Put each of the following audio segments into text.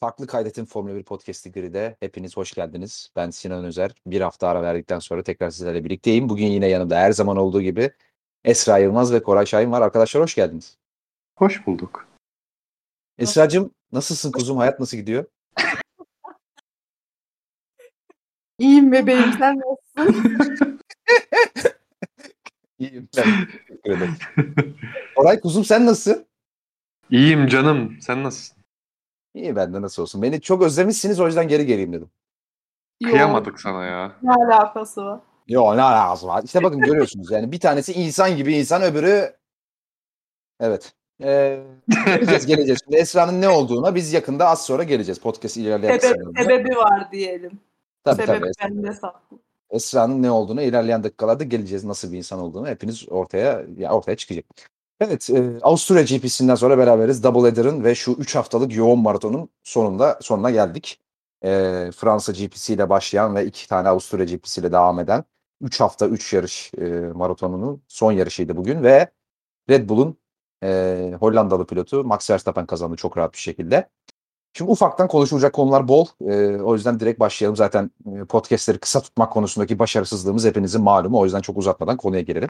Farklı Kaydet'in Formula 1 Podcast'i Gri'de hepiniz hoş geldiniz. Ben Sinan Özer. Bir hafta ara verdikten sonra tekrar sizlerle birlikteyim. Bugün yine yanımda her zaman olduğu gibi Esra Yılmaz ve Koray Şahin var. Arkadaşlar hoş geldiniz. Hoş bulduk. Esra'cığım nasılsın kuzum? Hayat nasıl gidiyor? İyiyim bebeğim sen nasılsın? İyiyim ben. Teşekkür ederim. Koray kuzum sen nasılsın? İyiyim canım. Sen nasılsın? İyi ben de nasıl olsun. Beni çok özlemişsiniz o yüzden geri geleyim dedim. Kıyamadık sana ya. Ne alakası var? Yo ne alakası var? İşte bakın görüyorsunuz yani bir tanesi insan gibi insan öbürü evet. Ee, geleceğiz geleceğiz. Şimdi Esra'nın ne olduğuna biz yakında az sonra geleceğiz. Podcast ilerleyen Sebep, sebebi var diyelim. Tabii Sebep tabii. bende saklı. Esra'nın ne olduğuna ilerleyen dakikalarda geleceğiz. Nasıl bir insan olduğunu hepiniz ortaya ya ortaya çıkacak. Evet, e, Avusturya GP'sinden sonra beraberiz. Double Header'ın ve şu 3 haftalık yoğun maratonun sonunda sonuna geldik. E, Fransa GP'si ile başlayan ve iki tane Avusturya GP'si ile devam eden 3 hafta 3 yarış e, maratonunun son yarışıydı bugün ve Red Bull'un e, Hollandalı pilotu Max Verstappen kazandı çok rahat bir şekilde. Şimdi ufaktan konuşulacak konular bol. E, o yüzden direkt başlayalım. Zaten e, podcastleri kısa tutmak konusundaki başarısızlığımız hepinizin malumu. O yüzden çok uzatmadan konuya gelelim.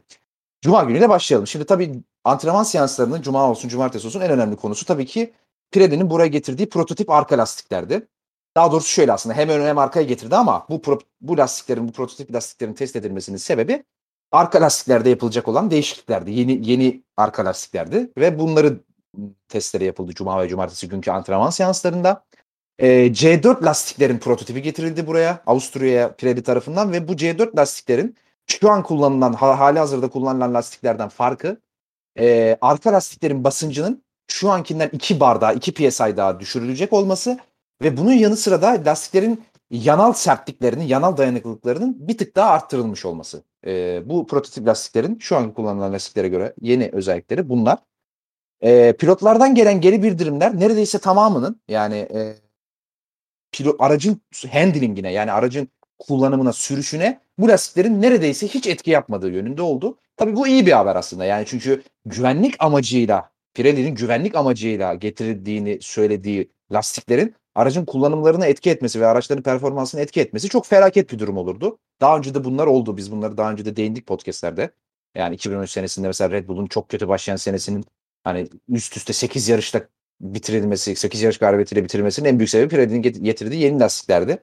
Cuma günüyle başlayalım. Şimdi tabii antrenman seanslarının cuma olsun cumartesi olsun en önemli konusu tabii ki Pirelli'nin buraya getirdiği prototip arka lastiklerdi. Daha doğrusu şöyle aslında hem ön hem arkaya getirdi ama bu pro- bu lastiklerin bu prototip lastiklerin test edilmesinin sebebi arka lastiklerde yapılacak olan değişikliklerdi. Yeni yeni arka lastiklerdi ve bunları testleri yapıldı cuma ve cumartesi günkü antrenman seanslarında. Ee, C4 lastiklerin prototipi getirildi buraya Avusturya'ya Pirelli tarafından ve bu C4 lastiklerin şu an kullanılan ha- hali hazırda kullanılan lastiklerden farkı e, arka lastiklerin basıncının şu ankinden 2 bar daha 2 psi daha düşürülecek olması ve bunun yanı sıra da lastiklerin yanal sertliklerinin, yanal dayanıklılıklarının bir tık daha arttırılmış olması. E, bu prototip lastiklerin şu an kullanılan lastiklere göre yeni özellikleri bunlar. E, pilotlardan gelen geri bildirimler neredeyse tamamının yani e, pilot, aracın handlingine yani aracın kullanımına, sürüşüne bu lastiklerin neredeyse hiç etki yapmadığı yönünde oldu. Tabii bu iyi bir haber aslında. Yani çünkü güvenlik amacıyla, Pirelli'nin güvenlik amacıyla getirildiğini söylediği lastiklerin aracın kullanımlarına etki etmesi ve araçların performansına etki etmesi çok felaket bir durum olurdu. Daha önce de bunlar oldu. Biz bunları daha önce de değindik podcastlerde. Yani 2013 senesinde mesela Red Bull'un çok kötü başlayan senesinin hani üst üste 8 yarışta bitirilmesi, 8 yarış galibiyetiyle bitirilmesinin en büyük sebebi Pirelli'nin get- getirdiği yeni lastiklerdi.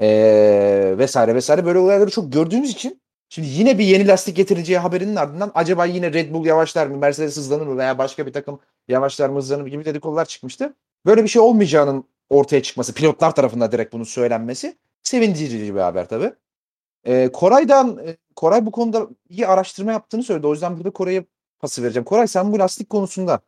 Ee, vesaire vesaire böyle olayları çok gördüğümüz için şimdi yine bir yeni lastik getireceği haberinin ardından acaba yine Red Bull yavaşlar mı, Mercedes hızlanır mı veya başka bir takım yavaşlar mı hızlanır mı gibi dedikodular çıkmıştı. Böyle bir şey olmayacağının ortaya çıkması, pilotlar tarafından direkt bunun söylenmesi sevindirici bir haber tabii. Ee, Koray'dan, Koray bu konuda iyi araştırma yaptığını söyledi. O yüzden burada Koray'a pası vereceğim. Koray sen bu lastik konusunda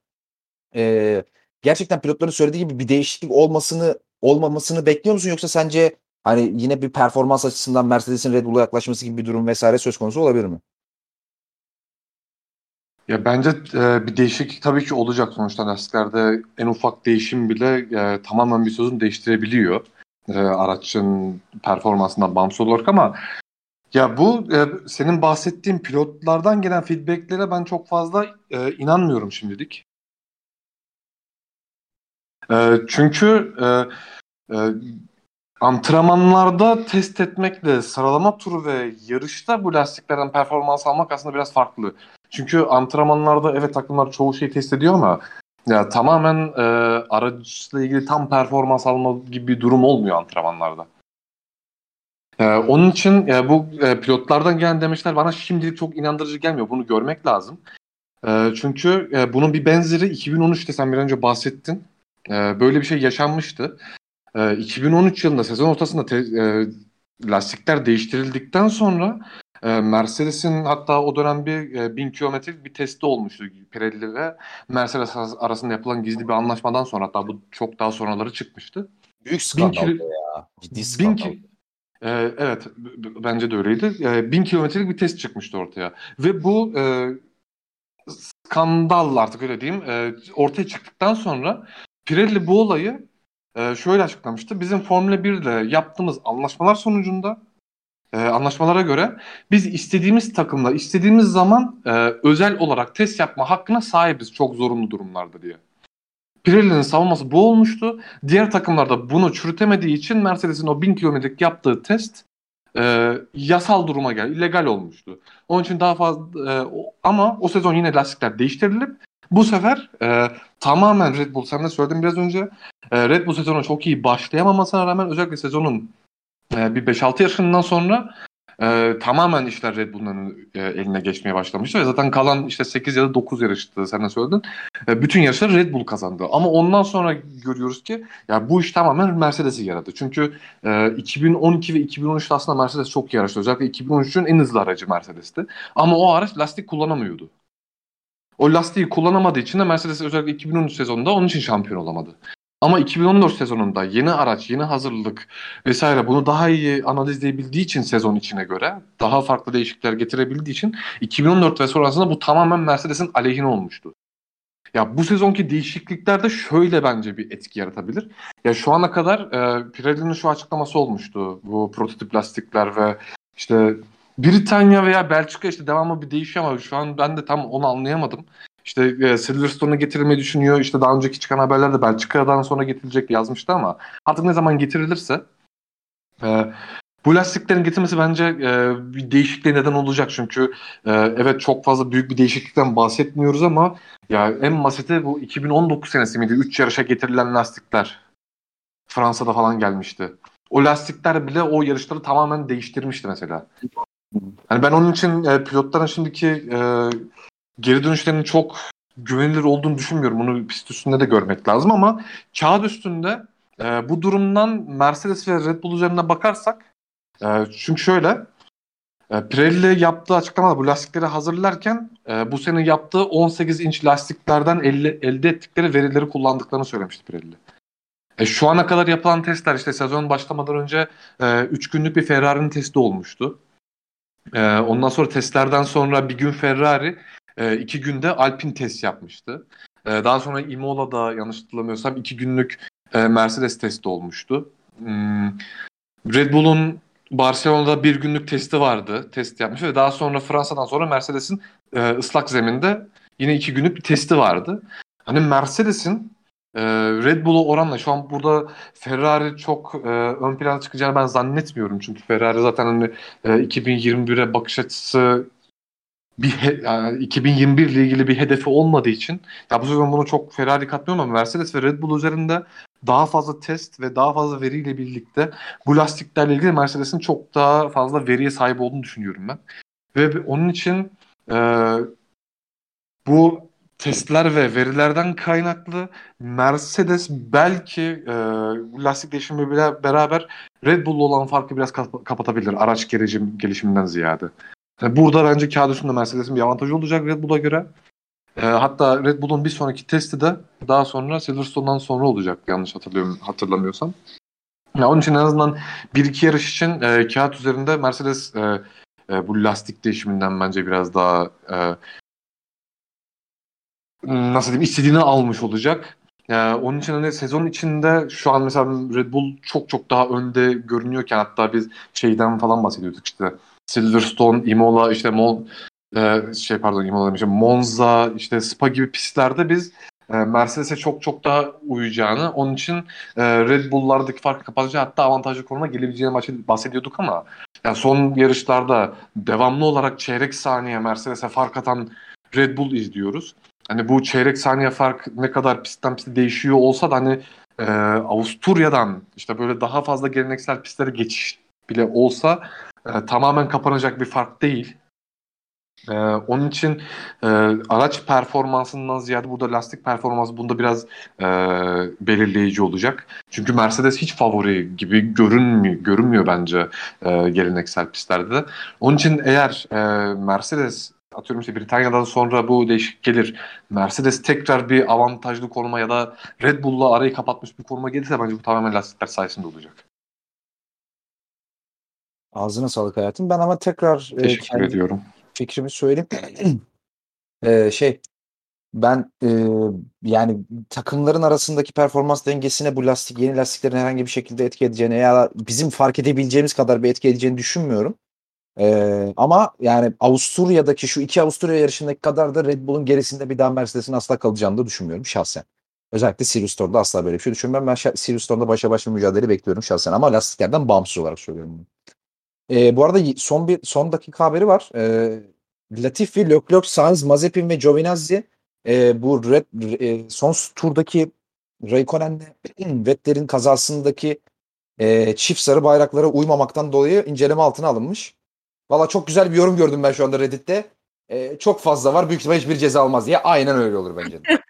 e, gerçekten pilotların söylediği gibi bir değişiklik olmasını olmamasını bekliyor musun yoksa sence hani yine bir performans açısından Mercedes'in Red Bull'a yaklaşması gibi bir durum vesaire söz konusu olabilir mi? Ya bence e, bir değişiklik tabii ki olacak sonuçta lastiklerde en ufak değişim bile e, tamamen bir sözün değiştirebiliyor. E, araçın performansından bağımsız olarak ama ya bu e, senin bahsettiğin pilotlardan gelen feedbacklere ben çok fazla e, inanmıyorum şimdilik. E, çünkü e, e, antrenmanlarda test etmekle sıralama turu ve yarışta bu lastiklerden performans almak aslında biraz farklı. Çünkü antrenmanlarda evet takımlar çoğu şeyi test ediyor ama ya tamamen e, araçla ilgili tam performans alma gibi bir durum olmuyor antrenmanlarda. E, onun için e, bu e, pilotlardan gelen demeçler bana şimdilik çok inandırıcı gelmiyor. Bunu görmek lazım. E, çünkü e, bunun bir benzeri 2013'te sen bir önce bahsettin. E, böyle bir şey yaşanmıştı. E, 2013 yılında sezon ortasında te- e, lastikler değiştirildikten sonra e, Mercedes'in hatta o dönem bir e, 1000 kilometrelik bir testi olmuştu Pirelli ve Mercedes arasında yapılan gizli bir anlaşmadan sonra hatta bu çok daha sonraları çıkmıştı. Büyük skandal ya. Ciddi skandal. e, evet bence de öyleydi. E, 1000 kilometrelik bir test çıkmıştı ortaya ve bu e, skandal artık öyle diyeyim e, ortaya çıktıktan sonra Pirelli bu olayı e, şöyle açıklamıştı. Bizim Formula 1 ile yaptığımız anlaşmalar sonucunda e, anlaşmalara göre biz istediğimiz takımla istediğimiz zaman e, özel olarak test yapma hakkına sahibiz çok zorunlu durumlarda diye. Pirelli'nin savunması bu olmuştu. Diğer takımlar da bunu çürütemediği için Mercedes'in o 1000 kilometrelik yaptığı test e, yasal duruma geldi. illegal olmuştu. Onun için daha fazla e, ama o sezon yine lastikler değiştirilip bu sefer e, tamamen Red Bull sen de söyledin biraz önce e, Red Bull sezonu çok iyi başlayamamasına rağmen özellikle sezonun e, bir 5-6 yaşından sonra e, tamamen işler Red Bull'un e, eline geçmeye başlamıştı ve zaten kalan işte 8 ya da 9 yarıştı sen de söyledin. E, bütün yarışları Red Bull kazandı. Ama ondan sonra görüyoruz ki ya bu iş tamamen Mercedes'i yaradı. Çünkü e, 2012 ve 2013'te aslında Mercedes çok iyi yarıştı. Özellikle 2013'ün en hızlı aracı Mercedes'ti. Ama o araç lastik kullanamıyordu. O lastiği kullanamadığı için de Mercedes özellikle 2013 sezonunda onun için şampiyon olamadı. Ama 2014 sezonunda yeni araç, yeni hazırlık vesaire bunu daha iyi analizleyebildiği için sezon içine göre daha farklı değişiklikler getirebildiği için 2014 ve sonrasında bu tamamen Mercedes'in aleyhine olmuştu. Ya bu sezonki değişiklikler de şöyle bence bir etki yaratabilir. Ya şu ana kadar e, Pirelli'nin şu açıklaması olmuştu. Bu prototip lastikler ve işte Britanya veya Belçika işte devamlı bir değişiyor ama şu an ben de tam onu anlayamadım. İşte e, Silverstone'a getirmeyi düşünüyor. İşte daha önceki çıkan haberlerde Belçika'dan sonra getirilecek yazmıştı ama artık ne zaman getirilirse e, bu lastiklerin getirmesi bence e, bir değişikliğe neden olacak. Çünkü e, evet çok fazla büyük bir değişiklikten bahsetmiyoruz ama ya en basiti bu 2019 senesi miydi? 3 yarışa getirilen lastikler. Fransa'da falan gelmişti. O lastikler bile o yarışları tamamen değiştirmişti mesela. Hani ben onun için e, pilotların şimdiki e, geri dönüşlerinin çok güvenilir olduğunu düşünmüyorum. Bunu pist üstünde de görmek lazım ama kağıt üstünde e, bu durumdan Mercedes ve Red Bull üzerine bakarsak e, çünkü şöyle e, Pirelli yaptığı açıklamada bu lastikleri hazırlarken e, bu sene yaptığı 18 inç lastiklerden elle- elde ettikleri verileri kullandıklarını söylemişti Pirelli. E, şu ana kadar yapılan testler işte sezon başlamadan önce 3 günlük bir Ferrari'nin testi olmuştu. E, ondan sonra testlerden sonra bir gün Ferrari e, iki günde Alpine test yapmıştı. E, daha sonra Imola'da yanlış hatırlamıyorsam iki günlük e, Mercedes testi olmuştu. Hmm, Red Bull'un Barcelona'da bir günlük testi vardı. Test yapmış ve daha sonra Fransa'dan sonra Mercedes'in e, ıslak zeminde yine iki günlük bir testi vardı. Hani Mercedes'in e, Red Bull'a oranla şu an burada Ferrari çok e, ön plana çıkacağını ben zannetmiyorum. Çünkü Ferrari zaten hani e, 2021'e bakış açısı bir he- yani 2021 ile ilgili bir hedefi olmadığı için ya bu sezon bunu çok Ferrari katmıyorum ama Mercedes ve Red Bull üzerinde daha fazla test ve daha fazla veriyle birlikte bu lastiklerle ilgili Mercedes'in çok daha fazla veriye sahip olduğunu düşünüyorum ben. Ve onun için e, bu testler ve verilerden kaynaklı Mercedes belki e, lastik değişimiyle beraber Red Bull'la olan farkı biraz kap- kapatabilir araç gelişim, gelişiminden ziyade. Yani burada bence kağıt üstünde Mercedes'in bir avantajı olacak Red Bull'a göre. E, hatta Red Bull'un bir sonraki testi de daha sonra Silverstone'dan sonra olacak yanlış hatırlıyorum hatırlamıyorsam. Ya onun için en azından bir iki yarış için e, kağıt üzerinde Mercedes e, e, bu lastik değişiminden bence biraz daha e, nasıl diyeyim istediğini almış olacak. Yani onun için hani sezon içinde şu an mesela Red Bull çok çok daha önde görünüyorken hatta biz şeyden falan bahsediyorduk işte Silverstone, Imola, işte Mon e, şey pardon Imola demişim Monza, işte Spa gibi pistlerde biz e, Mercedes'e çok çok daha uyacağını, onun için e, Red Bull'lardaki farkı kapatacağı hatta avantajlı konuma gelebileceğini bahsed- bahsediyorduk ama yani son yarışlarda devamlı olarak çeyrek saniye Mercedes'e fark atan Red Bull izliyoruz. Hani bu çeyrek saniye fark ne kadar pistten piste değişiyor olsa da hani e, Avusturya'dan işte böyle daha fazla geleneksel pistlere geçiş bile olsa e, tamamen kapanacak bir fark değil. E, onun için e, araç performansından ziyade burada lastik performansı bunda biraz e, belirleyici olacak. Çünkü Mercedes hiç favori gibi görünmüyor, görünmüyor bence e, geleneksel pistlerde de. Onun için eğer e, Mercedes atıyorum işte Britanya'dan sonra bu değişik gelir. Mercedes tekrar bir avantajlı konuma ya da Red Bull'la arayı kapatmış bir konuma gelirse bence bu tamamen lastikler sayesinde olacak. Ağzına sağlık hayatım. Ben ama tekrar e, Teşekkür kendi ediyorum. fikrimi söyleyeyim. E, şey ben e, yani takımların arasındaki performans dengesine bu lastik yeni lastiklerin herhangi bir şekilde etki edeceğini ya bizim fark edebileceğimiz kadar bir etki edeceğini düşünmüyorum. E, ama yani Avusturya'daki şu iki Avusturya yarışındaki kadar da Red Bull'un gerisinde bir daha Mercedes'in asla kalacağını da düşünmüyorum şahsen. Özellikle Silverstone'da asla böyle bir şey düşünmem. Ben Silverstone'da başa baş bir mücadele bekliyorum şahsen ama lastiklerden bağımsız olarak söylüyorum bunu. Ee, bu arada son bir son dakika haberi var. Ee, Latifi, Leclerc, Sainz, Mazepin ve Giovinazzi e, bu Red, e, son turdaki Raikkonen'le Vettel'in kazasındaki e, çift sarı bayraklara uymamaktan dolayı inceleme altına alınmış. Valla çok güzel bir yorum gördüm ben şu anda Reddit'te. E, çok fazla var. Büyük ihtimalle hiçbir ceza almaz diye. Aynen öyle olur bence de.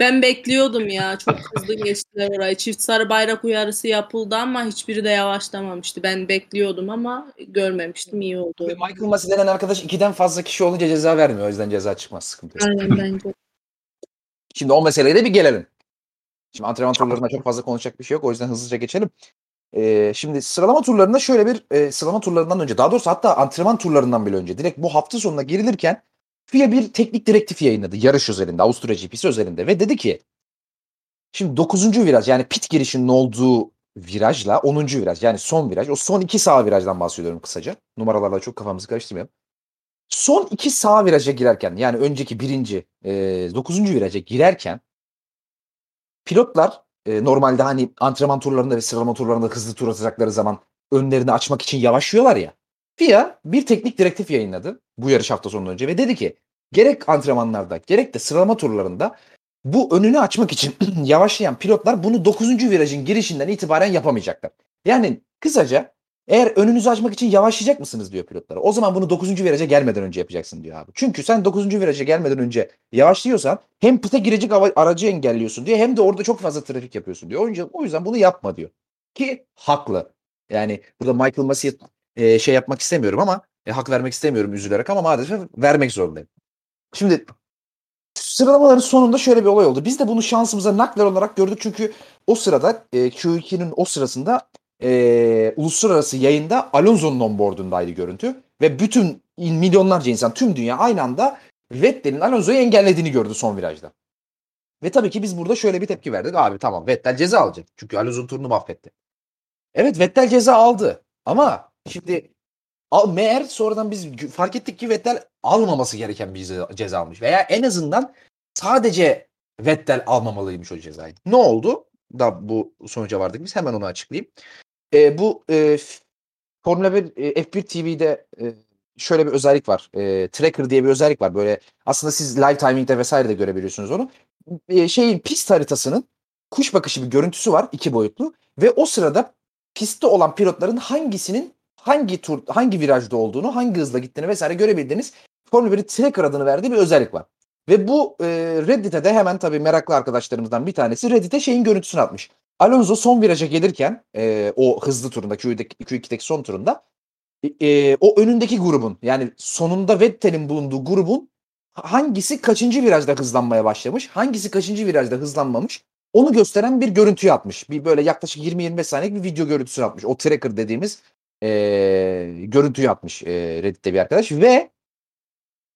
Ben bekliyordum ya. Çok hızlı geçtiler orayı. Çift sarı bayrak uyarısı yapıldı ama hiçbiri de yavaşlamamıştı. Ben bekliyordum ama görmemiştim. iyi oldu. Ve Michael Masi denen arkadaş ikiden fazla kişi olunca ceza vermiyor. O yüzden ceza çıkmaz. Sıkıntı yok. Aynen bence. Şimdi o meseleye de bir gelelim. Şimdi antrenman turlarında çok fazla konuşacak bir şey yok. O yüzden hızlıca geçelim. Ee, şimdi sıralama turlarında şöyle bir e, sıralama turlarından önce daha doğrusu hatta antrenman turlarından bile önce direkt bu hafta sonuna girilirken FIA bir teknik direktif yayınladı yarış özelinde Avusturya GP'si özelinde ve dedi ki şimdi 9. viraj yani pit girişinin olduğu virajla 10. viraj yani son viraj o son iki sağ virajdan bahsediyorum kısaca numaralarla çok kafamızı karıştırmayalım. Son iki sağ viraja girerken yani önceki birinci e, 9. viraja girerken pilotlar e, normalde hani antrenman turlarında ve sıralama turlarında hızlı tur atacakları zaman önlerini açmak için yavaşlıyorlar ya. FIA bir teknik direktif yayınladı bu yarış hafta sonu önce ve dedi ki gerek antrenmanlarda gerek de sıralama turlarında bu önünü açmak için yavaşlayan pilotlar bunu 9. virajın girişinden itibaren yapamayacaklar. Yani kısaca eğer önünüzü açmak için yavaşlayacak mısınız diyor pilotlara. O zaman bunu 9. viraja gelmeden önce yapacaksın diyor abi. Çünkü sen 9. viraja gelmeden önce yavaşlıyorsan hem pite girecek aracı engelliyorsun diyor hem de orada çok fazla trafik yapıyorsun diyor. O yüzden, bunu yapma diyor. Ki haklı. Yani burada Michael Massey'e e, şey yapmak istemiyorum ama e, hak vermek istemiyorum üzülerek ama maalesef vermek zorundayım. Şimdi sıralamaların sonunda şöyle bir olay oldu. Biz de bunu şansımıza nakler olarak gördük çünkü o sırada e, Q2'nin o sırasında e, uluslararası yayında Alonso'nun onboardundaydı görüntü ve bütün milyonlarca insan tüm dünya aynı anda Vettel'in Alonso'yu engellediğini gördü son virajda. Ve tabii ki biz burada şöyle bir tepki verdik. Abi tamam Vettel ceza alacak. Çünkü Alonso'nun turunu mahvetti. Evet Vettel ceza aldı. Ama şimdi meğer sonradan biz fark ettik ki Vettel almaması gereken bir ceza, ceza almış. Veya en azından sadece Vettel almamalıymış o cezayı. Ne oldu? Da bu sonuca vardık biz. Hemen onu açıklayayım. E, bu e, Formula 1 e, F1 TV'de e, şöyle bir özellik var. E, tracker diye bir özellik var. Böyle aslında siz live timing'de vesaire de görebiliyorsunuz onu. E, şeyin pist haritasının kuş bakışı bir görüntüsü var iki boyutlu ve o sırada pistte olan pilotların hangisinin hangi tur hangi virajda olduğunu, hangi hızla gittiğini vesaire görebildiğiniz Formula 1 tracker adını verdiği bir özellik var. Ve bu e, Reddit'e de hemen tabii meraklı arkadaşlarımızdan bir tanesi Reddit'e şeyin görüntüsünü atmış. Alonso son viraja gelirken e, o hızlı turunda Q2'deki, Q2'deki son turunda e, e, o önündeki grubun yani sonunda Vettel'in bulunduğu grubun hangisi kaçıncı virajda hızlanmaya başlamış, hangisi kaçıncı virajda hızlanmamış onu gösteren bir görüntüyü atmış. Bir böyle yaklaşık 20-25 saniyelik bir video görüntüsünü atmış. O tracker dediğimiz e, görüntüyü atmış e, Reddit'te bir arkadaş ve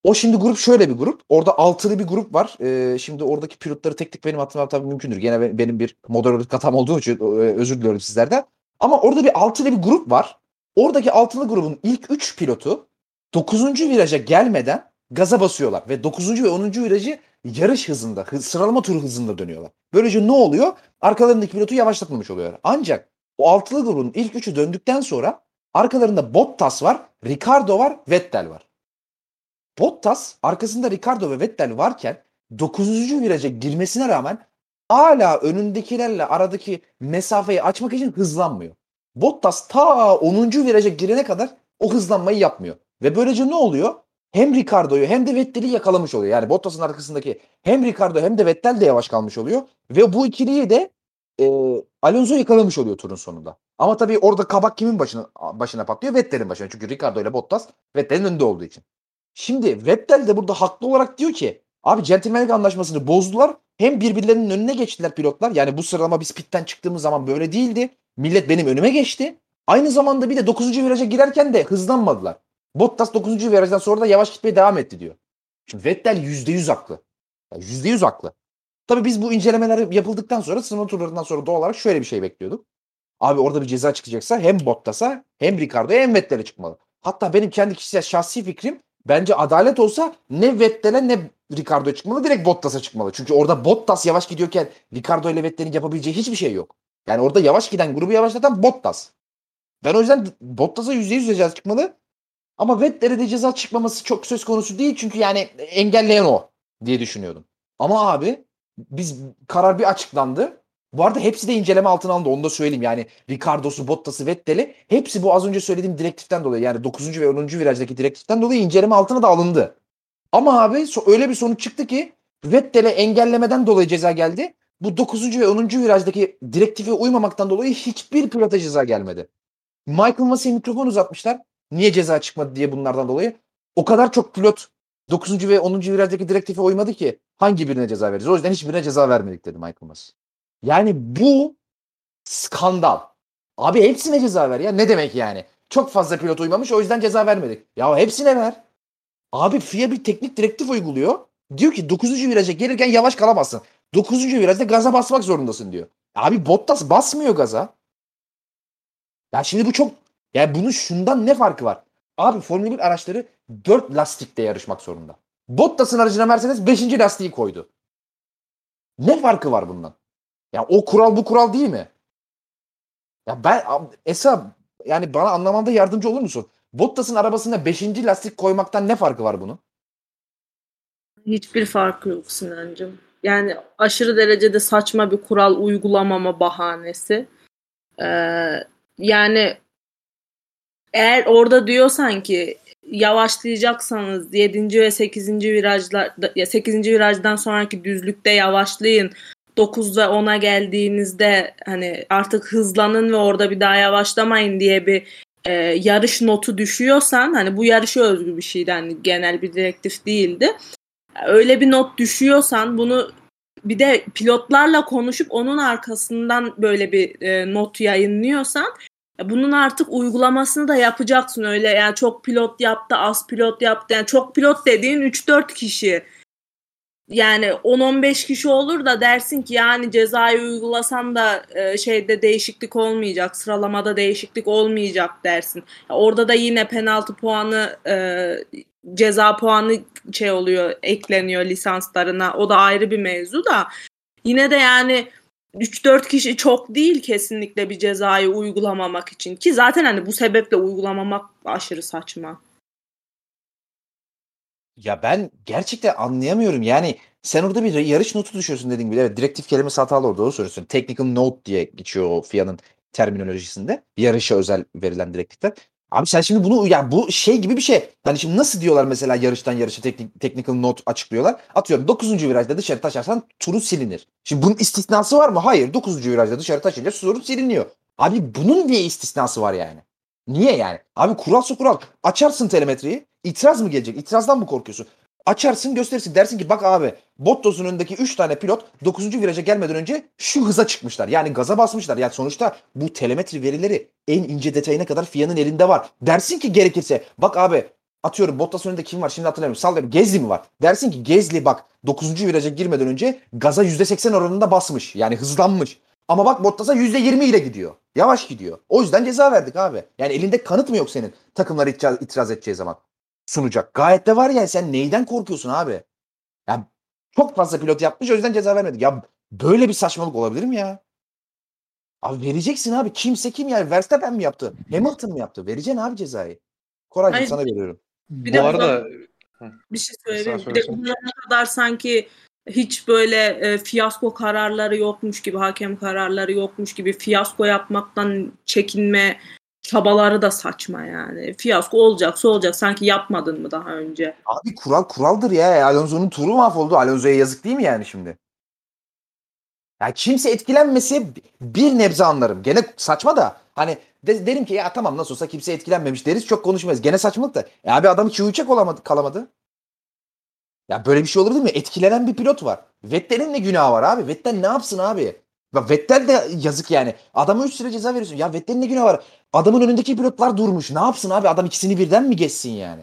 o şimdi grup şöyle bir grup. Orada altılı bir grup var. E, şimdi oradaki pilotları tek tek benim hatırlamam tabii mümkündür. Gene be- benim bir moderatörlük hatam olduğu için e, özür diliyorum sizlerden. Ama orada bir altılı bir grup var. Oradaki altılı grubun ilk 3 pilotu 9. viraja gelmeden gaza basıyorlar ve 9. ve 10. virajı yarış hızında, hı- sıralama turu hızında dönüyorlar. Böylece ne oluyor? Arkalarındaki pilotu yavaşlatmamış oluyorlar. Ancak o altılı grubun ilk üçü döndükten sonra arkalarında Bottas var, Ricardo var, Vettel var. Bottas arkasında Ricardo ve Vettel varken 9. viraja girmesine rağmen hala önündekilerle aradaki mesafeyi açmak için hızlanmıyor. Bottas ta 10. viraja girene kadar o hızlanmayı yapmıyor. Ve böylece ne oluyor? Hem Ricardo'yu hem de Vettel'i yakalamış oluyor. Yani Bottas'ın arkasındaki hem Ricardo hem de Vettel de yavaş kalmış oluyor. Ve bu ikiliyi de e, Alonso yakalamış oluyor turun sonunda. Ama tabii orada kabak kimin başına başına patlıyor? Vettel'in başına. Çünkü Ricardo ile Bottas Vettel'in önünde olduğu için. Şimdi Vettel de burada haklı olarak diyor ki abi centilmenlik anlaşmasını bozdular. Hem birbirlerinin önüne geçtiler pilotlar. Yani bu sıralama biz pitten çıktığımız zaman böyle değildi. Millet benim önüme geçti. Aynı zamanda bir de 9. viraja girerken de hızlanmadılar. Bottas 9. virajdan sonra da yavaş gitmeye devam etti diyor. Şimdi Vettel %100 haklı. Yani %100 haklı. Tabii biz bu incelemeler yapıldıktan sonra sınırlı turlarından sonra doğal olarak şöyle bir şey bekliyorduk. Abi orada bir ceza çıkacaksa hem Bottas'a hem Ricardo'ya hem Vettel'e çıkmalı. Hatta benim kendi kişisel şahsi fikrim bence adalet olsa ne Vettel'e ne Ricardo'ya çıkmalı direkt Bottas'a çıkmalı. Çünkü orada Bottas yavaş gidiyorken Ricardo ile Vettel'in yapabileceği hiçbir şey yok. Yani orada yavaş giden grubu yavaşlatan Bottas. Ben o yüzden Bottas'a %100 ceza çıkmalı. Ama Vettel'e de ceza çıkmaması çok söz konusu değil. Çünkü yani engelleyen o diye düşünüyordum. Ama abi biz karar bir açıklandı. Bu arada hepsi de inceleme altına alındı. Onu da söyleyeyim. Yani Ricardo'su, Bottas'ı, Vettel'i hepsi bu az önce söylediğim direktiften dolayı yani 9. ve 10. virajdaki direktiften dolayı inceleme altına da alındı. Ama abi öyle bir sonuç çıktı ki Vettel'e engellemeden dolayı ceza geldi. Bu 9. ve 10. virajdaki direktife uymamaktan dolayı hiçbir pilota ceza gelmedi. Michael Massey'e mikrofon uzatmışlar. Niye ceza çıkmadı diye bunlardan dolayı. O kadar çok pilot 9. ve 10. virajdaki direktife uymadı ki hangi birine ceza vereceğiz? O yüzden hiçbirine ceza vermedik dedi Michael Massey. Yani bu skandal. Abi hepsine ceza ver ya. Ne demek yani? Çok fazla pilot uymamış o yüzden ceza vermedik. Ya hepsine ver. Abi FIA bir teknik direktif uyguluyor. Diyor ki 9. viraja gelirken yavaş kalamazsın. 9. virajda gaza basmak zorundasın diyor. Abi Bottas basmıyor gaza. Ya şimdi bu çok yani bunun şundan ne farkı var? Abi Formula 1 araçları 4 lastikte yarışmak zorunda. Bottas'ın aracına Mercedes 5. lastiği koydu. Ne farkı var bundan? Ya o kural bu kural değil mi? Ya ben Esa yani bana anlamamda yardımcı olur musun? Bottas'ın arabasına 5. lastik koymaktan ne farkı var bunun? Hiçbir farkı yok Sinancığım. Yani aşırı derecede saçma bir kural uygulamama bahanesi. Ee, yani eğer orada diyorsan ki yavaşlayacaksanız 7. ve 8. virajlar 8. virajdan sonraki düzlükte yavaşlayın. 9 ve 10'a geldiğinizde hani artık hızlanın ve orada bir daha yavaşlamayın diye bir e, yarış notu düşüyorsan hani bu yarışa özgü bir şeydi hani genel bir direktif değildi. Öyle bir not düşüyorsan bunu bir de pilotlarla konuşup onun arkasından böyle bir e, not yayınlıyorsan bunun artık uygulamasını da yapacaksın. Öyle yani çok pilot yaptı az pilot yaptı. Yani çok pilot dediğin 3-4 kişi yani 10-15 kişi olur da dersin ki yani cezayı uygulasan da e, şeyde değişiklik olmayacak, sıralamada değişiklik olmayacak dersin. Orada da yine penaltı puanı, e, ceza puanı şey oluyor, ekleniyor lisanslarına. O da ayrı bir mevzu da. Yine de yani 3-4 kişi çok değil kesinlikle bir cezayı uygulamamak için ki zaten hani bu sebeple uygulamamak aşırı saçma. Ya ben gerçekten anlayamıyorum. Yani sen orada bir yarış notu düşüyorsun dediğin gibi. Evet direktif kelimesi hatalı orada doğru söylüyorsun. Technical note diye geçiyor o FIA'nın terminolojisinde. Yarışa özel verilen direktifler. Abi sen şimdi bunu ya bu şey gibi bir şey. Hani şimdi nasıl diyorlar mesela yarıştan yarışa teknik, technical note açıklıyorlar. Atıyorum 9. virajda dışarı taşarsan turu silinir. Şimdi bunun istisnası var mı? Hayır. 9. virajda dışarı taşınca turu siliniyor. Abi bunun niye istisnası var yani? Niye yani? Abi kuralsa kural. Açarsın telemetreyi. İtiraz mı gelecek? İtirazdan mı korkuyorsun? Açarsın gösterirsin. Dersin ki bak abi Bottas'ın önündeki 3 tane pilot 9. viraja gelmeden önce şu hıza çıkmışlar. Yani gaza basmışlar. Yani sonuçta bu telemetri verileri en ince detayına kadar FIA'nın elinde var. Dersin ki gerekirse bak abi atıyorum Bottas önünde kim var şimdi hatırlamıyorum. Sallıyorum Gezli mi var? Dersin ki Gezli bak 9. viraja girmeden önce gaza %80 oranında basmış. Yani hızlanmış. Ama bak Bottas'a %20 ile gidiyor. Yavaş gidiyor. O yüzden ceza verdik abi. Yani elinde kanıt mı yok senin takımlar itiraz, itiraz edeceği zaman? Sunacak. Gayet de var ya sen neyden korkuyorsun abi? Ya çok fazla pilot yapmış o yüzden ceza vermedik. Ya böyle bir saçmalık olabilir mi ya? Abi vereceksin abi. Kimse kim yani? Verstappen mi yaptı? Hamilton mı yaptı? Vereceksin abi cezayı. Koraycığım sana veriyorum. Bir Bu de arada bir şey söyleyeyim. Bir de bugüne kadar sanki hiç böyle e, fiyasko kararları yokmuş gibi, hakem kararları yokmuş gibi fiyasko yapmaktan çekinme çabaları da saçma yani. Fiyasko olacaksa olacak. Sanki yapmadın mı daha önce? Abi kural kuraldır ya. Alonso'nun turu mahvoldu. Alonso'ya yazık değil mi yani şimdi? Ya kimse etkilenmese bir nebze anlarım. Gene saçma da hani de- derim ki ya tamam nasıl olsa kimse etkilenmemiş deriz çok konuşmayız. Gene saçmalık da. E abi adam iki uçak olamadı, kalamadı. Ya böyle bir şey olur değil mi? Etkilenen bir pilot var. Vettel'in ne günahı var abi? Vettel ne yapsın abi? Bak Vettel de yazık yani. Adama 3 süre ceza veriyorsun. Ya Vettel'in ne günahı var? Adamın önündeki pilotlar durmuş. Ne yapsın abi? Adam ikisini birden mi geçsin yani?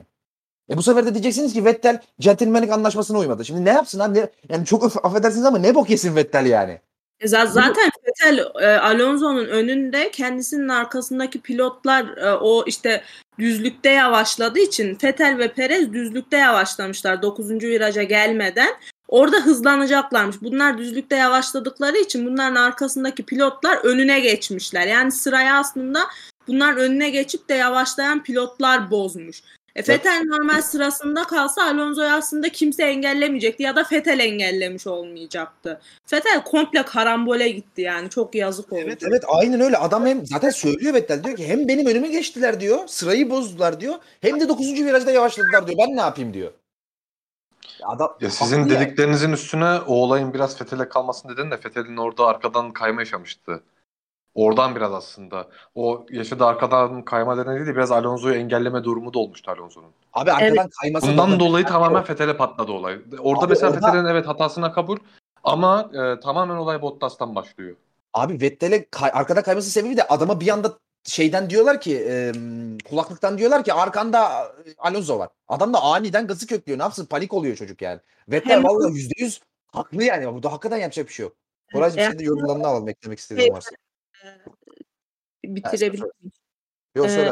E bu sefer de diyeceksiniz ki Vettel gentlemanlik anlaşmasına uymadı. Şimdi ne yapsın abi? Yani çok aff- affedersiniz ama ne bok yesin Vettel yani? E za- Zaten Vettel e, Alonso'nun önünde kendisinin arkasındaki pilotlar e, o işte düzlükte yavaşladığı için Fetel ve Perez düzlükte yavaşlamışlar 9. viraja gelmeden. Orada hızlanacaklarmış. Bunlar düzlükte yavaşladıkları için bunların arkasındaki pilotlar önüne geçmişler. Yani sırayı aslında bunlar önüne geçip de yavaşlayan pilotlar bozmuş. E Fetel normal sırasında kalsa Alonso'yu aslında kimse engellemeyecekti ya da Fetel engellemiş olmayacaktı. Fetel komple karambole gitti yani çok yazık oldu. Evet evet aynen öyle. Adam hem zaten söylüyor Vettel diyor ki hem benim önüme geçtiler diyor. Sırayı bozdular diyor. Hem de 9. virajda yavaşladılar diyor. Ben ne yapayım diyor. Adam, Ya sizin dediklerinizin üstüne o olayın biraz Fethel'e kalmasını dedin de Fethel'in orada arkadan kayma yaşamıştı. Oradan biraz aslında. O yaşadığı arkadan kayma denen değil de biraz Alonso'yu engelleme durumu da olmuştu Alonso'nun. Abi arkadan kayması Bundan da- dolayı tamamen Fethel'e patladı olay. Orada Abi mesela orada- Fethel'in evet hatasına kabul ama e, tamamen olay Bottas'tan başlıyor. Abi Vettel'e kay- arkada kayması sebebi de adama bir anda şeyden diyorlar ki e, kulaklıktan diyorlar ki arkanda e, Alonso var. Adam da aniden gazı köklüyor. Ne yapsın? Panik oluyor çocuk yani. Vettel Hem- vallahi yüzde yüz haklı yani. Burada hakikaten yapacak bir şey yok. Koraycığım E, senin de yorumlarını alalım. Eklemek istediğin varsa. Bitirebilir miyim? Yok söyle.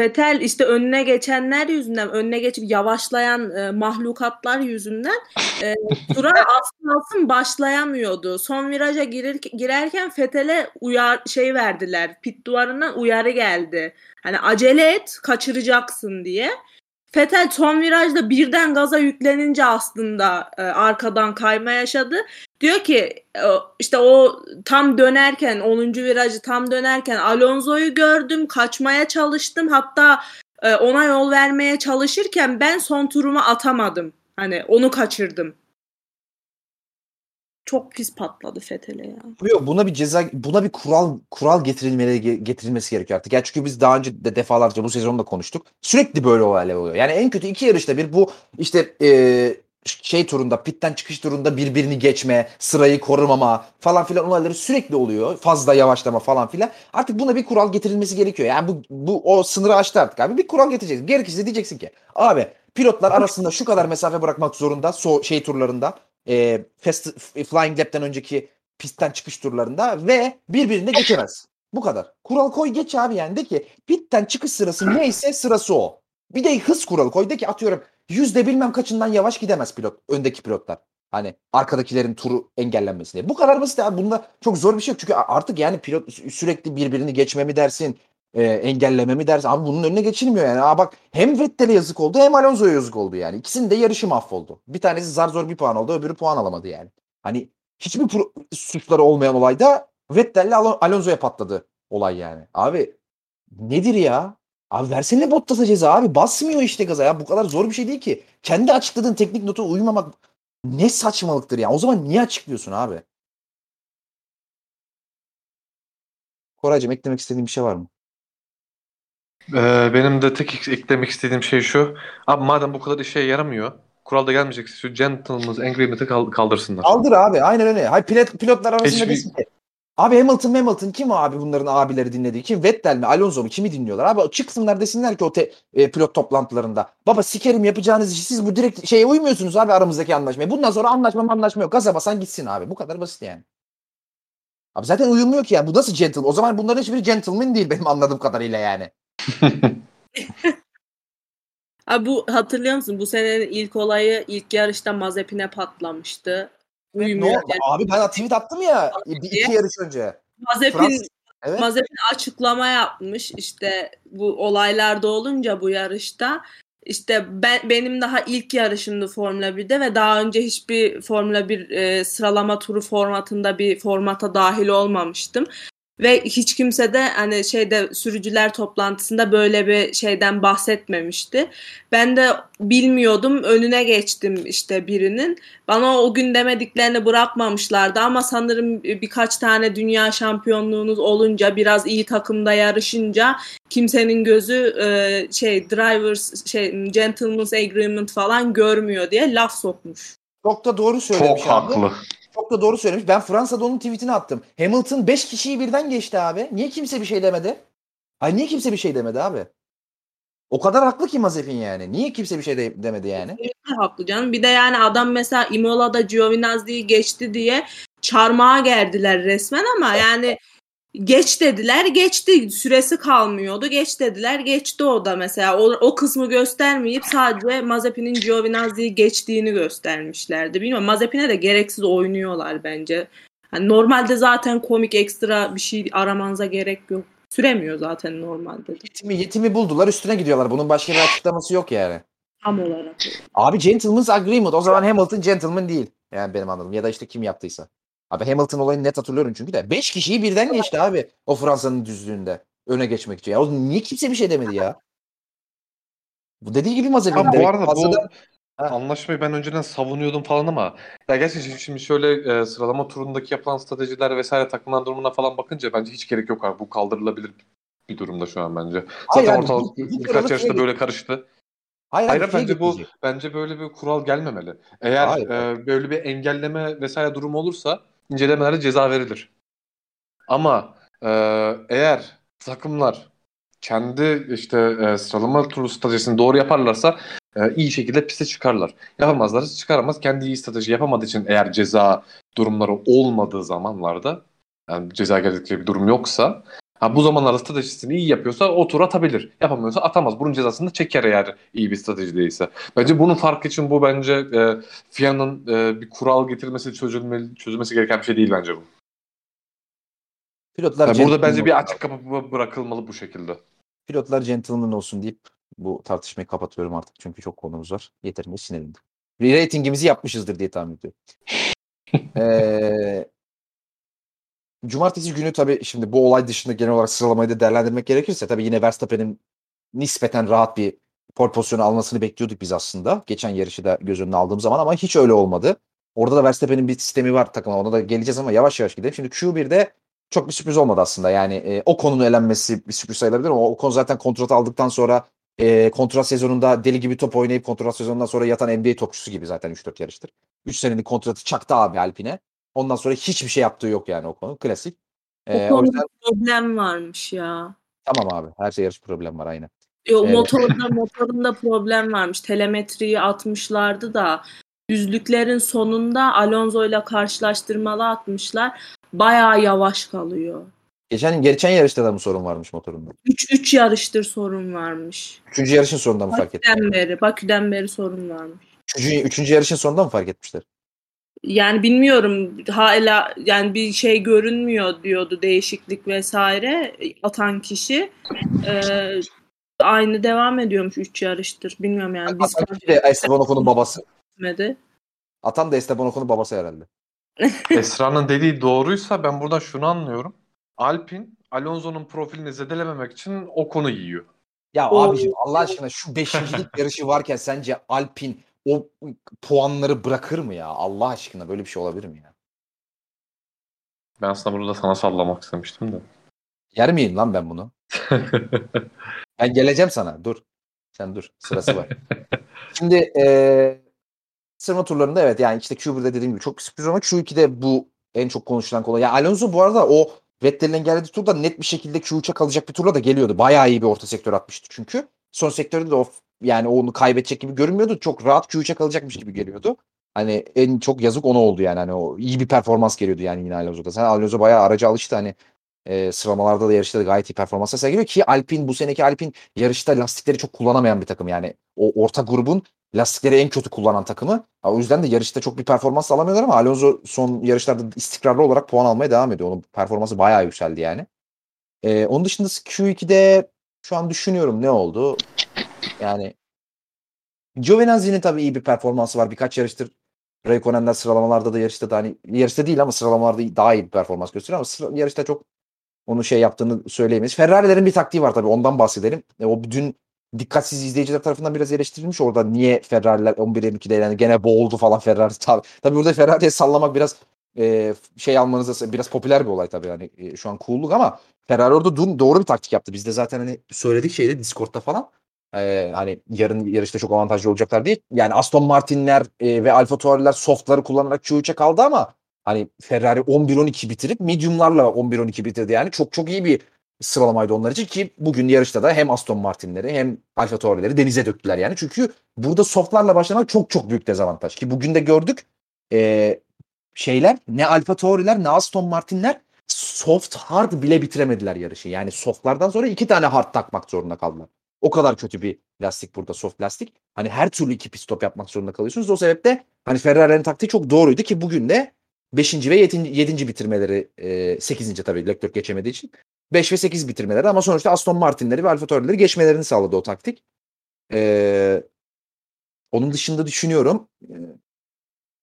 Fetel işte önüne geçenler yüzünden, önüne geçip yavaşlayan e, mahlukatlar yüzünden e, tura aslında alsın başlayamıyordu. Son viraja girir, girerken Fetel'e uyar şey verdiler. Pit duvarından uyarı geldi. Hani acele et, kaçıracaksın diye. Fetel son virajda birden gaza yüklenince aslında e, arkadan kayma yaşadı. Diyor ki e, işte o tam dönerken 10. virajı tam dönerken Alonso'yu gördüm, kaçmaya çalıştım. Hatta e, ona yol vermeye çalışırken ben son turumu atamadım. Hani onu kaçırdım. Çok pis patladı Fetel'e ya. Yok buna bir ceza buna bir kural kural getirilmeli getirilmesi gerekiyor artık. Ya çünkü biz daha önce de defalarca bu sezonda konuştuk. Sürekli böyle olaylar oluyor. Yani en kötü iki yarışta bir bu işte e, şey turunda pitten çıkış turunda birbirini geçme, sırayı korumama falan filan olayları sürekli oluyor. Fazla yavaşlama falan filan. Artık buna bir kural getirilmesi gerekiyor. Yani bu bu o sınırı aştı artık abi. Bir kural getireceksin. Gerekirse diyeceksin ki abi pilotlar arasında şu kadar mesafe bırakmak zorunda so şey turlarında e, fast, Flying Lap'ten önceki pistten çıkış turlarında ve birbirine geçemez. Bu kadar. Kural koy geç abi yani de ki pitten çıkış sırası neyse sırası o. Bir de hız kuralı koy de ki atıyorum yüzde bilmem kaçından yavaş gidemez pilot öndeki pilotlar. Hani arkadakilerin turu engellenmesi diye. Bu kadar basit abi. Bunda çok zor bir şey yok. Çünkü artık yani pilot sü- sürekli birbirini geçme mi dersin, e, engelleme mi. Abi bunun önüne geçilmiyor yani. Aa bak hem Vettel'e yazık oldu hem Alonso'ya yazık oldu yani. İkisinin de yarışı mahvoldu. Bir tanesi zar zor bir puan oldu, öbürü puan alamadı yani. Hani hiçbir pro- suçları olmayan olayda Vettel'le Alon- Alonso'ya patladı olay yani. Abi nedir ya? Abi versene Bottas'a ceza abi. Basmıyor işte gaza ya. Bu kadar zor bir şey değil ki. Kendi açıkladığın teknik notu uymamak ne saçmalıktır ya. O zaman niye açıklıyorsun abi? Koraycığım eklemek istediğin bir şey var mı? Ee, benim de tek ek- eklemek istediğim şey şu. Abi madem bu kadar işe yaramıyor. Kuralda gelmeyecekse şu gentleman's agreement'ı kal- kaldırsınlar. Kaldır abi. Aynen öyle. Hayır pilot, pilotlar arasında Hiçbir- desin ki. Abi Hamilton Hamilton kim o abi bunların abileri dinlediği? Kim? Vettel mi? Alonso mu? Kimi dinliyorlar? Abi çıksınlar desinler ki o te- e, pilot toplantılarında. Baba sikerim yapacağınız işi siz bu direkt şeye uymuyorsunuz abi aramızdaki anlaşmaya. Bundan sonra anlaşma anlaşma yok. Gaza basan gitsin abi. Bu kadar basit yani. Abi zaten uyumuyor ki yani. Bu nasıl gentle? O zaman bunların hiçbiri gentleman değil benim anladığım kadarıyla yani. Abi bu hatırlıyor musun? Bu senenin ilk olayı ilk yarışta Mazepin'e patlamıştı. Ne Uyumuyor. oldu? Abi ben tweet attım ya bir iki yarış önce. Mazepin Evet. Mazepin açıklama yapmış işte bu olaylarda olunca bu yarışta işte ben benim daha ilk yarışımdı Formula 1'de ve daha önce hiçbir Formula 1 e, sıralama turu formatında bir formata dahil olmamıştım. Ve hiç kimse de hani şeyde sürücüler toplantısında böyle bir şeyden bahsetmemişti. Ben de bilmiyordum. Önüne geçtim işte birinin. Bana o gün demediklerini bırakmamışlardı ama sanırım birkaç tane dünya şampiyonluğunuz olunca biraz iyi takımda yarışınca kimsenin gözü e, şey drivers şey gentleman's agreement falan görmüyor diye laf sokmuş. Çok da doğru söylemiş Çok abi. haklı. Çok da doğru söylemiş. Ben Fransa'da onun tweetini attım. Hamilton 5 kişiyi birden geçti abi. Niye kimse bir şey demedi? Ay niye kimse bir şey demedi abi? O kadar haklı ki Mazepin yani. Niye kimse bir şey de- demedi yani? Kesinlikle haklı canım. Bir de yani adam mesela Imola'da Giovinazzi'yi geçti diye çarmıha gerdiler resmen ama yani Geç dediler geçti süresi kalmıyordu geç dediler geçti o da mesela o, o kısmı göstermeyip sadece Mazepin'in Giovinazzi'yi geçtiğini göstermişlerdi. Bilmiyorum Mazepin'e de gereksiz oynuyorlar bence. Hani normalde zaten komik ekstra bir şey aramanıza gerek yok. Süremiyor zaten normalde de. Yetimi, yetimi buldular üstüne gidiyorlar. Bunun başka bir açıklaması yok yani. Tam olarak. Abi gentleman's agreement. O zaman Hamilton gentleman değil. Yani benim anladığım. Ya da işte kim yaptıysa. Abi Hamilton olayını net hatırlıyorum çünkü de. 5 kişiyi birden geçti abi. O Fransa'nın düzlüğünde. Öne geçmek için. Ya o niye kimse bir şey demedi ya? Bu dediği gibi Mazepin. Ha, bu demek arada bu Ha. anlaşmayı ben önceden savunuyordum falan ama ya gerçekten şimdi şöyle e, sıralama turundaki yapılan stratejiler vesaire takımlar durumuna falan bakınca bence hiç gerek yok abi. Bu kaldırılabilir bir durumda şu an bence. Hayır Zaten abi, ortalık bu- bu kuralı birkaç yarışta şeye böyle karıştı. Hayır, Hayır şeye bence bu getirecek. bence böyle bir kural gelmemeli. Eğer Hayır. e, böyle bir engelleme vesaire durumu olursa incelemelerde ceza verilir. Ama e, eğer takımlar kendi işte e, sıralama turu stratejisini doğru yaparlarsa e, iyi şekilde piste çıkarlar. Yapamazlarsa çıkaramaz. Kendi iyi strateji yapamadığı için eğer ceza durumları olmadığı zamanlarda yani ceza geldikleri bir durum yoksa ha, bu zamanlarda stratejisini iyi yapıyorsa o tur atabilir. Yapamıyorsa atamaz. Bunun cezasını da çeker eğer iyi bir strateji değilse. Bence bunun farkı için bu bence e, FIA'nın e, bir kural getirmesi çözülmeli, çözülmesi gereken bir şey değil bence bu. Pilotlar Yani burada bence bir açık kapı bı- bırakılmalı bu şekilde. Pilotlar gentleman olsun deyip bu tartışmayı kapatıyorum artık çünkü çok konumuz var. Yeterince sinirlendim. Bir ratingimizi yapmışızdır diye tahmin ediyorum. Ee, Cumartesi günü tabii şimdi bu olay dışında genel olarak sıralamayı da değerlendirmek gerekirse tabii yine Verstappen'in nispeten rahat bir pole pozisyonu almasını bekliyorduk biz aslında. Geçen yarışı da göz önüne aldığım zaman ama hiç öyle olmadı. Orada da Verstappen'in bir sistemi var takıma. Ona da geleceğiz ama yavaş yavaş gidelim. Şimdi Q1'de çok bir sürpriz olmadı aslında. Yani e, o konunun elenmesi bir sürpriz sayılabilir ama o konu zaten kontrat aldıktan sonra e, kontrat sezonunda deli gibi top oynayıp kontrat sezonundan sonra yatan NBA topçusu gibi zaten 3-4 yarıştır. 3 senelik kontratı çaktı abi Alpine. Ondan sonra hiçbir şey yaptığı yok yani o konu. Klasik. O E, o konuda yüzden problem varmış ya. tamam abi. Her şey yarış problem var aynen. Yo, Evet. motorda motorunda problem varmış. Telemetriyi atmışlardı da düzlüklerin sonunda Alonso ile karşılaştırmalı atmışlar. Bayağı yavaş kalıyor. Geçen geçen yarışta da mı sorun varmış motorunda? 3 3 yarıştır sorun varmış. Üçüncü yarışın sonunda mı fark ettiler? Bakü'den beri, Bakü'den beri sorun varmış. Üçüncü, üçüncü yarışın sonunda mı fark etmişler? Yani bilmiyorum hala yani bir şey görünmüyor diyordu değişiklik vesaire atan kişi. Ee, aynı devam ediyormuş 3 yarıştır. Bilmiyorum yani biz Atan kişi de Esteban Ocon'un babası. gitmedi. Atan da Esteban Ocon'un babası herhalde. Esra'nın dediği doğruysa ben buradan şunu anlıyorum. Alpin Alonso'nun profilini zedelememek için o konu yiyor. Ya Oo. abicim Allah aşkına şu beşincilik yarışı varken sence Alpin o puanları bırakır mı ya? Allah aşkına böyle bir şey olabilir mi ya? Ben aslında burada sana sallamak istemiştim de. Yer miyim lan ben bunu? Ben geleceğim sana. Dur. Sen dur. Sırası var. Şimdi eee sırma turlarında evet yani işte Q1'de dediğim gibi çok bir sürpriz ama Q2'de bu en çok konuşulan konu. Ya Alonso bu arada o Vettel'in engellediği turda net bir şekilde Q3'e kalacak bir turla da geliyordu. Bayağı iyi bir orta sektör atmıştı çünkü. Son sektörde de o yani onu kaybedecek gibi görünmüyordu. Çok rahat Q3'e kalacakmış gibi geliyordu. Hani en çok yazık ona oldu yani. Hani o iyi bir performans geliyordu yani yine Alonso'da. Sen Alonso bayağı araca alıştı hani e, sıralamalarda da yarışta da gayet iyi performanslar sergiliyor ki Alpine bu seneki Alpine yarışta lastikleri çok kullanamayan bir takım yani. O orta grubun lastikleri en kötü kullanan takımı. O yüzden de yarışta çok bir performans alamıyorlar ama Alonso son yarışlarda istikrarlı olarak puan almaya devam ediyor. Onun performansı bayağı yükseldi yani. Ee, onun dışında Q2'de şu an düşünüyorum ne oldu? Yani Giovinazzi'nin tabii iyi bir performansı var. Birkaç yarıştır Raikkonen'ler sıralamalarda da yarışta da hani yarışta değil ama sıralamalarda daha iyi bir performans gösteriyor ama sıra- yarışta çok onu şey yaptığını söyleyemeyiz. Ferrari'lerin bir taktiği var tabii ondan bahsedelim. E, o dün dikkatsiz izleyiciler tarafından biraz eleştirilmiş orada niye Ferrari'ler 11-12'de yani gene boğuldu falan Ferrari. Tabii, tabii burada Ferrari'ye sallamak biraz e, şey almanıza biraz popüler bir olay tabii yani e, şu an cool'luk ama Ferrari orada dün doğru bir taktik yaptı. Biz de zaten hani söyledik şeyde Discord'da falan. E, hani yarın yarışta çok avantajlı olacaklar diye. Yani Aston Martin'ler e, ve Alfa Tauri'ler softları kullanarak Q3'e kaldı ama hani Ferrari 11-12 bitirip medium'larla 11-12 bitirdi yani. Çok çok iyi bir sıralamaydı onlar için ki bugün yarışta da hem Aston Martin'leri hem Alfa Tauri'leri denize döktüler yani. Çünkü burada softlarla başlamak çok çok büyük dezavantaj ki bugün de gördük e, şeyler ne Alfa Tauri'ler ne Aston Martin'ler soft hard bile bitiremediler yarışı. Yani softlardan sonra iki tane hard takmak zorunda kaldılar. O kadar kötü bir lastik burada soft lastik. Hani her türlü iki pit stop yapmak zorunda kalıyorsunuz. O sebeple hani Ferrari'nin taktiği çok doğruydu ki bugün de 5. ve 7. 7. bitirmeleri e, 8. tabii Leclerc geçemediği için 5 ve 8 bitirmeleri ama sonuçta Aston Martin'leri ve Alfa Tauri'leri geçmelerini sağladı o taktik. Ee, onun dışında düşünüyorum e,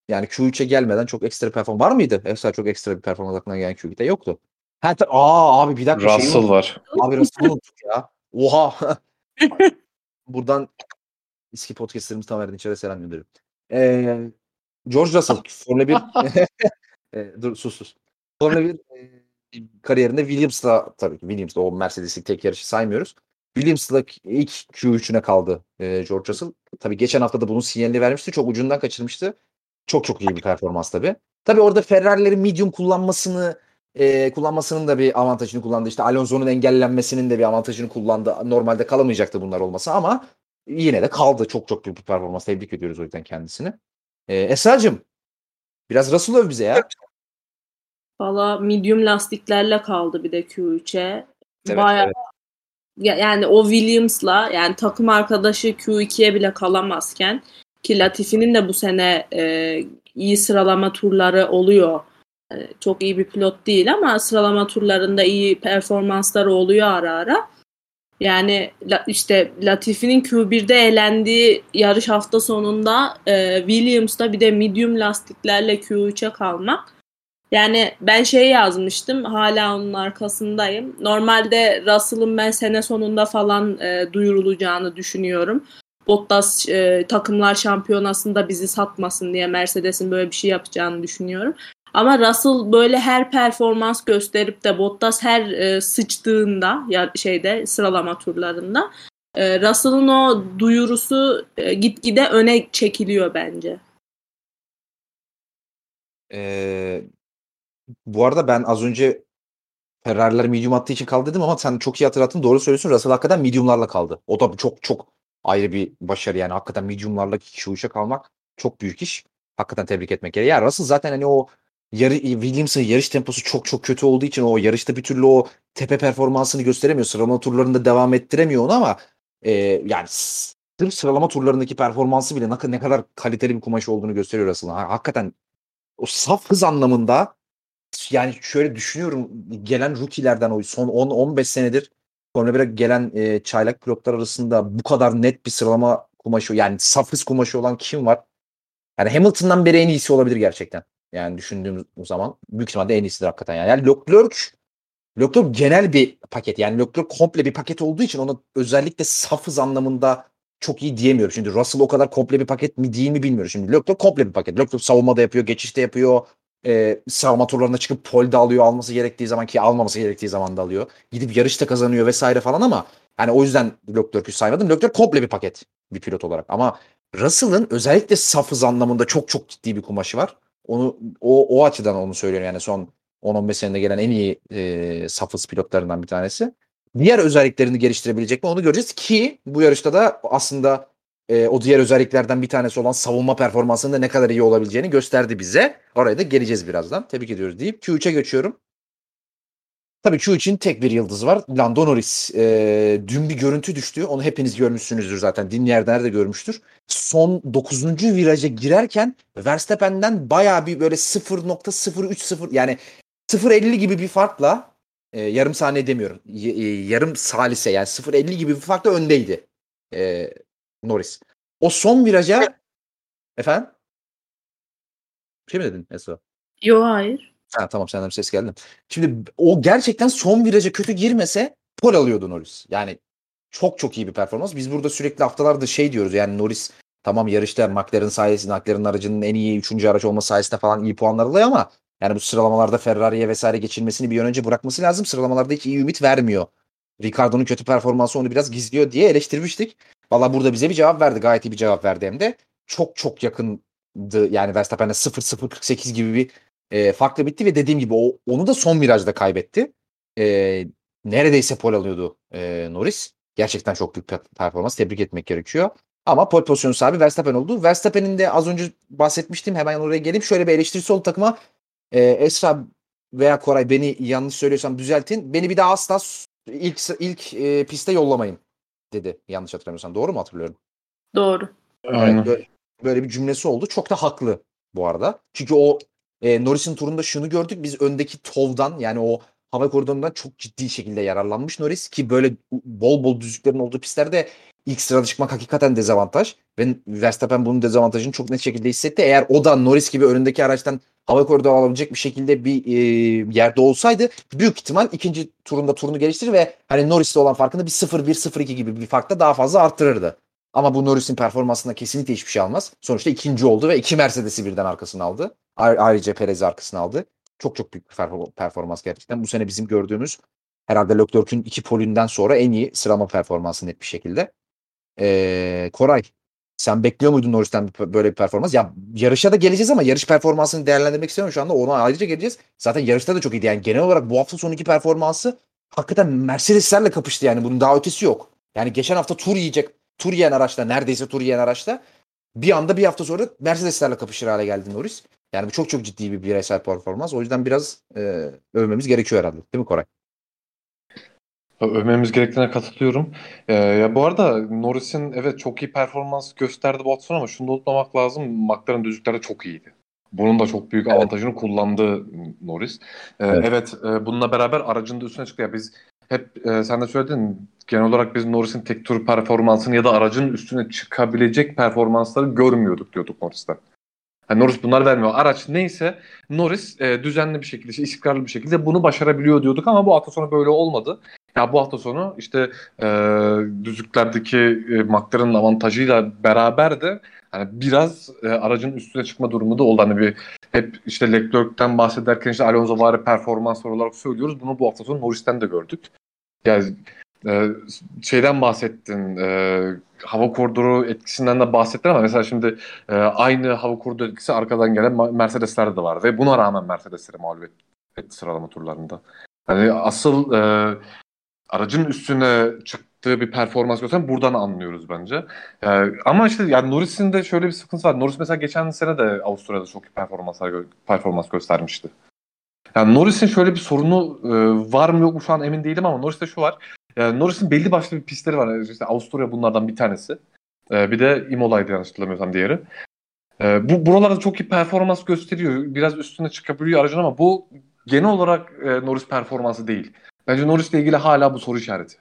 yani Q3'e gelmeden çok ekstra performans var mıydı? Efsane çok ekstra bir performans aklına gelen Q2'de yoktu. Ha, ta- aa abi bir dakika Russell unuttum. var. Abi Russell'ı unuttuk ya. Oha. Buradan eski podcastlarımız tam Erdinç'e selam gönderiyorum. Ee, George Russell Formula 1 Ee, dur sus sus. Formula 1 e, kariyerinde Williams'la tabii ki Williams'la o Mercedes'lik tek yarışı saymıyoruz. Williams'la ilk Q3'üne kaldı e, George Russell. Tabii geçen hafta da bunun sinyalini vermişti. Çok ucundan kaçırmıştı. Çok çok iyi bir performans tabii. Tabii orada Ferrari'lerin medium kullanmasını e, kullanmasının da bir avantajını kullandı. İşte Alonso'nun engellenmesinin de bir avantajını kullandı. Normalde kalamayacaktı bunlar olmasa ama yine de kaldı. Çok çok büyük bir performans. Tebrik ediyoruz o yüzden kendisini. E, Esra'cığım biraz Russell öv bize ya. Valla medium lastiklerle kaldı bir de Q3'e. Evet, Bayağı evet. Ya- yani o Williams'la yani takım arkadaşı Q2'ye bile kalamazken ki Latifi'nin de bu sene e, iyi sıralama turları oluyor. E, çok iyi bir pilot değil ama sıralama turlarında iyi performansları oluyor ara ara. Yani işte Latifi'nin Q1'de elendiği yarış hafta sonunda e, Williams'ta bir de medium lastiklerle Q3'e kalmak yani ben şey yazmıştım hala onun arkasındayım. Normalde Russell'ın ben sene sonunda falan e, duyurulacağını düşünüyorum. Bottas e, takımlar şampiyonasında bizi satmasın diye Mercedes'in böyle bir şey yapacağını düşünüyorum. Ama Russell böyle her performans gösterip de Bottas her e, sıçtığında ya şeyde sıralama turlarında e, Russell'ın o duyurusu e, gitgide öne çekiliyor bence. Ee, bu arada ben az önce Ferrari'ler medium attığı için kaldı dedim ama sen çok iyi hatırlattın. Doğru söylüyorsun. Russell hakikaten mediumlarla kaldı. O da çok çok ayrı bir başarı yani. Hakikaten mediumlarla Q3'e kalmak çok büyük iş. Hakikaten tebrik etmek gerekiyor. Ya Russell zaten hani o yarı, Williams'ın yarış temposu çok çok kötü olduğu için o yarışta bir türlü o tepe performansını gösteremiyor. Sıralama turlarında devam ettiremiyor onu ama e, yani sırf sıralama turlarındaki performansı bile ne, kadar kaliteli bir kumaş olduğunu gösteriyor. Ha- Hakikaten o saf hız anlamında yani şöyle düşünüyorum gelen rookie'lerden o son 10-15 senedir Formula 1'e gelen e, çaylak pilotlar arasında bu kadar net bir sıralama kumaşı yani saf hız kumaşı olan kim var? Yani Hamilton'dan beri en iyisi olabilir gerçekten. Yani düşündüğümüz zaman büyük ihtimalle en iyisidir hakikaten. Yani, yani Leclerc Leclerc genel bir paket. Yani Leclerc komple bir paket olduğu için ona özellikle saf hız anlamında çok iyi diyemiyorum. Şimdi Russell o kadar komple bir paket mi değil mi bilmiyorum. Şimdi Leclerc komple bir paket. Leclerc savunmada yapıyor, geçişte yapıyor. E, savunma turlarına çıkıp pole de alıyor alması gerektiği zaman ki almaması gerektiği zaman da alıyor. Gidip yarışta kazanıyor vesaire falan ama yani o yüzden Leclerc'ü saymadım. Leclerc komple bir paket bir pilot olarak. Ama Russell'ın özellikle saf hız anlamında çok çok ciddi bir kumaşı var. Onu o, o açıdan onu söylüyorum yani son 10-15 senede gelen en iyi e, saf hız pilotlarından bir tanesi. Diğer özelliklerini geliştirebilecek mi onu göreceğiz ki bu yarışta da aslında e, o diğer özelliklerden bir tanesi olan savunma performansının da ne kadar iyi olabileceğini gösterdi bize. Oraya da geleceğiz birazdan. Tebrik ediyoruz deyip Q3'e geçiyorum. Tabii Q3'in tek bir yıldızı var. Lando Norris. E, dün bir görüntü düştü. Onu hepiniz görmüşsünüzdür zaten. Dinleyenler de görmüştür. Son 9. viraja girerken Verstappen'den bayağı bir böyle 0.030 yani 0.50 gibi bir farkla e, yarım saniye demiyorum. Y- e, yarım salise yani 0.50 gibi bir farkla öndeydi. E, Norris. O son viraja efendim? Bir şey mi dedin Esra? Yo hayır. Ha, tamam senden bir ses geldi. Şimdi o gerçekten son viraja kötü girmese pol alıyordu Norris. Yani çok çok iyi bir performans. Biz burada sürekli haftalardır şey diyoruz yani Norris tamam yarışta McLaren sayesinde McLaren aracının en iyi 3. araç olması sayesinde falan iyi puanlar alıyor ama yani bu sıralamalarda Ferrari'ye vesaire geçilmesini bir an önce bırakması lazım. Sıralamalarda hiç iyi ümit vermiyor. Ricardo'nun kötü performansı onu biraz gizliyor diye eleştirmiştik. Valla burada bize bir cevap verdi. Gayet iyi bir cevap verdi hem de. Çok çok yakındı. Yani Verstappen'le 0-0-48 gibi bir e, farklı bitti ve dediğim gibi o, onu da son virajda kaybetti. E, neredeyse pol alıyordu e, Norris. Gerçekten çok büyük per- performans. Tebrik etmek gerekiyor. Ama pol pozisyonu sahibi Verstappen oldu. Verstappen'in de az önce bahsetmiştim. Hemen oraya gelip şöyle bir eleştirisi oldu takıma. E, Esra veya Koray beni yanlış söylüyorsam düzeltin. Beni bir daha asla ilk ilk e, piste yollamayın dedi. Yanlış hatırlamıyorsam. Doğru mu hatırlıyorum? Doğru. Aynen. Evet, böyle, böyle bir cümlesi oldu. Çok da haklı bu arada. Çünkü o e, Norris'in turunda şunu gördük. Biz öndeki tovdan yani o hava koridorundan çok ciddi şekilde yararlanmış Norris ki böyle bol bol düzlüklerin olduğu pistlerde ilk sırada çıkmak hakikaten dezavantaj. Ve Verstappen bunun dezavantajını çok net şekilde hissetti. Eğer o da Norris gibi önündeki araçtan hava koridoru alabilecek bir şekilde bir e, yerde olsaydı büyük ihtimal ikinci turunda turunu geliştirir ve hani Norris'le olan farkını bir 0-1 0-2 gibi bir farkla daha fazla arttırırdı. Ama bu Norris'in performansında kesinlikle hiçbir şey almaz. Sonuçta ikinci oldu ve iki Mercedes'i birden arkasına aldı. Ay- Ayrıca Perez'i arkasına aldı. Çok çok büyük bir perfor- performans gerçekten. Bu sene bizim gördüğümüz herhalde Leclerc'ün iki polünden sonra en iyi sıralama performansı net bir şekilde. Ee, Koray sen bekliyor muydun Norris'ten böyle bir performans? Ya yarışa da geleceğiz ama yarış performansını değerlendirmek istiyorum şu anda. Ona ayrıca geleceğiz. Zaten yarışta da çok iyiydi. Yani genel olarak bu hafta sonunki performansı hakikaten Mercedes'lerle kapıştı yani. Bunun daha ötesi yok. Yani geçen hafta tur yiyecek, tur yiyen araçta, neredeyse tur yiyen araçta bir anda bir hafta sonra Mercedes'lerle kapışır hale geldi Norris. Yani bu çok çok ciddi bir bireysel performans. O yüzden biraz e, övmemiz gerekiyor herhalde. Değil mi Koray? Övmemiz gerektiğine katılıyorum. Ee, ya bu arada Norris'in evet çok iyi performans gösterdi sonu ama şunu da unutmamak lazım. McLaren düzlüklerde çok iyiydi. Bunun da çok büyük Evet. avantajını kullandı Norris. Ee, Evet. evet, e, bununla beraber aracın da üstüne çıktı. Ya biz hep e, sen de söyledin genel olarak biz Norris'in tek tur performansını ya da aracın üstüne çıkabilecek performansları görmüyorduk diyorduk Norris'ten. Yani Norris bunlar vermiyor. Araç neyse Norris e, düzenli bir şekilde, işte istikrarlı bir şekilde bunu başarabiliyor diyorduk ama bu hafta sonu böyle olmadı. Ya bu hafta sonu işte e, düzlüklerdeki e, McLaren'ın avantajıyla beraber de hani biraz e, aracın üstüne çıkma durumu da oldu. Hani bir hep işte Leclerc'ten bahsederken işte Alonso var performans olarak söylüyoruz. Bunu bu hafta sonu Norris'ten de gördük. Yani e, şeyden bahsettin, e, hava koridoru etkisinden de bahsettin ama mesela şimdi e, aynı hava koridoru etkisi arkadan gelen Mercedes'lerde de var ve buna rağmen Mercedes'leri mağlup et- etti sıralama turlarında. Hani asıl e, aracın üstüne çıktığı bir performans gösteren buradan anlıyoruz bence. E, ama işte yani Norris'in de şöyle bir sıkıntısı var. Norris mesela geçen sene de Avusturya'da çok iyi performanslar performans göstermişti. Yani Norris'in şöyle bir sorunu e, var mı yok mu şu an emin değilim ama Norris'te şu var. Yani Norris'in belli başlı bir pistleri var. İşte Avusturya bunlardan bir tanesi. E, bir de Imola'ydı yanlış hatırlamıyorsam diğeri. E, bu buralarda çok iyi performans gösteriyor. Biraz üstüne çıkabiliyor aracın ama bu genel olarak e, Norris performansı değil. Bence Norris'le ilgili hala bu soru işareti.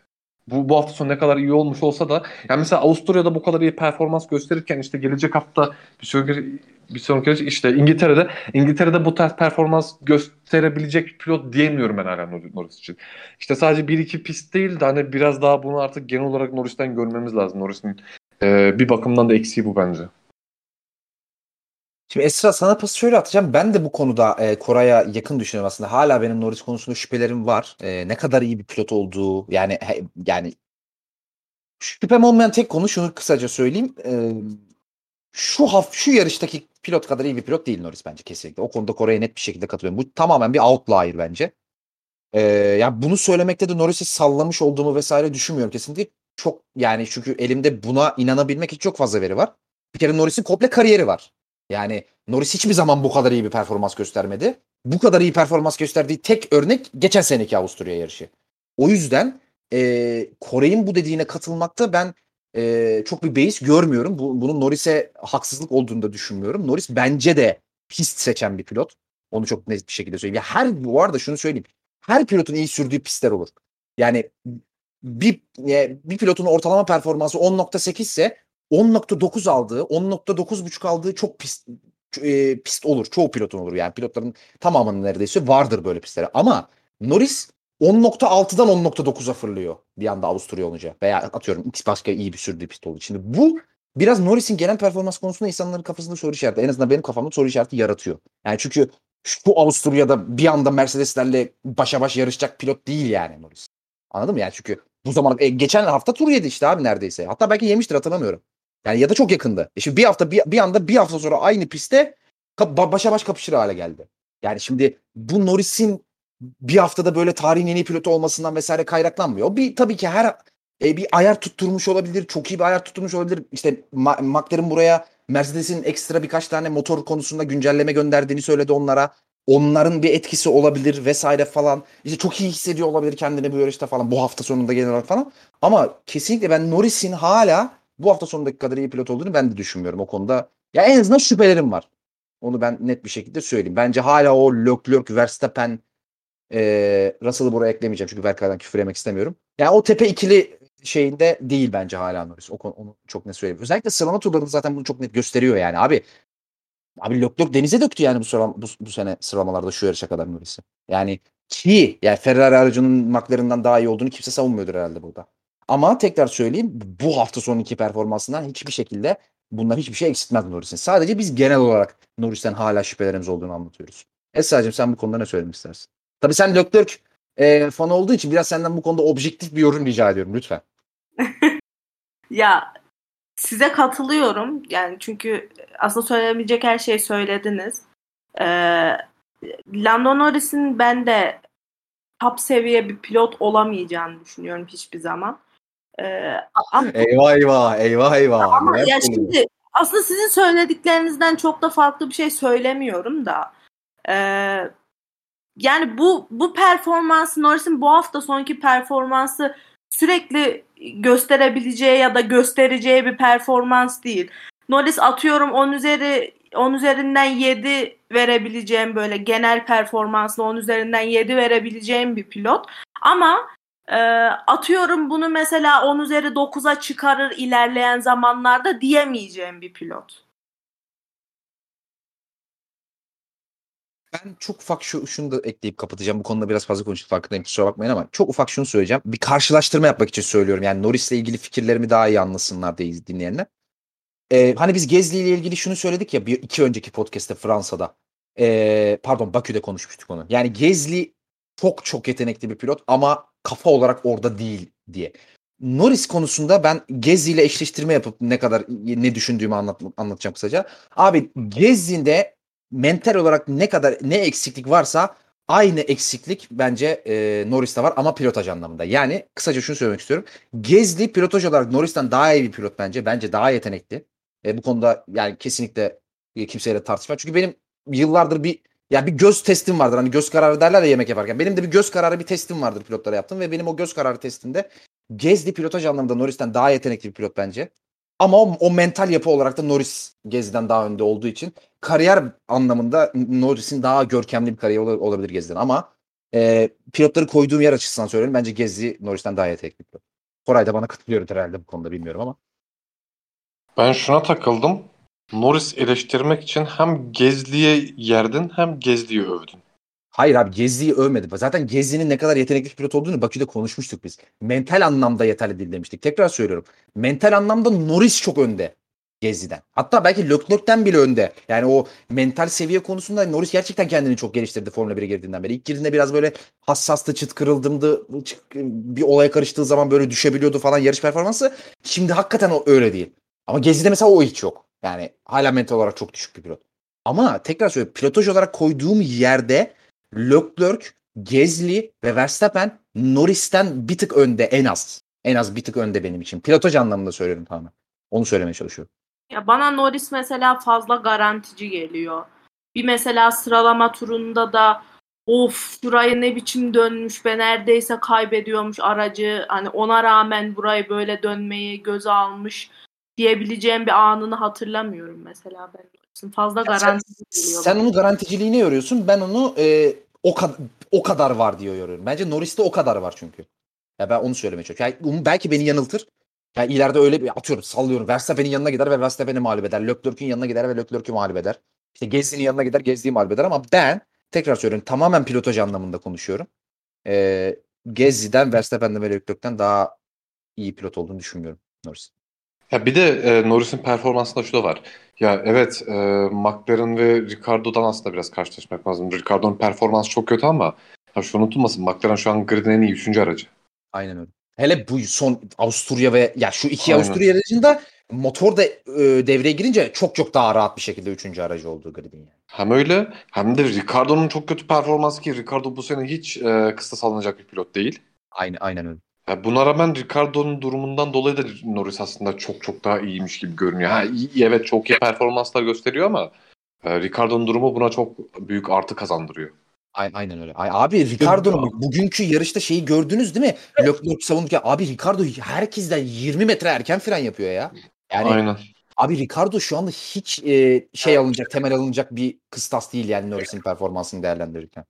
Bu, bu hafta sonu ne kadar iyi olmuş olsa da yani mesela Avusturya'da bu kadar iyi performans gösterirken işte gelecek hafta bir sonraki bir sonraki işte İngiltere'de İngiltere'de bu tarz performans gösterebilecek pilot diyemiyorum ben hala Nor- Norris için. İşte sadece bir iki pist değil de hani biraz daha bunu artık genel olarak Norris'ten görmemiz lazım. Norris'in e, bir bakımdan da eksiği bu bence. Şimdi Esra sana pası şöyle atacağım. Ben de bu konuda e, Koray'a yakın düşünüyorum aslında. Hala benim Norris konusunda şüphelerim var. E, ne kadar iyi bir pilot olduğu yani he- yani şüphem olmayan tek konu şunu kısaca söyleyeyim. E, şu haf şu yarıştaki pilot kadar iyi bir pilot değil Norris bence kesinlikle. O konuda Koray'a net bir şekilde katılıyorum. Bu tamamen bir outlier bence. E, yani bunu söylemekte de Norris'i sallamış olduğumu vesaire düşünmüyorum kesinlikle. Çok yani çünkü elimde buna inanabilmek için çok fazla veri var. Bir kere Norris'in komple kariyeri var. Yani Norris hiçbir zaman bu kadar iyi bir performans göstermedi. Bu kadar iyi performans gösterdiği tek örnek geçen seneki Avusturya yarışı. O yüzden e, Koray'ın bu dediğine katılmakta ben e, çok bir beis görmüyorum. Bu, bunun Norris'e haksızlık olduğunu da düşünmüyorum. Norris bence de pist seçen bir pilot. Onu çok net bir şekilde söyleyeyim. Ya her bu arada şunu söyleyeyim. Her pilotun iyi sürdüğü pistler olur. Yani bir bir pilotun ortalama performansı 10.8 ise 10.9 aldığı, 10.9.5 aldığı çok pist e, pist olur. Çoğu pilotun olur yani. Pilotların tamamının neredeyse vardır böyle pistleri. Ama Norris 10.6'dan 10.9'a fırlıyor bir anda Avusturya olunca. Veya atıyorum X başka iyi bir sürdüğü pist olduğu için. Bu biraz Norris'in genel performans konusunda insanların kafasında soru işareti. En azından benim kafamda soru işareti yaratıyor. Yani çünkü şu Avusturya'da bir anda Mercedes'lerle başa baş yarışacak pilot değil yani Norris. Anladın mı? Yani çünkü bu zaman e, geçen hafta tur yedi işte abi neredeyse. Hatta belki yemiştir hatırlamıyorum. Yani ya da çok yakındı. E şimdi bir hafta bir, bir anda bir hafta sonra aynı pistte başa baş kapışır hale geldi. Yani şimdi bu Norris'in bir haftada böyle tarihin en iyi pilotu olmasından vesaire kaynaklanmıyor. Bir tabii ki her e, bir ayar tutturmuş olabilir. Çok iyi bir ayar tutturmuş olabilir. İşte Ma- McLaren buraya Mercedes'in ekstra birkaç tane motor konusunda güncelleme gönderdiğini söyledi onlara. onların bir etkisi olabilir vesaire falan. İşte çok iyi hissediyor olabilir kendini bu yarışta falan bu hafta sonunda genel olarak falan. Ama kesinlikle ben Norris'in hala bu hafta sonundaki kadar iyi pilot olduğunu ben de düşünmüyorum o konuda. Ya en azından şüphelerim var. Onu ben net bir şekilde söyleyeyim. Bence hala o Leclerc, Verstappen, e, Russell'ı buraya eklemeyeceğim çünkü Berkay'dan küfür yemek istemiyorum. Yani o tepe ikili şeyinde değil bence hala Norris. O konu, onu çok net söyleyeyim. Özellikle sıralama turlarında zaten bunu çok net gösteriyor yani abi. Abi Leclerc denize döktü yani bu, sıralama, bu, bu sene sıralamalarda şu yarışa kadar Norris'i. Yani ki yani Ferrari aracının McLaren'dan daha iyi olduğunu kimse savunmuyordur herhalde burada. Ama tekrar söyleyeyim bu hafta sonunki performansından hiçbir şekilde bunlar hiçbir şey eksiltmez Norris'in. Sadece biz genel olarak Norris'ten hala şüphelerimiz olduğunu anlatıyoruz. Esra'cığım sen bu konuda ne söylemek istersin? Tabii sen Leclerc e, fan olduğu için biraz senden bu konuda objektif bir yorum rica ediyorum lütfen. Ya size katılıyorum. Yani çünkü aslında söylenebilecek her şeyi söylediniz. Ee, Lando Norris'in ben de top seviye bir pilot olamayacağını düşünüyorum hiçbir zaman. Ee, ama, Eyvah eyvah eyvah eyvah. ama ya şimdi aslında sizin söylediklerinizden çok da farklı bir şey söylemiyorum da. Ee, yani bu bu performansı Norris'in bu hafta sonki performansı sürekli gösterebileceği ya da göstereceği bir performans değil. Norris atıyorum 10 üzeri 10 üzerinden 7 verebileceğim böyle genel performansla 10 üzerinden 7 verebileceğim bir pilot. Ama e, atıyorum bunu mesela 10 üzeri 9'a çıkarır ilerleyen zamanlarda diyemeyeceğim bir pilot. Ben çok ufak şu, şunu da ekleyip kapatacağım. Bu konuda biraz fazla konuştuk farkındayım kusura bakmayın ama çok ufak şunu söyleyeceğim. Bir karşılaştırma yapmak için söylüyorum. Yani Norris'le ilgili fikirlerimi daha iyi anlasınlar diye dinleyenler. Ee, hani biz Gezli ile ilgili şunu söyledik ya bir iki önceki podcast'te Fransa'da. Ee, pardon Bakü'de konuşmuştuk onu. Yani Gezli çok çok yetenekli bir pilot ama kafa olarak orada değil diye. Norris konusunda ben Gezzi ile eşleştirme yapıp ne kadar ne düşündüğümü anlat, anlatacağım kısaca. Abi Gezzi'nde mental olarak ne kadar ne eksiklik varsa aynı eksiklik bence e, Norris'te var ama pilotaj anlamında. Yani kısaca şunu söylemek istiyorum. Gezli pilotaj olarak Norris'ten daha iyi bir pilot bence. Bence daha yetenekli. E, bu konuda yani kesinlikle kimseyle tartışma. Çünkü benim yıllardır bir ya bir göz testim vardır. Hani göz kararı derler ya yemek yaparken. Benim de bir göz kararı bir testim vardır pilotlara yaptım ve benim o göz kararı testimde Gezli pilotaj anlamında Norris'ten daha yetenekli bir pilot bence. Ama o, o mental yapı olarak da Norris Gezli'den daha önde olduğu için kariyer anlamında Norris'in daha görkemli bir kariyer ol- olabilir Gezli'den ama e, pilotları koyduğum yer açısından söylüyorum. Bence Gezli Norris'ten daha yetenekli bir pilot. Koray da bana katılıyor herhalde bu konuda bilmiyorum ama. Ben şuna takıldım. Norris eleştirmek için hem Gezli'ye yerdin hem Gezli'yi övdün. Hayır abi Gezli'yi övmedi. Zaten Gezli'nin ne kadar yetenekli pilot olduğunu Bakü'de konuşmuştuk biz. Mental anlamda yeterli değil demiştik. Tekrar söylüyorum. Mental anlamda Norris çok önde Gezli'den. Hatta belki Leclerc'ten bile önde. Yani o mental seviye konusunda Norris gerçekten kendini çok geliştirdi Formula 1'e girdiğinden beri. İlk girdiğinde biraz böyle hassastı, çıt kırıldımdı. Bir olaya karıştığı zaman böyle düşebiliyordu falan yarış performansı. Şimdi hakikaten o öyle değil. Ama Gezli'de mesela o hiç yok. Yani hala mental olarak çok düşük bir pilot. Ama tekrar söylüyorum pilotaj olarak koyduğum yerde Leclerc, Gezli ve Verstappen Norris'ten bir tık önde en az. En az bir tık önde benim için. Pilotaj anlamında söylüyorum tamamen. Onu söylemeye çalışıyorum. Ya bana Norris mesela fazla garantici geliyor. Bir mesela sıralama turunda da of şurayı ne biçim dönmüş be neredeyse kaybediyormuş aracı. Hani ona rağmen burayı böyle dönmeyi göze almış diyebileceğim bir anını hatırlamıyorum mesela ben. Fazla garantici geliyor. Sen bana. onu garanticiliğine yoruyorsun. Ben onu e, o, kad- o kadar var diye yoruyorum. Bence Norris'te o kadar var çünkü. Ya ben onu söylemeye çalışıyorum. Yani um- belki beni yanıltır. Yani ileride öyle bir atıyorum sallıyorum. Verstappen'in yanına gider ve Verstappen'i mağlup eder. Leclerc'in yanına gider ve Leclerc'i mağlup eder. İşte Gezli'nin yanına gider Gezli'yi mağlup eder ama ben tekrar söylüyorum tamamen pilotaj anlamında konuşuyorum. Ee, Gezli'den Verstappen'den ve Leclerc'ten daha iyi pilot olduğunu düşünmüyorum Norris. Ya bir de e, Norris'in performansında şu da var. Ya evet e, McLaren ve Ricardo'dan aslında biraz karşılaşmak lazım. Ricardo'nun performansı çok kötü ama ya şunu unutulmasın McLaren şu an gridin en iyi 3. aracı. Aynen öyle. Hele bu son Avusturya ve ya şu iki Aynen. Avusturya aracında motor da e, devreye girince çok çok daha rahat bir şekilde üçüncü aracı olduğu gridin yani. Hem öyle hem de Ricardo'nun çok kötü performansı ki Ricardo bu sene hiç e, kıstas alınacak bir pilot değil. Aynen, aynen öyle. Ya buna rağmen Ricardo'nun durumundan dolayı da Norris aslında çok çok daha iyiymiş gibi görünüyor. Ha, iyi, evet çok iyi performanslar gösteriyor ama E, Ricardo'nun durumu buna çok büyük artı kazandırıyor. Aynen, aynen öyle. Ay, abi Ricardo'nun bugünkü yarışta şeyi gördünüz değil mi? Leclerc savunurken abi Ricardo herkesten 20 metre erken fren yapıyor ya. Yani Aynen. abi Ricardo şu anda hiç e, şey alınacak, temel alınacak bir kıstas değil yani Norris'in performansını değerlendirirken.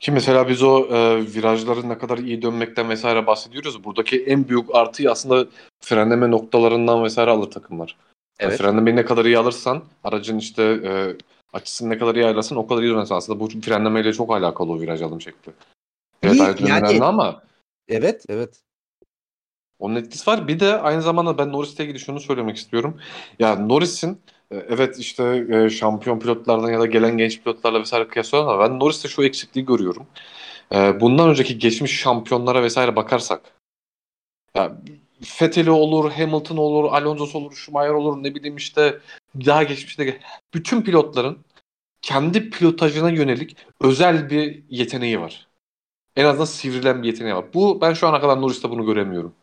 Ki mesela biz o e, virajların ne kadar iyi dönmekten vesaire bahsediyoruz. Buradaki en büyük artıyı aslında frenleme noktalarından vesaire alır takımlar. Yani Evet. frenlemeyi ne kadar iyi alırsan, aracın işte e, açısını ne kadar iyi ayarlarsan o kadar iyi dönersin. Aslında bu frenlemeyle çok alakalı o viraj alım şekli. Evet İyi, ayrıca yani- önemli ama Evet, evet. onun etkisi var. Bir de aynı zamanda ben Norris'le ilgili şunu söylemek istiyorum. Ya Norris'in e, evet işte e, şampiyon pilotlardan ya da gelen genç pilotlarla vesaire kıyaslıyorlar ama ben Norris'te şu eksikliği görüyorum. E, Bundan önceki geçmiş şampiyonlara vesaire bakarsak ya Vettel olur, Hamilton olur, Alonso olur, Schumacher olur ne bileyim işte daha geçmişte bütün pilotların kendi pilotajına yönelik özel bir yeteneği var. En azından sivrilen bir yeteneği var. Bu ben şu ana kadar Norris'te bunu göremiyorum.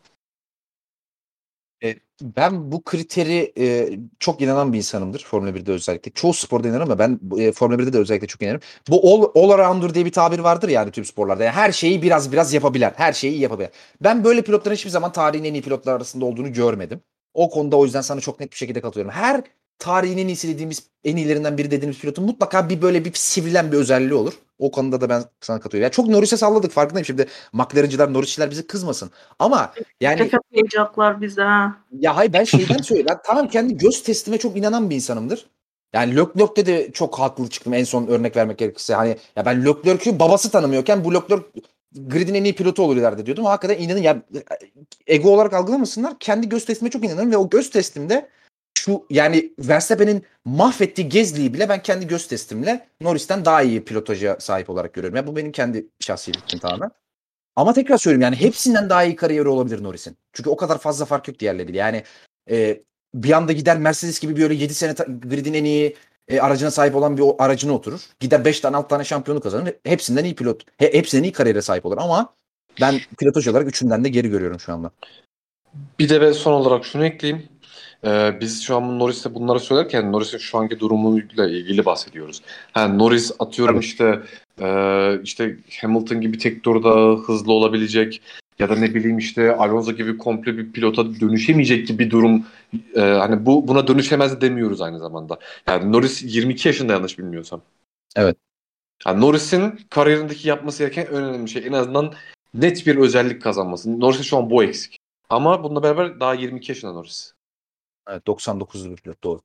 E, ben bu kriteri e, çok inanan bir insanımdır Formula 1'de özellikle. Çoğu sporda inanırım ama ben e, Formula 1'de de özellikle çok inanırım. Bu all, all arounder diye bir tabir vardır yani tüm sporlarda. Yani her şeyi biraz biraz yapabilen, her şeyi yapabilen. Ben böyle pilotların hiçbir zaman tarihin en iyi pilotlar arasında olduğunu görmedim. O konuda o yüzden sana çok net bir şekilde katılıyorum. Her tarihin en iyisi dediğimiz, en iyilerinden biri dediğimiz pilotun mutlaka bir böyle bir sivrilen bir özelliği olur. O konuda da ben sana katılıyorum. Yani çok Norris'e salladık farkındayım şimdi. McLaren'cılar, Norris'çiler bizi kızmasın. Ama yani Tefe koyacaklar bize ha. ya hayır ben şeyden söylüyorum. Ben tamam kendi göz testime çok inanan bir insanımdır. Yani Leclerc'te de çok haklı çıktım en son örnek vermek gerekirse. Hani ya ben Leclerc'ü babası tanımıyorken bu Leclerc gridin en iyi pilotu olur ileride diyordum. Hakikaten inanın ya ego olarak algılamasınlar. Kendi göz testime çok inanırım ve o göz testimde şu yani Verstappen'in mahvettiği Gezli'yi bile ben kendi göz testimle Norris'ten daha iyi pilotaja sahip olarak görüyorum. Ya bu benim kendi şahsi fikrim tamamen. Ama tekrar söylüyorum yani hepsinden daha iyi kariyeri olabilir Norris'in. Çünkü o kadar fazla fark yok diğerleriyle. Yani e, bir anda gider Mercedes gibi böyle 7 sene gridin en iyi e, aracına sahip olan bir aracına oturur. Gider 5 tane 6 tane şampiyonu kazanır. Hepsinden iyi pilot. He, hepsinden iyi kariyere sahip olur ama ben pilotaj olarak üçünden de geri görüyorum şu anda. Bir de ve son olarak şunu ekleyeyim. Ee, biz şu an Norris'te bunları söylerken Norris'in şu anki durumuyla ilgili bahsediyoruz. Ha, Norris atıyorum Tabii. işte e, işte Hamilton gibi tek turda hızlı olabilecek ya da ne bileyim işte Alonso gibi komple bir pilota dönüşemeyecek gibi bir durum. E, hani bu buna dönüşemez demiyoruz aynı zamanda. Yani Norris 22 yaşında yanlış bilmiyorsam. Evet. Yani Norris'in kariyerindeki yapması gereken en önemli şey en azından net bir özellik kazanması. Norris'in şu an bu eksik. Ama bununla beraber daha 22 yaşında Norris. Evet 99'lu bir pilot doğru.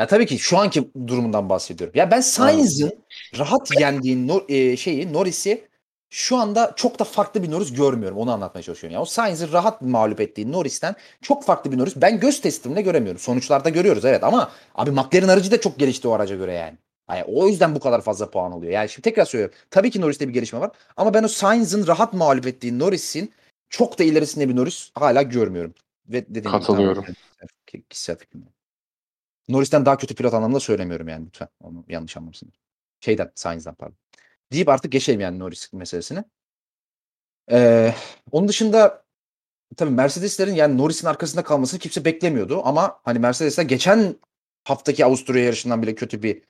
Ya tabii ki şu anki durumundan bahsediyorum. Ya ben Sainz'ın rahat yendiği Nor- e, şeyi Norris'i şu anda çok da farklı bir Norris görmüyorum. Onu anlatmaya çalışıyorum. Ya o Sainz'ın rahat mağlup ettiği Norris'ten çok farklı bir Norris. Ben göz testimle göremiyorum. Sonuçlarda görüyoruz evet ama abi McLaren aracı da çok gelişti o araca göre yani. Yani o yüzden bu kadar fazla puan alıyor. Yani şimdi tekrar söylüyorum. Tabii ki Norris'te bir gelişme var. Ama ben o Sainz'ın rahat mağlup ettiği Norris'in çok da ilerisinde bir Norris hala görmüyorum. Ve dediğim gibi Katılıyorum. tamamen Kişisel fikrim. Norris'ten daha kötü pilot anlamında söylemiyorum yani lütfen. Onu yanlış anlamasın. Şeyden, Sainz'den pardon. Deyip artık geçelim yani Norris meselesine. Ee, onun dışında tabii Mercedeslerin yani Norris'in arkasında kalmasını kimse beklemiyordu ama hani Mercedesler geçen haftaki Avusturya yarışından bile kötü bir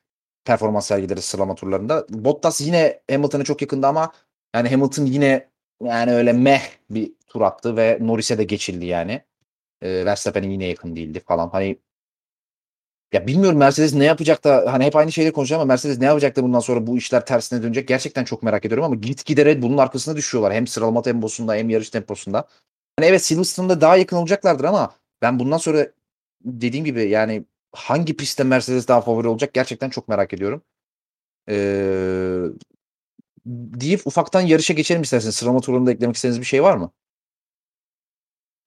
performans sergiledi sıralama turlarında. Bottas yine Hamilton'a çok yakındı ama yani Hamilton yine yani öyle meh bir tur attı ve Norris'e de geçildi yani. Ee, Verstappen'e yine yakın değildi falan. Hani ya bilmiyorum Mercedes ne yapacak da hani hep aynı şeyleri konuşuyor ama Mercedes ne yapacak da bundan sonra bu işler tersine dönecek gerçekten çok merak ediyorum ama gitgide Red Bull'un arkasına düşüyorlar. Hem sıralama temposunda hem yarış temposunda. Hani evet Silverstone'da daha yakın olacaklardır ama ben bundan sonra dediğim gibi yani hangi pistte Mercedes daha favori olacak gerçekten çok merak ediyorum. Ee, deyip ufaktan yarışa geçelim isterseniz. Sıralama turunda eklemek istediğiniz bir şey var mı?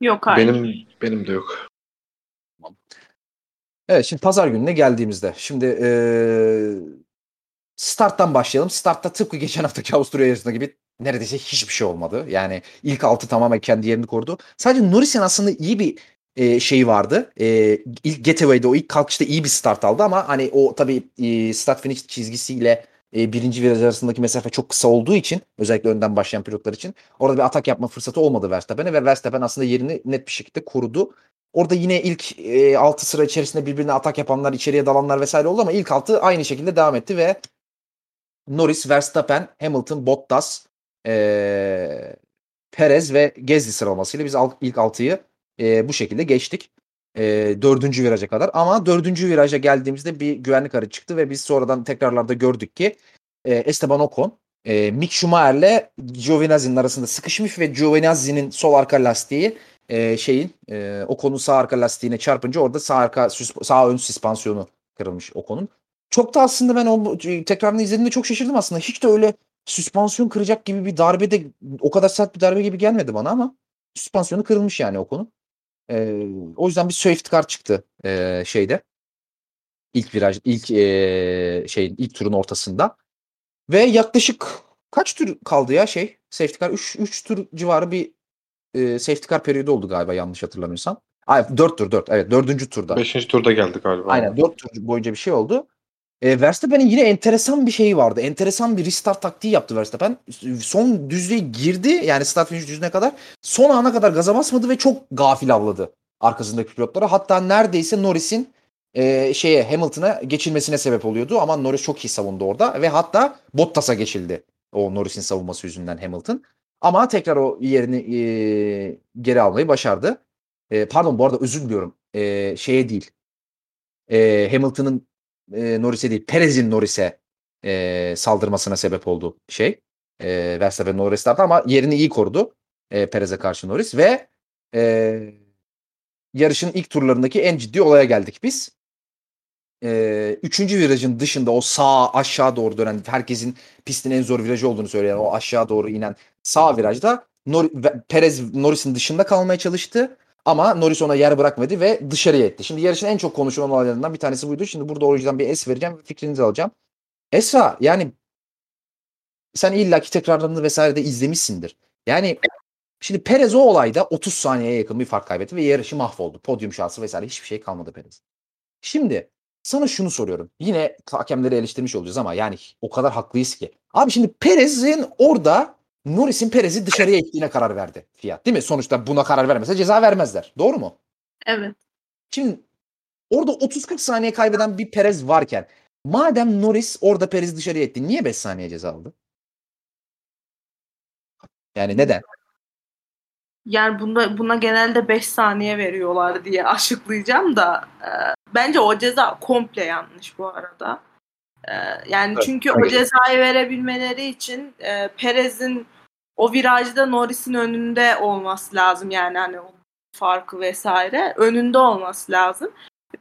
Yok hayır. Benim benim de yok. Evet şimdi pazar gününe geldiğimizde şimdi eee, starttan başlayalım. Startta tıpkı geçen haftaki Avusturya yarışında gibi neredeyse hiçbir şey olmadı. Yani ilk altı tamamen kendi yerini korudu. Sadece Norris'in aslında iyi bir eee şeyi vardı. Eee ilk getaway'de o ilk kalkışta iyi bir start aldı ama hani o tabii eee, start finish çizgisiyle eee, birinci viraj arasındaki mesafe çok kısa olduğu için özellikle önden başlayan pilotlar için orada bir atak yapma fırsatı olmadı Verstappen'e ve Verstappen aslında yerini net bir şekilde korudu. Orada yine ilk e, 6 sıra içerisinde birbirine atak yapanlar, içeriye dalanlar vesaire oldu ama ilk 6 aynı şekilde devam etti ve Norris, Verstappen, Hamilton, Bottas, e, Perez ve Gezdi sıralamasıyla biz ilk 6'yı e, bu şekilde geçtik. E, dördüncü viraja kadar. Ama dördüncü viraja geldiğimizde bir güvenlik aracı çıktı ve biz sonradan tekrarlarda gördük ki e, Esteban Ocon e, Mick Schumacher'le Giovinazzi'nin arasında sıkışmış ve Giovinazzi'nin sol arka lastiği e, şeyin e, Ocon'un sağ arka lastiğine çarpınca orada sağ arka sağ ön süspansiyonu kırılmış Ocon'un. Çok da aslında ben o tekrarını izlediğimde çok şaşırdım aslında. Hiç de öyle süspansiyon kıracak gibi bir darbe de o kadar sert bir darbe gibi gelmedi bana ama süspansiyonu kırılmış yani Ocon'un. Ee, o yüzden bir safety car çıktı ee, şeyde. İlk viraj, ilk ee, şeyin ilk turun ortasında. Ve yaklaşık kaç tur kaldı ya şey? Safety car 3 3 tur civarı bir ee, safety car periyodu oldu galiba yanlış hatırlamıyorsam. Ay 4 tur 4 evet 4. turda. Beşinci turda geldik galiba. Aynen 4 tur boyunca bir şey oldu. E, Verstappen'in yine enteresan bir şeyi vardı. Enteresan bir restart taktiği yaptı Verstappen. Son düzlüğe girdi yani start finish düzlüğüne kadar. Son ana kadar gaza basmadı ve çok gafil avladı arkasındaki pilotlara. Hatta neredeyse Norris'in e, şeye Hamilton'a geçilmesine sebep oluyordu ama Norris çok iyi savundu orada ve hatta Bottas'a geçildi o Norris'in savunması yüzünden Hamilton. Ama tekrar o yerini e, geri almayı başardı. E, pardon bu arada özür diliyorum. E, şeye değil. E, Hamilton'ın e, Norris'e değil Perez'in Norris'e e, saldırmasına sebep oldu şey. E, Verstappen Norris starttı ama yerini iyi korudu. E, Perez'e karşı Norris ve e, yarışın ilk turlarındaki en ciddi olaya geldik biz. E, üçüncü virajın dışında o sağ aşağı doğru dönen herkesin pistin en zor virajı olduğunu söyleyen o aşağı doğru inen sağ virajda Nor- Perez Norris'in dışında kalmaya çalıştı. Ama Norris ona yer bırakmadı ve dışarıya etti. Şimdi yarışın en çok konuşulan olaylarından bir tanesi buydu. Şimdi burada o yüzden bir es vereceğim ve fikrinizi alacağım. Esra yani sen illaki tekrarlarını vesaire de izlemişsindir. Yani şimdi Perez o olayda 30 saniyeye yakın bir fark kaybetti ve yarışı mahvoldu. Podyum şansı vesaire hiçbir şey kalmadı Perez. Şimdi sana şunu soruyorum. Yine hakemleri eleştirmiş olacağız ama yani o kadar haklıyız ki. Abi şimdi Perez'in orada Norris'in Perez'i dışarıya ittiğine karar verdi Fiat. Değil mi? Sonuçta buna karar vermese ceza vermezler. Doğru mu? Evet. Şimdi orada 30-40 saniye kaybeden bir Perez varken madem Norris orada Perez'i dışarıya etti niye 5 saniye ceza aldı? Yani neden? Yani bunda, buna genelde 5 saniye veriyorlar diye açıklayacağım da e, bence o ceza komple yanlış bu arada. E, yani Evet, çünkü o evet. cezayı verebilmeleri için e, Perez'in o virajda Norris'in önünde olması lazım yani hani o farkı vesaire önünde olması lazım.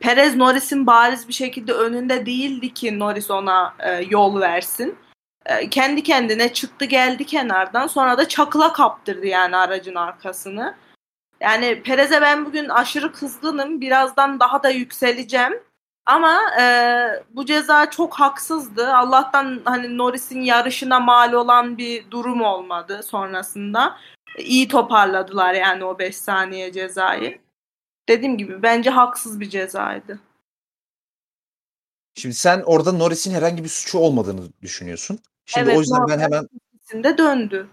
Perez Norris'in bariz bir şekilde önünde değildi ki Norris ona e, yol versin. E, kendi kendine çıktı geldi kenardan sonra da çakıla kaptırdı yani aracın arkasını. Yani Perez'e ben bugün aşırı kızgınım. Birazdan daha da yükseleceğim. Ama e, bu ceza çok haksızdı. Allah'tan hani Norris'in yarışına mal olan bir durum olmadı sonrasında. İyi toparladılar yani o 5 saniye cezayı. Dediğim gibi bence haksız bir cezaydı. Şimdi sen orada Norris'in herhangi bir suçu olmadığını düşünüyorsun. Şimdi Evet, o yüzden ben hemen İkisinde döndü.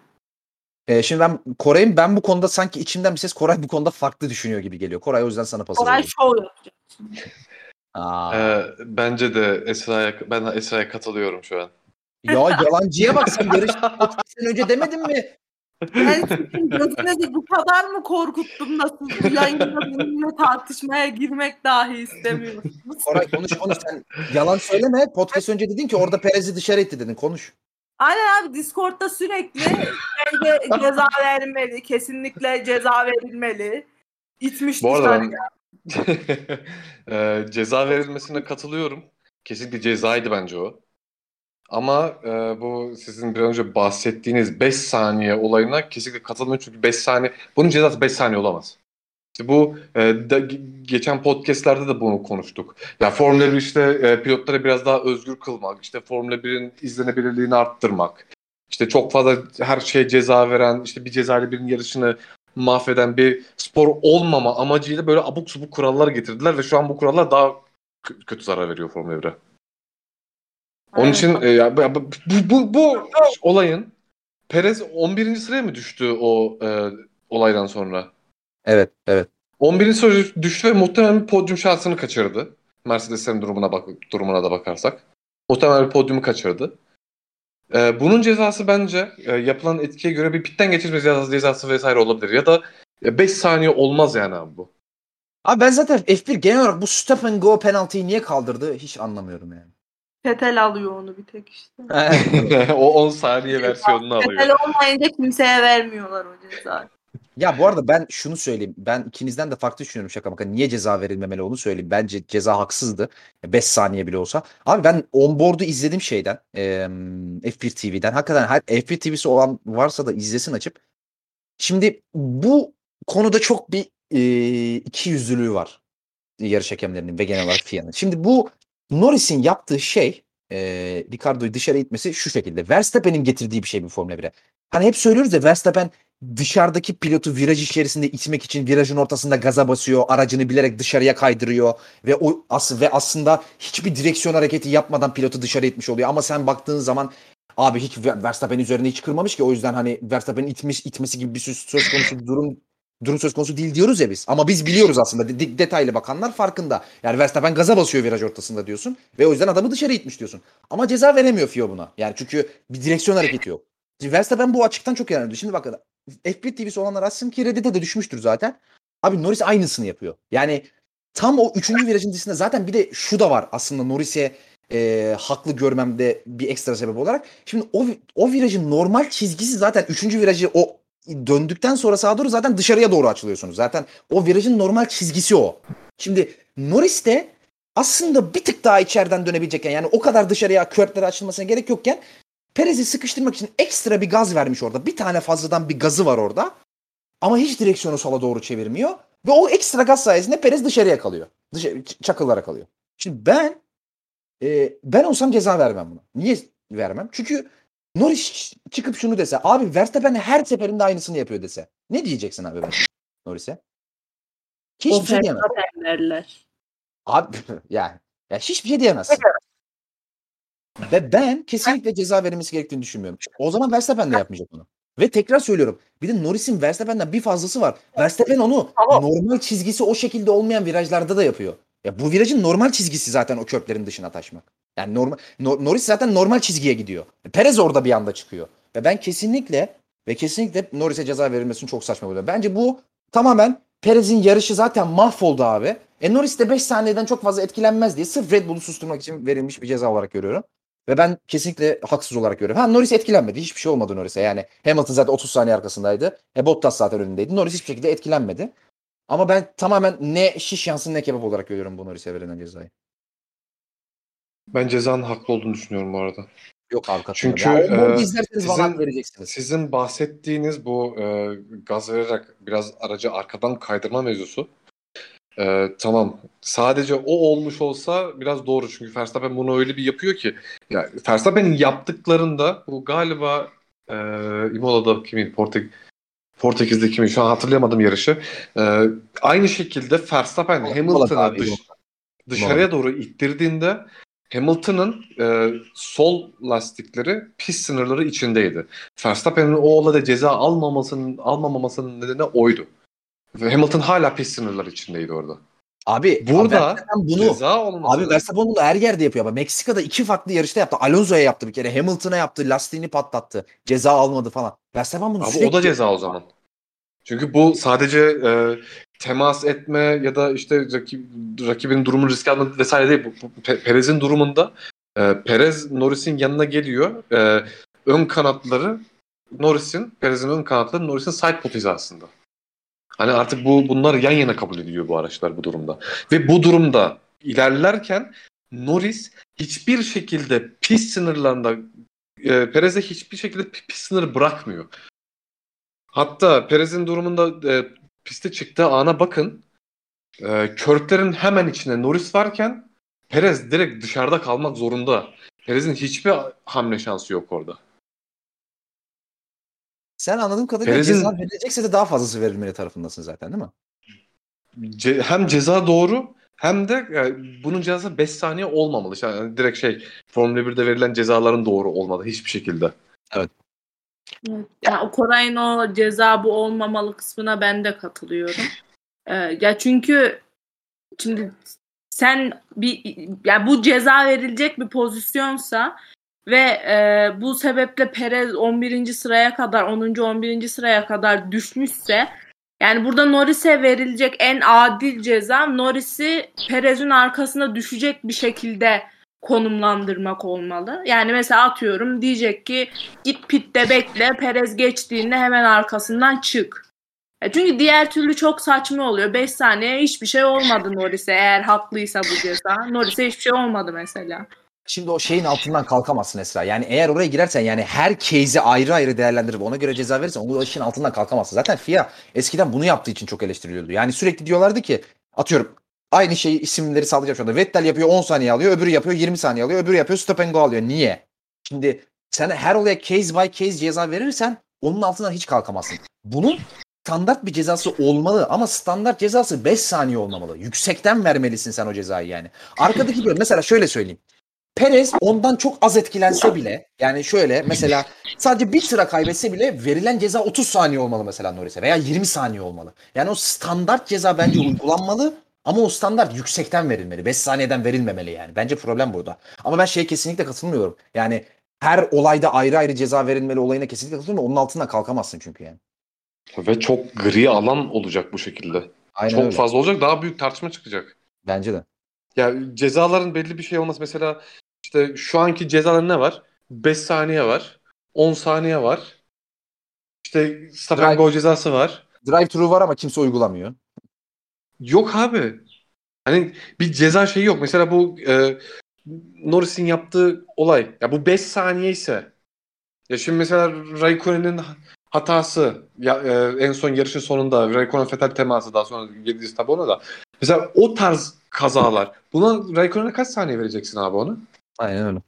e, şimdi ben Koray'ım ben bu konuda sanki içimden bir ses Koray bu konuda farklı düşünüyor gibi geliyor. Koray o yüzden sana pas Koray şov yapacak. Aa. Ee, bence de Esra'ya ben Esra'ya katılıyorum şu an. Ya yalancıya bak sen yarış sen önce demedin mi? Ben sizin gözünüzü bu kadar mı korkuttum siz bu yayında benimle tartışmaya girmek dahi istemiyorsunuz? Koray konuş konuş sen yalan söyleme. Podcast önce dedin ki orada Perez'i dışarı etti dedin. Konuş. Aynen abi Discord'da sürekli ceza verilmeli. Kesinlikle ceza verilmeli. İtmiş Bu arada dışarı. ben Ee, ceza verilmesine katılıyorum. Kesinlikle cezaydı bence o. Ama e, bu sizin bir önce bahsettiğiniz 5 saniye olayına kesinlikle katılmıyorum. Çünkü 5 saniye, bunun cezası 5 saniye olamaz. İşte bu e, da, geçen podcastlerde de bunu konuştuk. Ya Formula 1 işte e, pilotları biraz daha özgür kılmak, işte Formula 1'in izlenebilirliğini arttırmak, işte çok fazla her şeye ceza veren, işte bir cezayla birinin yarışını mahveden bir spor olmama amacıyla böyle abuk subuk kurallar getirdiler ve şu an bu kurallar daha kö- kötü zarar veriyor Formula 1'e. Onun için e, ya, bu, bu, bu, bu olayın Perez 11. sıraya mı düştü o e, olaydan sonra? Evet evet. 11. sıraya düştü ve muhtemelen bir podyum şansını kaçırdı. Mercedes'lerin durumuna bak durumuna da bakarsak. Muhtemelen bir podyumu kaçırdı. Ee, bunun cezası bence e, yapılan etkiye göre bir pitten geçirme cezası, cezası vesaire olabilir. Ya da 5 saniye olmaz yani abi bu. Abi ben zaten F1 genel olarak bu stop and go penaltıyı niye kaldırdı hiç anlamıyorum yani. Fetel alıyor onu bir tek işte. o 10 saniye versiyonunu alıyor. Fetel olmayınca kimseye vermiyorlar o cezayı. Ya bu arada ben şunu söyleyeyim. Ben ikinizden de farklı düşünüyorum şaka maka. Niye ceza verilmemeli onu söyleyeyim. Bence ceza haksızdı. 5 saniye bile olsa. Abi ben onboard'u izledim şeyden. E, F1 TV'den. Hakikaten her F1 TV'si olan varsa da izlesin açıp. Şimdi bu konuda çok bir e, iki yüzlülüğü var. Yarış hakemlerinin ve genel olarak FIA'nın. Şimdi bu Norris'in yaptığı şey e, Ricardo'yu dışarı itmesi şu şekilde. Verstappen'in getirdiği bir şey bu Formula 1'e. Hani hep söylüyoruz ya Verstappen dışarıdaki pilotu viraj içerisinde itmek için virajın ortasında gaza basıyor, aracını bilerek dışarıya kaydırıyor ve o as ve aslında hiçbir direksiyon hareketi yapmadan pilotu dışarı itmiş oluyor. Ama sen baktığın zaman abi hiç Verstappen üzerine hiç kırmamış ki o yüzden hani Verstappen'in itmiş itmesi gibi bir söz, konusu bir durum durum söz konusu değil diyoruz ya biz. Ama biz biliyoruz aslında. De- detaylı bakanlar farkında. Yani Verstappen gaza basıyor viraj ortasında diyorsun ve o yüzden adamı dışarı itmiş diyorsun. Ama ceza veremiyor FIA buna. Yani çünkü bir direksiyon hareketi yok. Verstappen bu açıktan çok yararlı. Şimdi bakın F1 TV'si olanlar açsın ki Reddit'e de düşmüştür zaten. Abi Norris aynısını yapıyor. Yani tam o üçüncü virajın dışında zaten bir de şu da var aslında Norris'e e, haklı görmemde bir ekstra sebep olarak. Şimdi o, o virajın normal çizgisi zaten üçüncü virajı o döndükten sonra sağa doğru zaten dışarıya doğru açılıyorsunuz. Zaten o virajın normal çizgisi o. Şimdi Norris de aslında bir tık daha içeriden dönebilecekken yani o kadar dışarıya körtlere açılmasına gerek yokken Perez'i sıkıştırmak için ekstra bir gaz vermiş orada. Bir tane fazladan bir gazı var orada. Ama hiç direksiyonu sola doğru çevirmiyor. Ve o ekstra gaz sayesinde Perez dışarıya kalıyor. Dışarı, çakıllara kalıyor. Şimdi ben e, ben olsam ceza vermem buna. Niye vermem? Çünkü Norris çıkıp şunu dese. Abi Verstappen her seferinde aynısını yapıyor dese. Ne diyeceksin abi ben Norris'e? Hiçbir şey diyemez. Abi yani ya hiçbir şey diyemezsin. Ve ben kesinlikle ceza verilmesi gerektiğini düşünmüyorum. O zaman Verstappen de yapmayacak onu. Ve tekrar söylüyorum. Bir de Norris'in Verstappen'den bir fazlası var. Verstappen onu normal çizgisi o şekilde olmayan virajlarda da yapıyor. Ya bu virajın normal çizgisi zaten o köprülerin dışına taşmak. Yani normal Nor- Norris zaten normal çizgiye gidiyor. Perez orada bir anda çıkıyor. Ve ben kesinlikle ve kesinlikle Norris'e ceza verilmesini çok saçma buluyorum. Bence bu tamamen Perez'in yarışı zaten mahvoldu abi. E Norris de 5 saniyeden çok fazla etkilenmez diye sırf Red Bull'u susturmak için verilmiş bir ceza olarak görüyorum. Ve ben kesinlikle haksız olarak görüyorum. Ha Norris etkilenmedi. Hiçbir şey olmadı Norris'e. Yani Hamilton zaten 30 saniye arkasındaydı. E Bottas zaten önündeydi. Norris hiçbir şekilde etkilenmedi. Ama ben tamamen ne şiş yansın ne kebap olarak görüyorum bu Norris'e verilen cezayı. Ben cezanın haklı olduğunu düşünüyorum bu arada. Yok abi Çünkü, katılıyorum. Ya, onu e, izlerseniz sizin- vereceksiniz. Sizin bahsettiğiniz bu e, gaz vererek biraz aracı arkadan kaydırma mevzusu. E, tamam. Sadece o olmuş olsa biraz doğru. Çünkü Verstappen bunu öyle bir yapıyor ki. Ya Verstappen'in yaptıklarında bu galiba e, Imola'da kimin? Portek Portekiz'de kimin? Şu an hatırlayamadım yarışı. E, aynı şekilde Verstappen Hamilton'ı dış, dışarıya doğru ittirdiğinde Hamilton'ın e, sol lastikleri pist sınırları içindeydi. Verstappen'in o olada ceza almamasının almamamasının nedeni oydu. Ve Hamilton hala pist sınırları içindeydi orada. Abi Burada Verstappen bunu Ceza olmasa Abi Verstappen bunu her yerde yapıyor. Ama Meksika'da iki farklı yarışta yaptı. Alonso'ya yaptı bir kere. Hamilton'a yaptı. Lastiğini patlattı. Ceza almadı falan. Verstappen bunu Abi sürekli o da ceza o zaman. Çünkü bu sadece e, temas etme ya da işte rakip, rakibin durumunu riske alma vesaire değil. Bu, bu Pe- Perez'in durumunda e, Perez Norris'in yanına geliyor. E, ön kanatları Norris'in, Perez'in ön kanatları Norris'in side pot hizasında. Hani artık bu bunlar yan yana kabul ediliyor bu araçlar bu durumda. Ve bu durumda ilerlerken Norris hiçbir şekilde pist sınırlarında e, Perez'e hiçbir şekilde pi- pist sınırı bırakmıyor. Hatta Perez'in durumunda e, piste çıktığı ana bakın. E, körtlerin hemen içinde Norris varken Perez direkt dışarıda kalmak zorunda. Perez'in hiçbir hamle şansı yok orada. Sen anladığım kadarıyla Perez'in- ceza verilecekse de daha fazlası verilmeli tarafındasın zaten değil mi? Ce- hem ceza doğru hem de e, bunun cezası 5 saniye olmamalı. Yani direkt şey Formula 1'de verilen cezaların doğru olmalı hiçbir şekilde. Evet. Yani o Koray'ın o ceza bu olmamalı kısmına ben de katılıyorum. Ee, ya çünkü şimdi sen bir ya bu ceza verilecek bir pozisyonsa ve e, bu sebeple Perez 11. sıraya kadar 10. 11. sıraya kadar düşmüşse yani burada Norris'e verilecek en adil ceza Norris'i Perez'in arkasına düşecek bir şekilde konumlandırmak olmalı. Yani mesela atıyorum diyecek ki git pitte bekle Perez geçtiğinde hemen arkasından çık. E çünkü diğer türlü çok saçma oluyor. 5 saniye hiçbir şey olmadı Norris'e eğer haklıysa bu ceza. Norris'e hiçbir şey olmadı mesela. Şimdi o şeyin altından kalkamazsın Esra. Yani eğer oraya girersen yani her case'i ayrı ayrı değerlendirip ona göre ceza verirsen o işin altından kalkamazsın. Zaten FIA eskiden bunu yaptığı için çok eleştiriliyordu. Yani sürekli diyorlardı ki atıyorum aynı şeyi isimleri sallayacağım şu anda. Vettel yapıyor 10 saniye alıyor, öbürü yapıyor 20 saniye alıyor, öbürü yapıyor stop and go alıyor. Niye? Şimdi sen her olaya case by case ceza verirsen onun altından hiç kalkamazsın. Bunun standart bir cezası olmalı ama standart cezası 5 saniye olmamalı. Yüksekten vermelisin sen o cezayı yani. Arkadaki diyor mesela şöyle söyleyeyim. Perez ondan çok az etkilense bile yani şöyle mesela sadece bir sıra kaybetse bile verilen ceza 30 saniye olmalı mesela Norris'e veya 20 saniye olmalı. Yani o standart ceza bence uygulanmalı ama o standart yüksekten verilmeli. 5 saniyeden verilmemeli yani. Bence problem burada. Ama ben şeye kesinlikle katılmıyorum. Yani her olayda ayrı ayrı ceza verilmeli olayına kesinlikle katılmıyorum. Onun altından kalkamazsın çünkü yani. Ve çok gri alan olacak bu şekilde. Aynen çok öyle. fazla olacak. Daha büyük tartışma çıkacak. Bence de. Ya cezaların belli bir şey olması mesela işte şu anki cezalar ne var? 5 saniye var. 10 saniye var. İşte stop and go cezası var. Drive thru var ama kimse uygulamıyor. Yok abi. Hani bir ceza şeyi yok. Mesela bu e, Norris'in yaptığı olay. Ya bu 5 saniye ise ya şimdi mesela Raikkonen'in hatası ya, e, en son yarışın sonunda Raikkonen fetal teması daha sonra girdiği tabi ona da. Mesela o tarz kazalar. Buna Raikkonen'e kaç saniye vereceksin abi onu? Aynen öyle.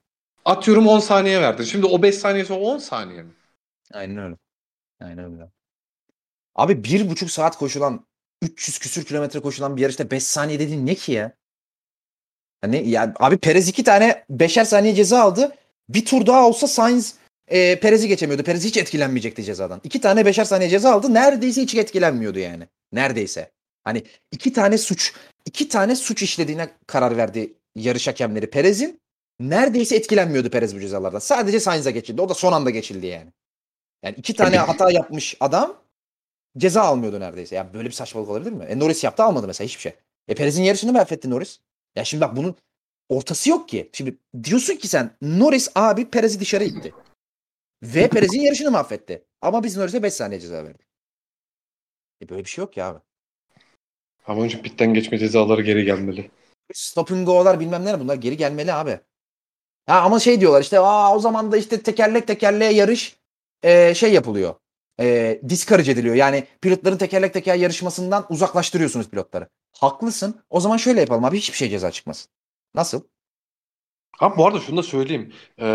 Atıyorum 10 saniye verdin. Şimdi o 5 saniyesi o 10 saniye mi? Aynen öyle. Aynen öyle. Abi bir buçuk saat koşulan 300 küsür kilometre koşulan bir yarışta 5 saniye dediğin ne ki ya? Yani, ya abi Perez iki tane beşer saniye ceza aldı. Bir tur daha olsa Sainz e, Perez'i geçemiyordu. Perez hiç etkilenmeyecekti cezadan. İki tane beşer saniye ceza aldı. Neredeyse hiç etkilenmiyordu yani. Neredeyse. Hani iki tane suç iki tane suç işlediğine karar verdi yarış hakemleri Perez'in. Neredeyse etkilenmiyordu Perez bu cezalardan. Sadece Sainz'a geçildi. O da son anda geçildi yani. Yani iki tane hata yapmış adam ceza almıyordu neredeyse. Ya böyle bir saçmalık olabilir mi? E Norris yaptı almadı mesela hiçbir şey. E Perez'in yarışını mahvetti Norris. Ya şimdi bak bunun ortası yok ki. Şimdi diyorsun ki sen Norris abi Perez'i dışarı itti. Ve Perez'in yarışını mahvetti. Ama biz Norris'e 5 saniye ceza verdik. E böyle bir şey yok ya abi. Ama önce pitten geçme cezaları geri gelmeli. Stop and go'lar bilmem ne bunlar geri gelmeli abi. Ha ama şey diyorlar işte aa o zaman da işte tekerlek tekerleğe yarış e, şey yapılıyor. E, discourage ediliyor. Yani pilotların tekerlek teker yarışmasından uzaklaştırıyorsunuz pilotları. Haklısın. O zaman şöyle yapalım abi hiçbir şey ceza çıkmasın. Nasıl? Abi bu arada şunu da söyleyeyim. Ee,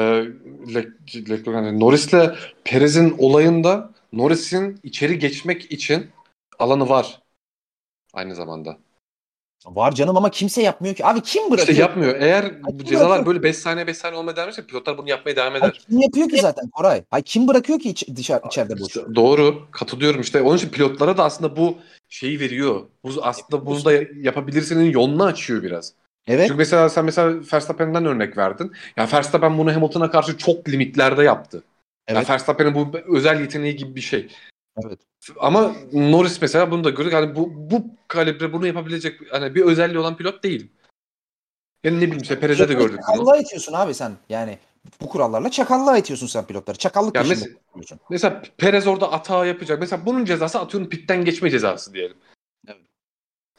Le- Norris'le Perez'in olayında Norris'in içeri geçmek için alanı var. Aynı zamanda. Var canım ama kimse yapmıyor ki. Abi kim bırakıyor? İşte yapmıyor. Eğer Ay, bu cezalar bırakıyor? böyle 5 saniye 5 saniye olmaya devam ederse pilotlar bunu yapmaya devam Ay, eder. kim yapıyor ki zaten Koray? Ay kim bırakıyor ki iç, dışarı, içeride boş? İşte doğru. Katılıyorum işte. Onun için pilotlara da aslında bu şeyi veriyor. Bu aslında bunu da yapabilirsinin yolunu açıyor biraz. Evet. Çünkü mesela sen mesela Verstappen'den örnek verdin. Ya Verstappen bunu Hamilton'a karşı çok limitlerde yaptı. Ya Evet. Verstappen'in bu özel yeteneği gibi bir şey. Evet. Ama Norris mesela bunu da gördük. Hani bu bu kalibre bunu yapabilecek hani bir özelliği olan pilot değil. Yani ne bileyim işte Perez'e de gördük. Çakallığa itiyorsun abi sen. Yani bu kurallarla çakallığa itiyorsun sen pilotları. Çakallık Ya peşinde mes- koşuyorsun. Mesela Perez orada hata yapacak. Mesela bunun cezası atıyorum pitten geçme cezası diyelim. Evet.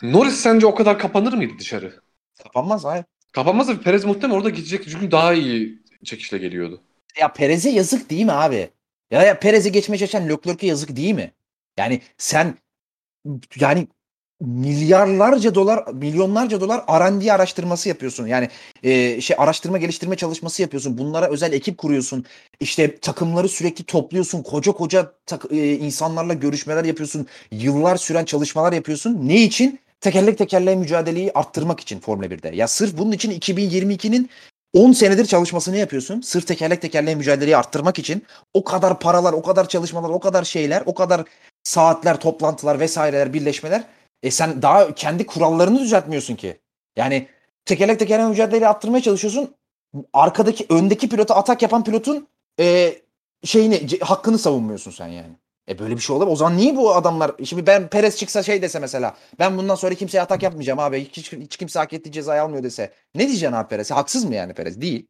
Norris sence o kadar kapanır mıydı dışarı? Kapanmaz hayır. Kapanmaz da Perez muhtemelen orada gidecek çünkü daha iyi çekişle geliyordu. Ya Perez'e yazık değil mi abi? Ya, ya Perez'e geçmeye çalışan Leclerc'e yazık değil mi? Yani sen yani milyarlarca dolar, milyonlarca dolar R&D araştırması yapıyorsun. Yani e, şey araştırma geliştirme çalışması yapıyorsun. Bunlara özel ekip kuruyorsun. İşte takımları sürekli topluyorsun. Koca koca tak- e, insanlarla görüşmeler yapıyorsun. Yıllar süren çalışmalar yapıyorsun. Ne için? Tekerlek tekerleğe mücadeleyi arttırmak için Formula 1'de. Ya sırf bunun için 2022'nin 10 senedir çalışmasını yapıyorsun. Sırf tekerlek tekerleğe mücadeleyi arttırmak için o kadar paralar, o kadar çalışmalar, o kadar şeyler, o kadar saatler, toplantılar vesaireler, birleşmeler E sen daha kendi kurallarını düzeltmiyorsun ki. Yani tekerlek tekerlek mücadeleyi attırmaya çalışıyorsun. Arkadaki öndeki pilota atak yapan pilotun e, şeyini hakkını savunmuyorsun sen yani. E böyle bir şey olur. O zaman niye bu adamlar şimdi ben Perez çıksa şey dese mesela ben bundan sonra kimseye atak yapmayacağım abi. Hiç, hiç kimse hak ettiği cezayı almıyor dese. Ne diyeceksin abi Perez'e? Haksız mı yani Perez? Değil.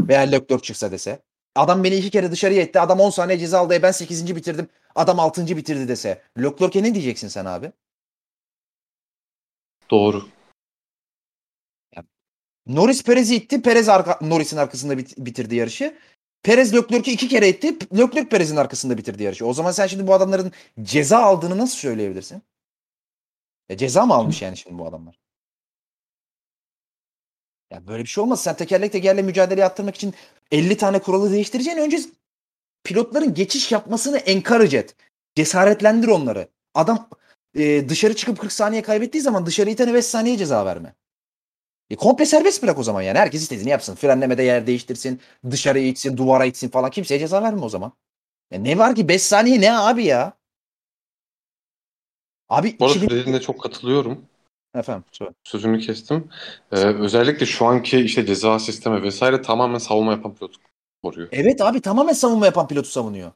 Veya Leclerc çıksa dese. Adam beni iki kere dışarıya etti. Adam 10 saniye ceza aldı. E ben 8. bitirdim. Adam 6. bitirdi dese. Leclerc'e ne diyeceksin sen abi? Doğru. Norris Perez'i itti. Perez arka, Norris'in arkasında bit- bitirdi yarışı. Perez Leclerc'i iki kere itti. Leclerc Perez'in arkasında bitirdi yarışı. O zaman sen şimdi bu adamların ceza aldığını nasıl söyleyebilirsin? E ceza mı almış yani şimdi bu adamlar? Ya böyle bir şey olmaz. Sen tekerlek tekerle mücadele yaptırmak için 50 tane kuralı değiştireceğin önce pilotların geçiş yapmasını encourage et. Cesaretlendir onları. Adam e, dışarı çıkıp 40 saniye kaybettiği zaman dışarı itene 5 saniye ceza verme. E, komple serbest bırak o zaman yani. Herkes istediğini yapsın. Frenlemede yer değiştirsin. Dışarı itsin, duvara itsin falan. Kimseye ceza verme o zaman. Ya ne var ki 5 saniye ne abi ya? Abi Bu arada 2000... dediğine çok katılıyorum. Efendim söyle. Sözünü kestim. Ee, özellikle şu anki işte ceza sistemi vesaire tamamen savunma yapan pilot koruyor. Evet abi tamamen savunma yapan pilotu savunuyor.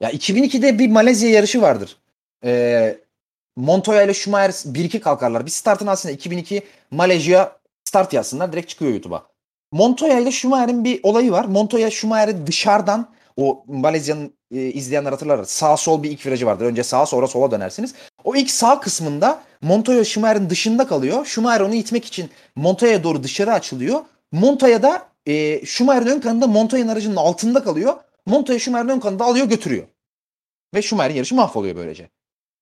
Ya 2002'de bir Malezya yarışı vardır. Ee, Montoya ile Schumacher 1-2 kalkarlar. Bir startın aslında 2002 Malezya start yazsınlar direkt çıkıyor YouTube'a. Montoya ile Schumacher'in bir olayı var. Montoya Schumacher'i dışarıdan o Malezya'nın e, izleyenler hatırlar. Sağ sol bir ilk virajı vardır. Önce sağa sonra sola dönersiniz. O ilk sağ kısmında Montoya Schumacher'in dışında kalıyor. Schumacher onu itmek için Montoya'ya doğru dışarı açılıyor. Montoya da e, Schumacher'in ön kanında Montoya'nın aracının altında kalıyor. Montoya Schumacher'in ön kanında alıyor götürüyor. Ve Schumacher'in yarışı mahvoluyor böylece.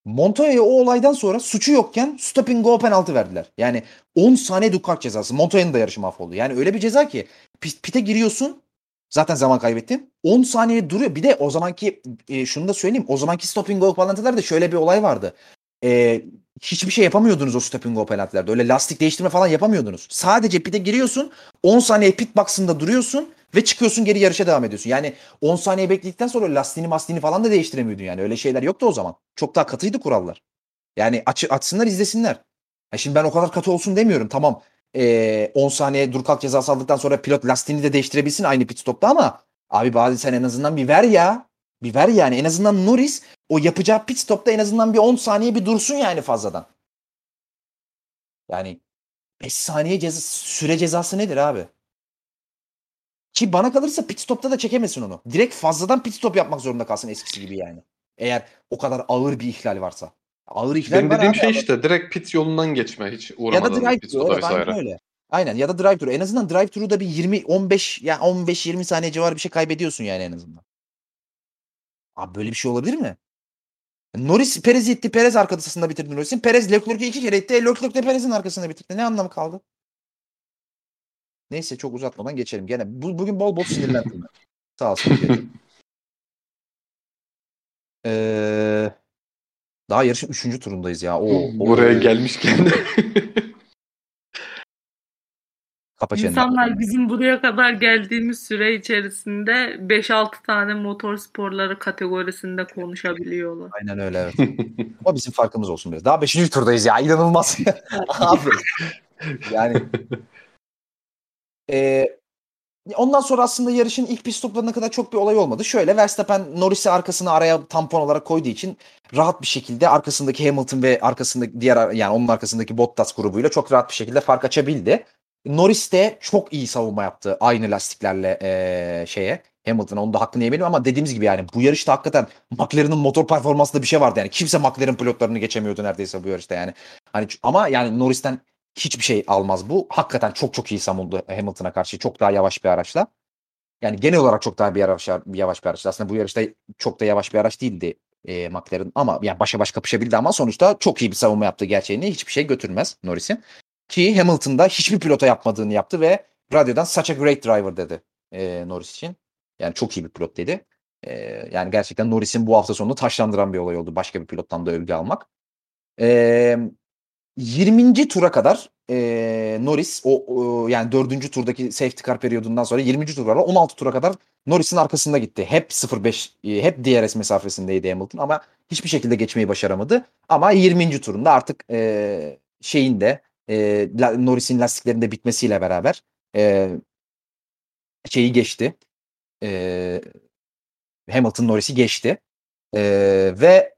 Montoya'ya o olaydan sonra suçu yokken stop and go penaltı verdiler. Yani 10 saniye duk kart cezası. Montoya'nın da yarışı mahvoldu. Yani öyle bir ceza ki pit, pite giriyorsun zaten zaman kaybettin. 10 saniye duruyor. Bir de o zamanki e, şunu da söyleyeyim. O zamanki stop and go penaltılarda şöyle bir olay vardı. E, hiçbir şey yapamıyordunuz o stop and go penaltılarda. Öyle lastik değiştirme falan yapamıyordunuz. Sadece pite giriyorsun. 10 saniye pit box'ında duruyorsun ve çıkıyorsun geri yarışa devam ediyorsun. Yani 10 saniye bekledikten sonra lastiğini mastiğini falan da değiştiremiyordun yani. Öyle şeyler yoktu o zaman. Çok daha katıydı kurallar. Yani aç, açsınlar izlesinler. Ya şimdi ben o kadar katı olsun demiyorum. Tamam ee, 10 saniye dur kalk cezası aldıktan sonra pilot lastiğini de değiştirebilsin aynı pit stopta ama abi bazı sen en azından bir ver ya. Bir ver yani. En azından Norris o yapacağı pit stopta en azından bir 10 saniye bir dursun yani fazladan. Yani 5 saniye ceza, süre cezası nedir abi? Ki bana kalırsa pit stopta da çekemesin onu. Direkt fazladan pit stop yapmak zorunda kalsın eskisi gibi yani. Eğer o kadar ağır bir ihlal varsa. Ağır ihlal Benim var dediğim abi şey işte direkt pit yolundan geçme hiç Ya da uğramadan drive thru evet aynen öyle. Aynen ya da drive thru. En azından drive thru'da bir 20 15 ya 15 20 saniye civarı bir şey kaybediyorsun yani en azından. Abi böyle bir şey olabilir mi? Norris Perez itti. Perez arkasında bitirdi Norris'in. Perez Leclerc'i iki kere itti. E, Leclerc de Perez'in arkasında bitirdi. Ne anlamı kaldı? Neyse çok uzatmadan geçelim. Gene bu, bugün bol bol sinirlendim. Sağ olsun. Ee, daha yarışın 3. turundayız ya. Oo. Buraya gelmişken de Kapa çeneni. İnsanlar bizim buraya kadar geldiğimiz süre içerisinde 5-6 tane motor sporları kategorisinde konuşabiliyorlar. Aynen öyle evet. Ama bizim farkımız olsun biraz. Daha 5. turdayız ya. İnanılmaz. Abi. Yani Ee, ondan sonra aslında yarışın ilk pit stoplarına kadar çok bir olay olmadı. Şöyle Verstappen Norris'i arkasına araya tampon olarak koyduğu için rahat bir şekilde arkasındaki Hamilton ve arkasındaki diğer yani onun arkasındaki Bottas grubuyla çok rahat bir şekilde fark açabildi. Norris de çok iyi savunma yaptı aynı lastiklerle ee, şeye Hamilton'a onun da hakkını yemeyelim ama dediğimiz gibi yani bu yarışta hakikaten McLaren'ın motor performansında bir şey vardı yani kimse McLaren pilotlarını geçemiyordu neredeyse bu yarışta yani. Hani ama yani Norris'ten hiçbir şey almaz bu. Hakikaten çok çok iyi savundu Hamilton'a karşı. Çok daha yavaş bir araçla. Yani genel olarak çok daha bir yavaş, yavaş bir araçla. Aslında bu yarışta çok da yavaş bir araç değildi e, McLaren ama yani başa baş kapışabildi ama sonuçta çok iyi bir savunma yaptı gerçeğini. Hiçbir şey götürmez Norris'in. Ki Hamilton'da hiçbir pilota yapmadığını yaptı ve radyodan such a great driver dedi e, Norris için. Yani çok iyi bir pilot dedi. E, yani gerçekten Norris'in bu hafta sonunu taşlandıran bir olay oldu. Başka bir pilottan da övgü almak. E, 20. tura kadar e, Norris o, o yani 4. turdaki safety car periyodundan sonra 20. tura kadar 16 tura kadar Norris'in arkasında gitti. Hep 0.5 e, hep DRS mesafesindeydi Hamilton ama hiçbir şekilde geçmeyi başaramadı. Ama 20. turunda artık e, şeyin de e, Norris'in lastiklerinde bitmesiyle beraber e, şeyi geçti. E, Hamilton Norris'i geçti. E, ve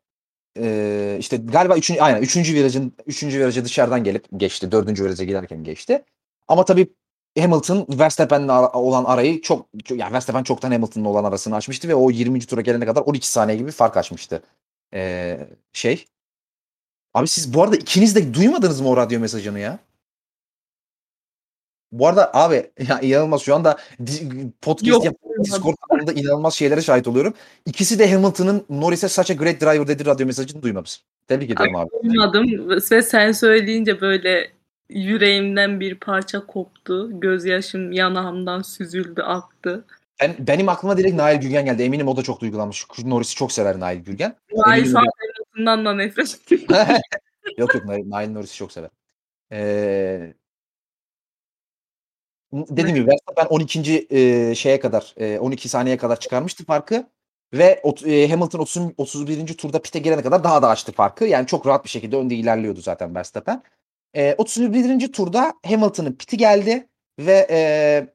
e, işte galiba üçüncü, aynen üçüncü virajın üçüncü virajı dışarıdan gelip geçti. Dördüncü viraja giderken geçti. Ama tabii Hamilton Verstappen'le olan arayı çok yani Verstappen çoktan Hamilton'la olan arasını açmıştı ve o 20. tura gelene kadar 12 saniye gibi fark açmıştı. Ee, şey. Abi siz bu arada ikiniz de duymadınız mı o radyo mesajını ya? Bu arada abi ya inanılmaz şu anda podcast yap Discord kanalında inanılmaz şeylere şahit oluyorum. İkisi de Hamilton'ın Norris'e such a great driver dedi radyo mesajını duymamış. Tebrik ediyorum abi. Duymadım ve sen söyleyince böyle yüreğimden bir parça koptu. Gözyaşım yanağımdan süzüldü, aktı. Ben, benim aklıma direkt Nail Gürgen geldi. Eminim o da çok duygulanmış. Norris'i çok sever Nail Gürgen. Nail şu an Hamilton'dan da nefret ediyor. yok yok Nail Norris'i çok sever. Ee, dediğim gibi Verstappen 12. E, şeye kadar e, 12 saniyeye kadar çıkarmıştı farkı ve e, Hamilton 30, 31. turda pite girene kadar daha da açtı farkı. Yani çok rahat bir şekilde önde ilerliyordu zaten Verstappen. E, 31. turda Hamilton'ın piti geldi ve e,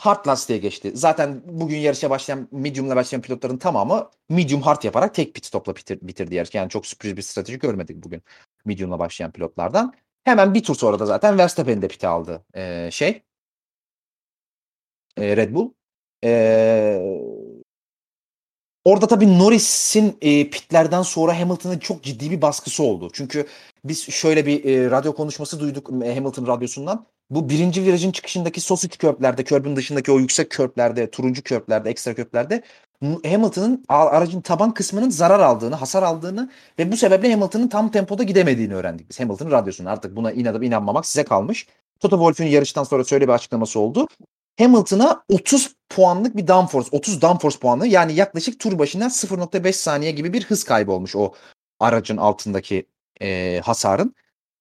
hard lastiğe geçti. Zaten bugün yarışa başlayan medium'la başlayan pilotların tamamı medium hard yaparak tek pit stopla bitir, bitirdi yarış. Yani çok sürpriz bir strateji görmedik bugün medium'la başlayan pilotlardan. Hemen bir tur sonra da zaten Verstappen'in de piti aldı e, şey e, Red Bull. E, orada tabii Norris'in e, pitlerden sonra Hamilton'ın çok ciddi bir baskısı oldu. Çünkü biz şöyle bir e, radyo konuşması duyduk Hamilton radyosundan. Bu birinci virajın çıkışındaki sosit körplerde, körbün dışındaki o yüksek körplerde, turuncu körplerde, ekstra körplerde Hamilton'ın aracın taban kısmının zarar aldığını, hasar aldığını ve bu sebeple Hamilton'ın tam tempoda gidemediğini öğrendik biz. Hamilton'ın radyosunu artık buna inanıp inanmamak size kalmış. Toto Wolff'ün yarıştan sonra şöyle bir açıklaması oldu. Hamilton'a 30 puanlık bir downforce, 30 downforce puanı yani yaklaşık tur başına 0.5 saniye gibi bir hız kaybı olmuş o aracın altındaki e, hasarın.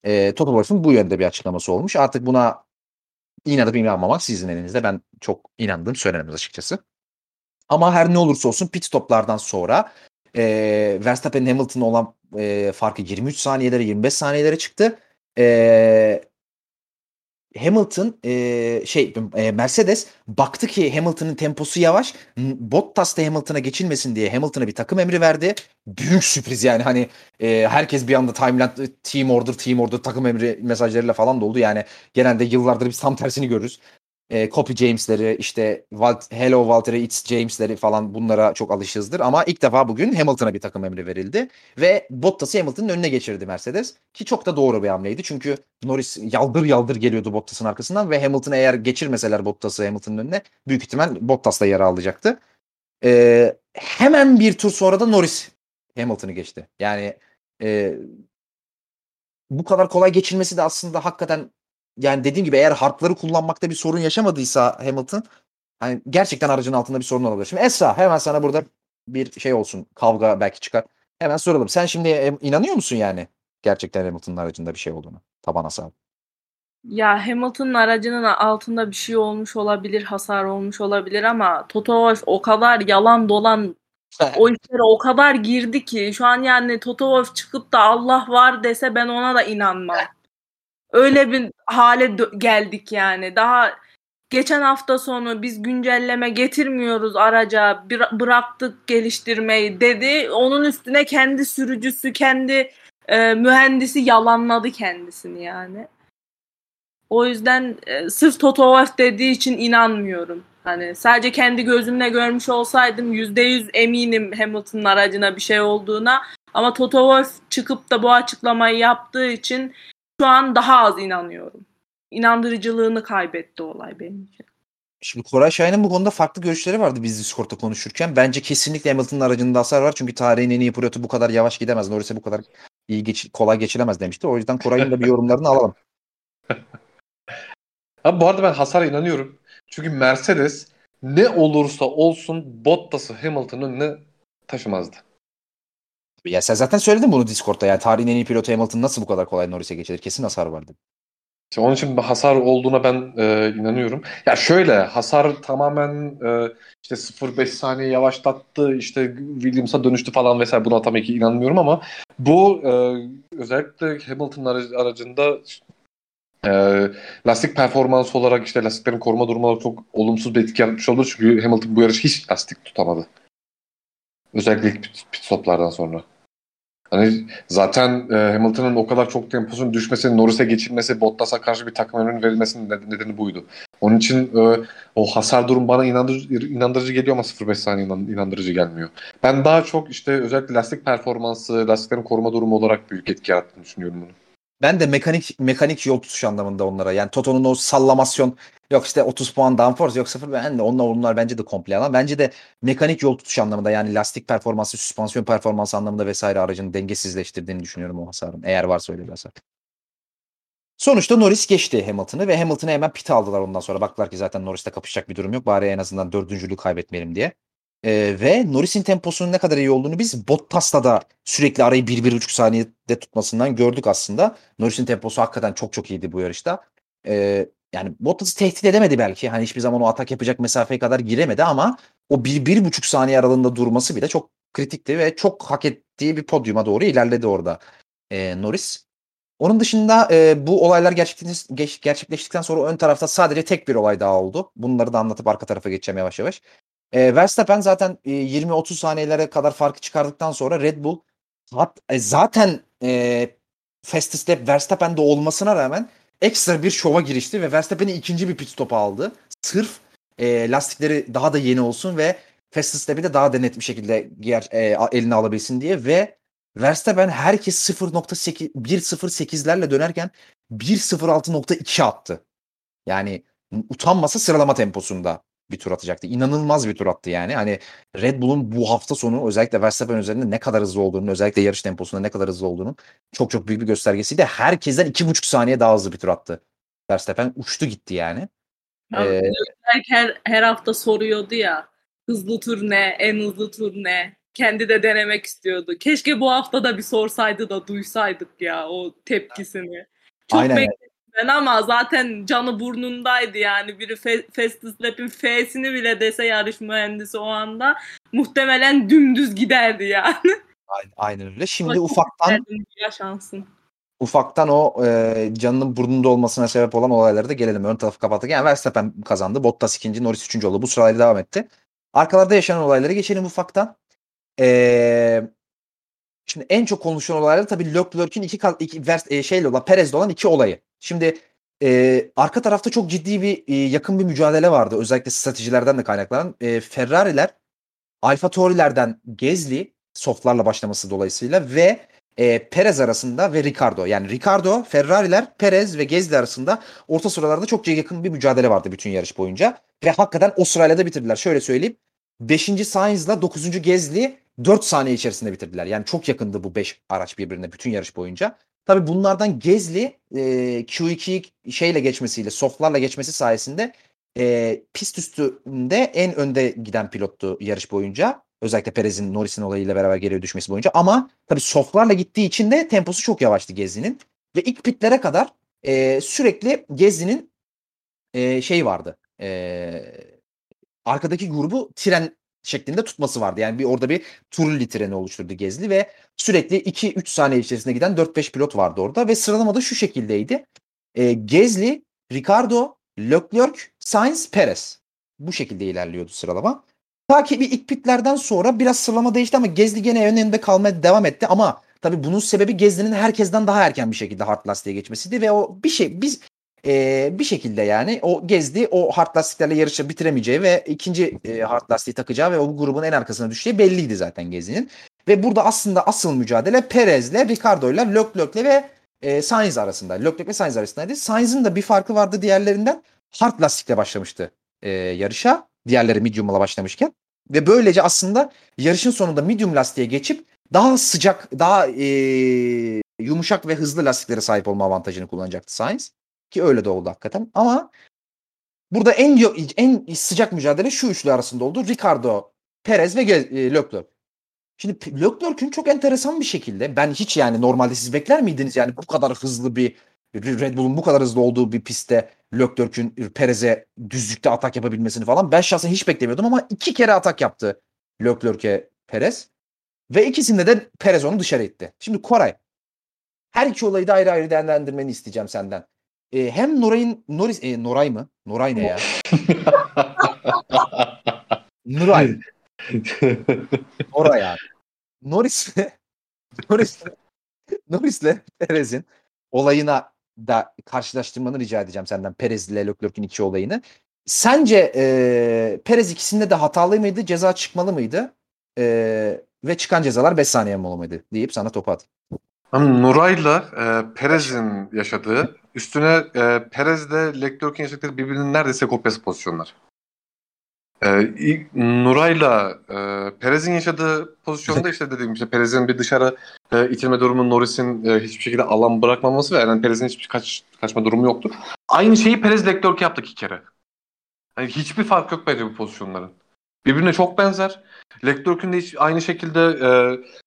E, Wolff'un bu yönde bir açıklaması olmuş. Artık buna inanıp inanmamak sizin elinizde. Ben çok inandığım söylenemez açıkçası. Ama her ne olursa olsun pit stoplardan sonra e, Verstappen Hamilton'la olan e, farkı 23 saniyelere 25 saniyelere çıktı. E, Hamilton e, şey e, Mercedes baktı ki Hamilton'ın temposu yavaş. Bottas da Hamilton'a geçilmesin diye Hamilton'a bir takım emri verdi. Büyük sürpriz yani hani e, herkes bir anda timeline team order team order takım emri mesajlarıyla falan doldu. Yani genelde yıllardır biz tam tersini görürüz e, Copy James'leri işte Hello Walter'e It's James'leri falan bunlara çok alışızdır. Ama ilk defa bugün Hamilton'a bir takım emri verildi. Ve Bottas'ı Hamilton'ın önüne geçirdi Mercedes. Ki çok da doğru bir hamleydi. Çünkü Norris yaldır yaldır geliyordu Bottas'ın arkasından ve Hamilton'ı eğer geçirmeseler Bottas'ı Hamilton'ın önüne büyük ihtimal Bottas'la yer alacaktı. E, hemen bir tur sonra da Norris Hamilton'ı geçti. Yani e, bu kadar kolay geçilmesi de aslında hakikaten yani dediğim gibi eğer harpları kullanmakta bir sorun yaşamadıysa Hamilton hani gerçekten aracın altında bir sorun olabilir. Şimdi Esra hemen sana burada bir şey olsun kavga belki çıkar. Hemen soralım. Sen şimdi inanıyor musun yani gerçekten Hamilton'ın aracında bir şey olduğunu? Taban hasar. Ya Hamilton'ın aracının altında bir şey olmuş olabilir, hasar olmuş olabilir ama Toto Wolff o kadar yalan dolan o işlere o kadar girdi ki şu an yani Toto Wolff çıkıp da Allah var dese ben ona da inanmam. Öyle bir hale geldik yani. Daha geçen hafta sonu biz güncelleme getirmiyoruz araca bıraktık geliştirmeyi dedi. Onun üstüne kendi sürücüsü, kendi e, mühendisi yalanladı kendisini yani. O yüzden e, sırf Toto Wolff dediği için inanmıyorum. Hani sadece kendi gözümle görmüş olsaydım %100 eminim Hamilton'ın aracına bir şey olduğuna. Ama Toto Wolff çıkıp da bu açıklamayı yaptığı için şu an daha az inanıyorum. İnandırıcılığını kaybetti olay benim için. Şimdi Koray Şahin'in bu konuda farklı görüşleri vardı biz Discord'da konuşurken. Bence kesinlikle Hamilton'ın aracında hasar var. Çünkü tarihin en iyi pilotu bu kadar yavaş gidemez. Norris'e bu kadar iyi geç kolay geçilemez demişti. O yüzden Koray'ın da bir yorumlarını alalım. Abi bu arada ben hasara inanıyorum. Çünkü Mercedes ne olursa olsun Bottas'ı Hamilton'ın önüne taşımazdı. Ya sen zaten söyledin bunu Discord'da yani tarihin en iyi pilotu Hamilton nasıl bu kadar kolay Norris'e geçilir? Kesin hasar vardı. İşte onun için hasar olduğuna ben e, inanıyorum. Ya şöyle hasar tamamen e, işte 0.5 saniye yavaşlattı işte Williams'a dönüştü falan vesaire buna tabii ki inanmıyorum ama bu e, özellikle Hamilton aracı- aracında e, lastik performansı olarak işte lastiklerin koruma durumu çok olumsuz bir etki yaratmış olur çünkü Hamilton bu yarış hiç lastik tutamadı. Özellikle pit, pit stoplardan sonra. Hani zaten e, Hamilton'ın o kadar çok temposunun düşmesi, Norris'e geçilmesi, Bottas'a karşı bir takım önünün verilmesinin ned- nedeni buydu. Onun için e, o hasar durum bana inandırıcı, inandırıcı geliyor ama 0.5 saniye inan- inandırıcı gelmiyor. Ben daha çok işte özellikle lastik performansı, lastiklerin koruma durumu olarak büyük etki yarattığını düşünüyorum bunu. Ben de mekanik mekanik yol tutuş anlamında onlara. Yani Toto'nun o sallamasyon yok işte 30 puan downforce yok 0 ben de onlar, onlar bence de komple yalan. Bence de mekanik yol tutuş anlamında yani lastik performansı, süspansiyon performansı anlamında vesaire aracın dengesizleştirdiğini düşünüyorum o hasarın. Eğer varsa öyle bir hasar. Sonuçta Norris geçti Hamilton'ı ve Hamilton'ı hemen pit aldılar ondan sonra. Baktılar ki zaten Norris'te kapışacak bir durum yok. Bari en azından dördüncülüğü kaybetmeyelim diye. Ee, ve Norris'in temposunun ne kadar iyi olduğunu biz Bottas'la da sürekli arayı 1-1,5 saniyede tutmasından gördük aslında. Norris'in temposu hakikaten çok çok iyiydi bu yarışta. Ee, yani Bottas'ı tehdit edemedi belki. Hani hiçbir zaman o atak yapacak mesafeye kadar giremedi ama o 1-1,5 saniye aralığında durması bile çok kritikti ve çok hak ettiği bir podyuma doğru ilerledi orada ee, Norris. Onun dışında e, bu olaylar gerçekleştikten sonra ön tarafta sadece tek bir olay daha oldu. Bunları da anlatıp arka tarafa geçeceğim yavaş yavaş. E, Verstappen zaten e, 20-30 saniyelere kadar farkı çıkardıktan sonra Red Bull hat, e, zaten e, fastest lap Verstappen'de olmasına rağmen ekstra bir şova girişti ve Verstappen'i ikinci bir pit stop aldı. Sırf e, lastikleri daha da yeni olsun ve fastest lap'i de daha da bir şekilde giyer, e, eline alabilsin diye ve Verstappen herkes 0.8 1.08'lerle dönerken 1.06.2 attı. Yani utanmasa sıralama temposunda bir tur atacaktı. İnanılmaz bir tur attı yani. Hani Red Bull'un bu hafta sonu özellikle Verstappen üzerinde ne kadar hızlı olduğunu, özellikle yarış temposunda ne kadar hızlı olduğunu çok çok büyük bir göstergesiydi. Herkesten 2.5 saniye daha hızlı bir tur attı. Verstappen uçtu gitti yani. Abi, Ee, her, her hafta soruyordu ya hızlı tur ne, en hızlı tur ne? Kendi de denemek istiyordu. Keşke bu hafta da bir sorsaydı da duysaydık ya o tepkisini. Çok Aynen. bekledim ben ama zaten canı burnundaydı yani. Biri Fe- Fastest Lap'in F'sini bile dese yarış mühendisi o anda muhtemelen dümdüz giderdi yani. Aynen, öyle. Şimdi Ama ufaktan yaşansın. ufaktan o e, canının burnunda olmasına sebep olan olaylara da gelelim. Ön tarafı kapattık. Yani Verstappen kazandı. Bottas ikinci, Norris üçüncü oldu. Bu sırayla devam etti. Arkalarda yaşanan olaylara geçelim ufaktan. E, şimdi en çok konuşulan olaylar tabii Leclerc'in iki, iki vers- e, şeyle olan Perez'le olan iki olayı. Şimdi e, arka tarafta çok ciddi bir e, yakın bir mücadele vardı. Özellikle stratejilerden de kaynaklanan. E, Ferrari'ler Alfa Tauri'lerden Gezli softlarla başlaması dolayısıyla ve e, Perez arasında ve Ricardo. Yani Ricardo, Ferrari'ler, Perez ve Gezli arasında orta sıralarda çok yakın bir mücadele vardı bütün yarış boyunca. Ve hakikaten o sırayla da bitirdiler. Şöyle söyleyeyim. 5. Sainz'la 9. Gezli 4 saniye içerisinde bitirdiler. Yani çok yakındı bu 5 araç birbirine bütün yarış boyunca. Tabii bunlardan Gezli e, Q2'yi şeyle geçmesiyle, softlarla geçmesi sayesinde e, pist üstünde en önde giden pilottu yarış boyunca. Özellikle Perez'in Norris'in olayıyla beraber geriye düşmesi boyunca. Ama tabii softlarla gittiği için de temposu çok yavaştı Gezli'nin. Ve ilk pitlere kadar e, sürekli Gezli'nin e, şey vardı. E, arkadaki grubu tren şeklinde tutması vardı. Yani bir orada bir Turulli treni oluşturdu Gezli ve sürekli 2-3 saniye içerisinde giden 4-5 pilot vardı orada ve sıralamada şu şekildeydi. E, Gezli, Ricardo, Leclerc, Sainz, Perez. Bu şekilde ilerliyordu sıralama. Ta ki bir ilk pitlerden sonra biraz sıralama değişti ama Gezli gene önünde kalmaya devam etti ama tabii bunun sebebi Gezli'nin herkesten daha erken bir şekilde hard lastiğe geçmesiydi ve o bir şey biz e, bir şekilde yani o Gezli o hard lastiklerle yarışı bitiremeyeceği ve ikinci e, hard lastiği takacağı ve o grubun en arkasına düşeceği belliydi zaten Gezli'nin. Ve burada aslında asıl mücadele Perez'le, Ricardo'yla, Leclerc'le ve e, Sainz arasında. Leclerc ve Sainz arasındaydı. Sainz'in de bir farkı vardı diğerlerinden. Hard lastikle başlamıştı e, yarışa. Diğerleri medium'la başlamışken. Ve böylece aslında yarışın sonunda medium lastiğe geçip daha sıcak, daha e, yumuşak ve hızlı lastiklere sahip olma avantajını kullanacaktı Sainz. Ki öyle de oldu hakikaten. Ama burada en en sıcak mücadele şu üçlü arasında oldu. Ricardo, Perez ve e, Leclerc. Şimdi Leclerc'ün çok enteresan bir şekilde ben hiç yani normalde siz bekler miydiniz yani bu kadar hızlı bir Red Bull'un bu kadar hızlı olduğu bir pistte Leclerc'ün Perez'e düzlükte atak yapabilmesini falan ben şahsen hiç beklemiyordum ama iki kere atak yaptı Leclerc'e Perez ve ikisinde de Perez onu dışarı itti. Şimdi Koray her iki olayı da ayrı ayrı değerlendirmeni isteyeceğim senden. Ee, hem Noray'ın Norris e, Noray mı? Noray ne ya? Nuray. Noray abi. Norris'le Norris'le Norris'le Perez'in olayına da karşılaştırmanı rica edeceğim senden Perez ile Leclerc'in iki olayını. Sence e, Perez ikisinde de hatalı mıydı? Ceza çıkmalı mıydı? E, ve çıkan cezalar 5 saniye mi olmalıydı? Deyip sana topu at. Nuray'la e, Perez'in yaşadığı üstüne e, Perez'le Leclerc'in yaşadıkları birbirinin neredeyse kopyası pozisyonlar. E, Nuray'la e, Perez'in yaşadığı pozisyonda işte dediğim işte Perez'in bir dışarı e, itilme durumu Norris'in e, hiçbir şekilde alan bırakmaması ve yani Perez'in hiçbir kaç, kaçma durumu yoktu. Aynı şeyi Perez Leclerc yaptı iki kere. Yani hiçbir fark yok bence bu pozisyonların. Birbirine çok benzer. Leclerc'ün de hiç aynı şekilde e,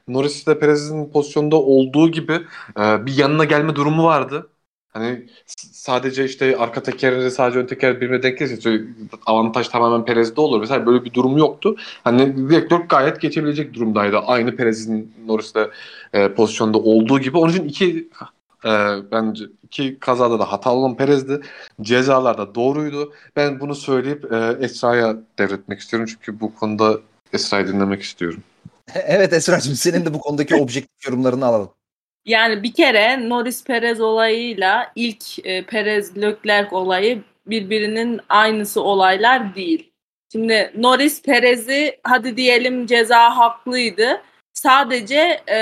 Norris Perez'in pozisyonda olduğu gibi e, bir yanına gelme durumu vardı. Hani sadece işte arka tekerleri sadece ön teker birbirine denk gelirse avantaj tamamen Perez'de olur. Mesela böyle bir durum yoktu. Hani Leclerc gayet geçebilecek durumdaydı. Aynı Perez'in Norris'le e, pozisyonda olduğu gibi. Onun için iki e, bence iki kazada da hatalı olan Perez'di. Cezalar da doğruydu. Ben bunu söyleyip e, Esra'ya devretmek istiyorum. Çünkü bu konuda Esra'yı dinlemek istiyorum. evet Esra'cığım senin de bu konudaki objektif yorumlarını alalım. Yani bir kere Norris Perez olayıyla ilk e, Perez Leclerc olayı birbirinin aynısı olaylar değil. Şimdi Norris Perez'i hadi diyelim ceza haklıydı. Sadece e,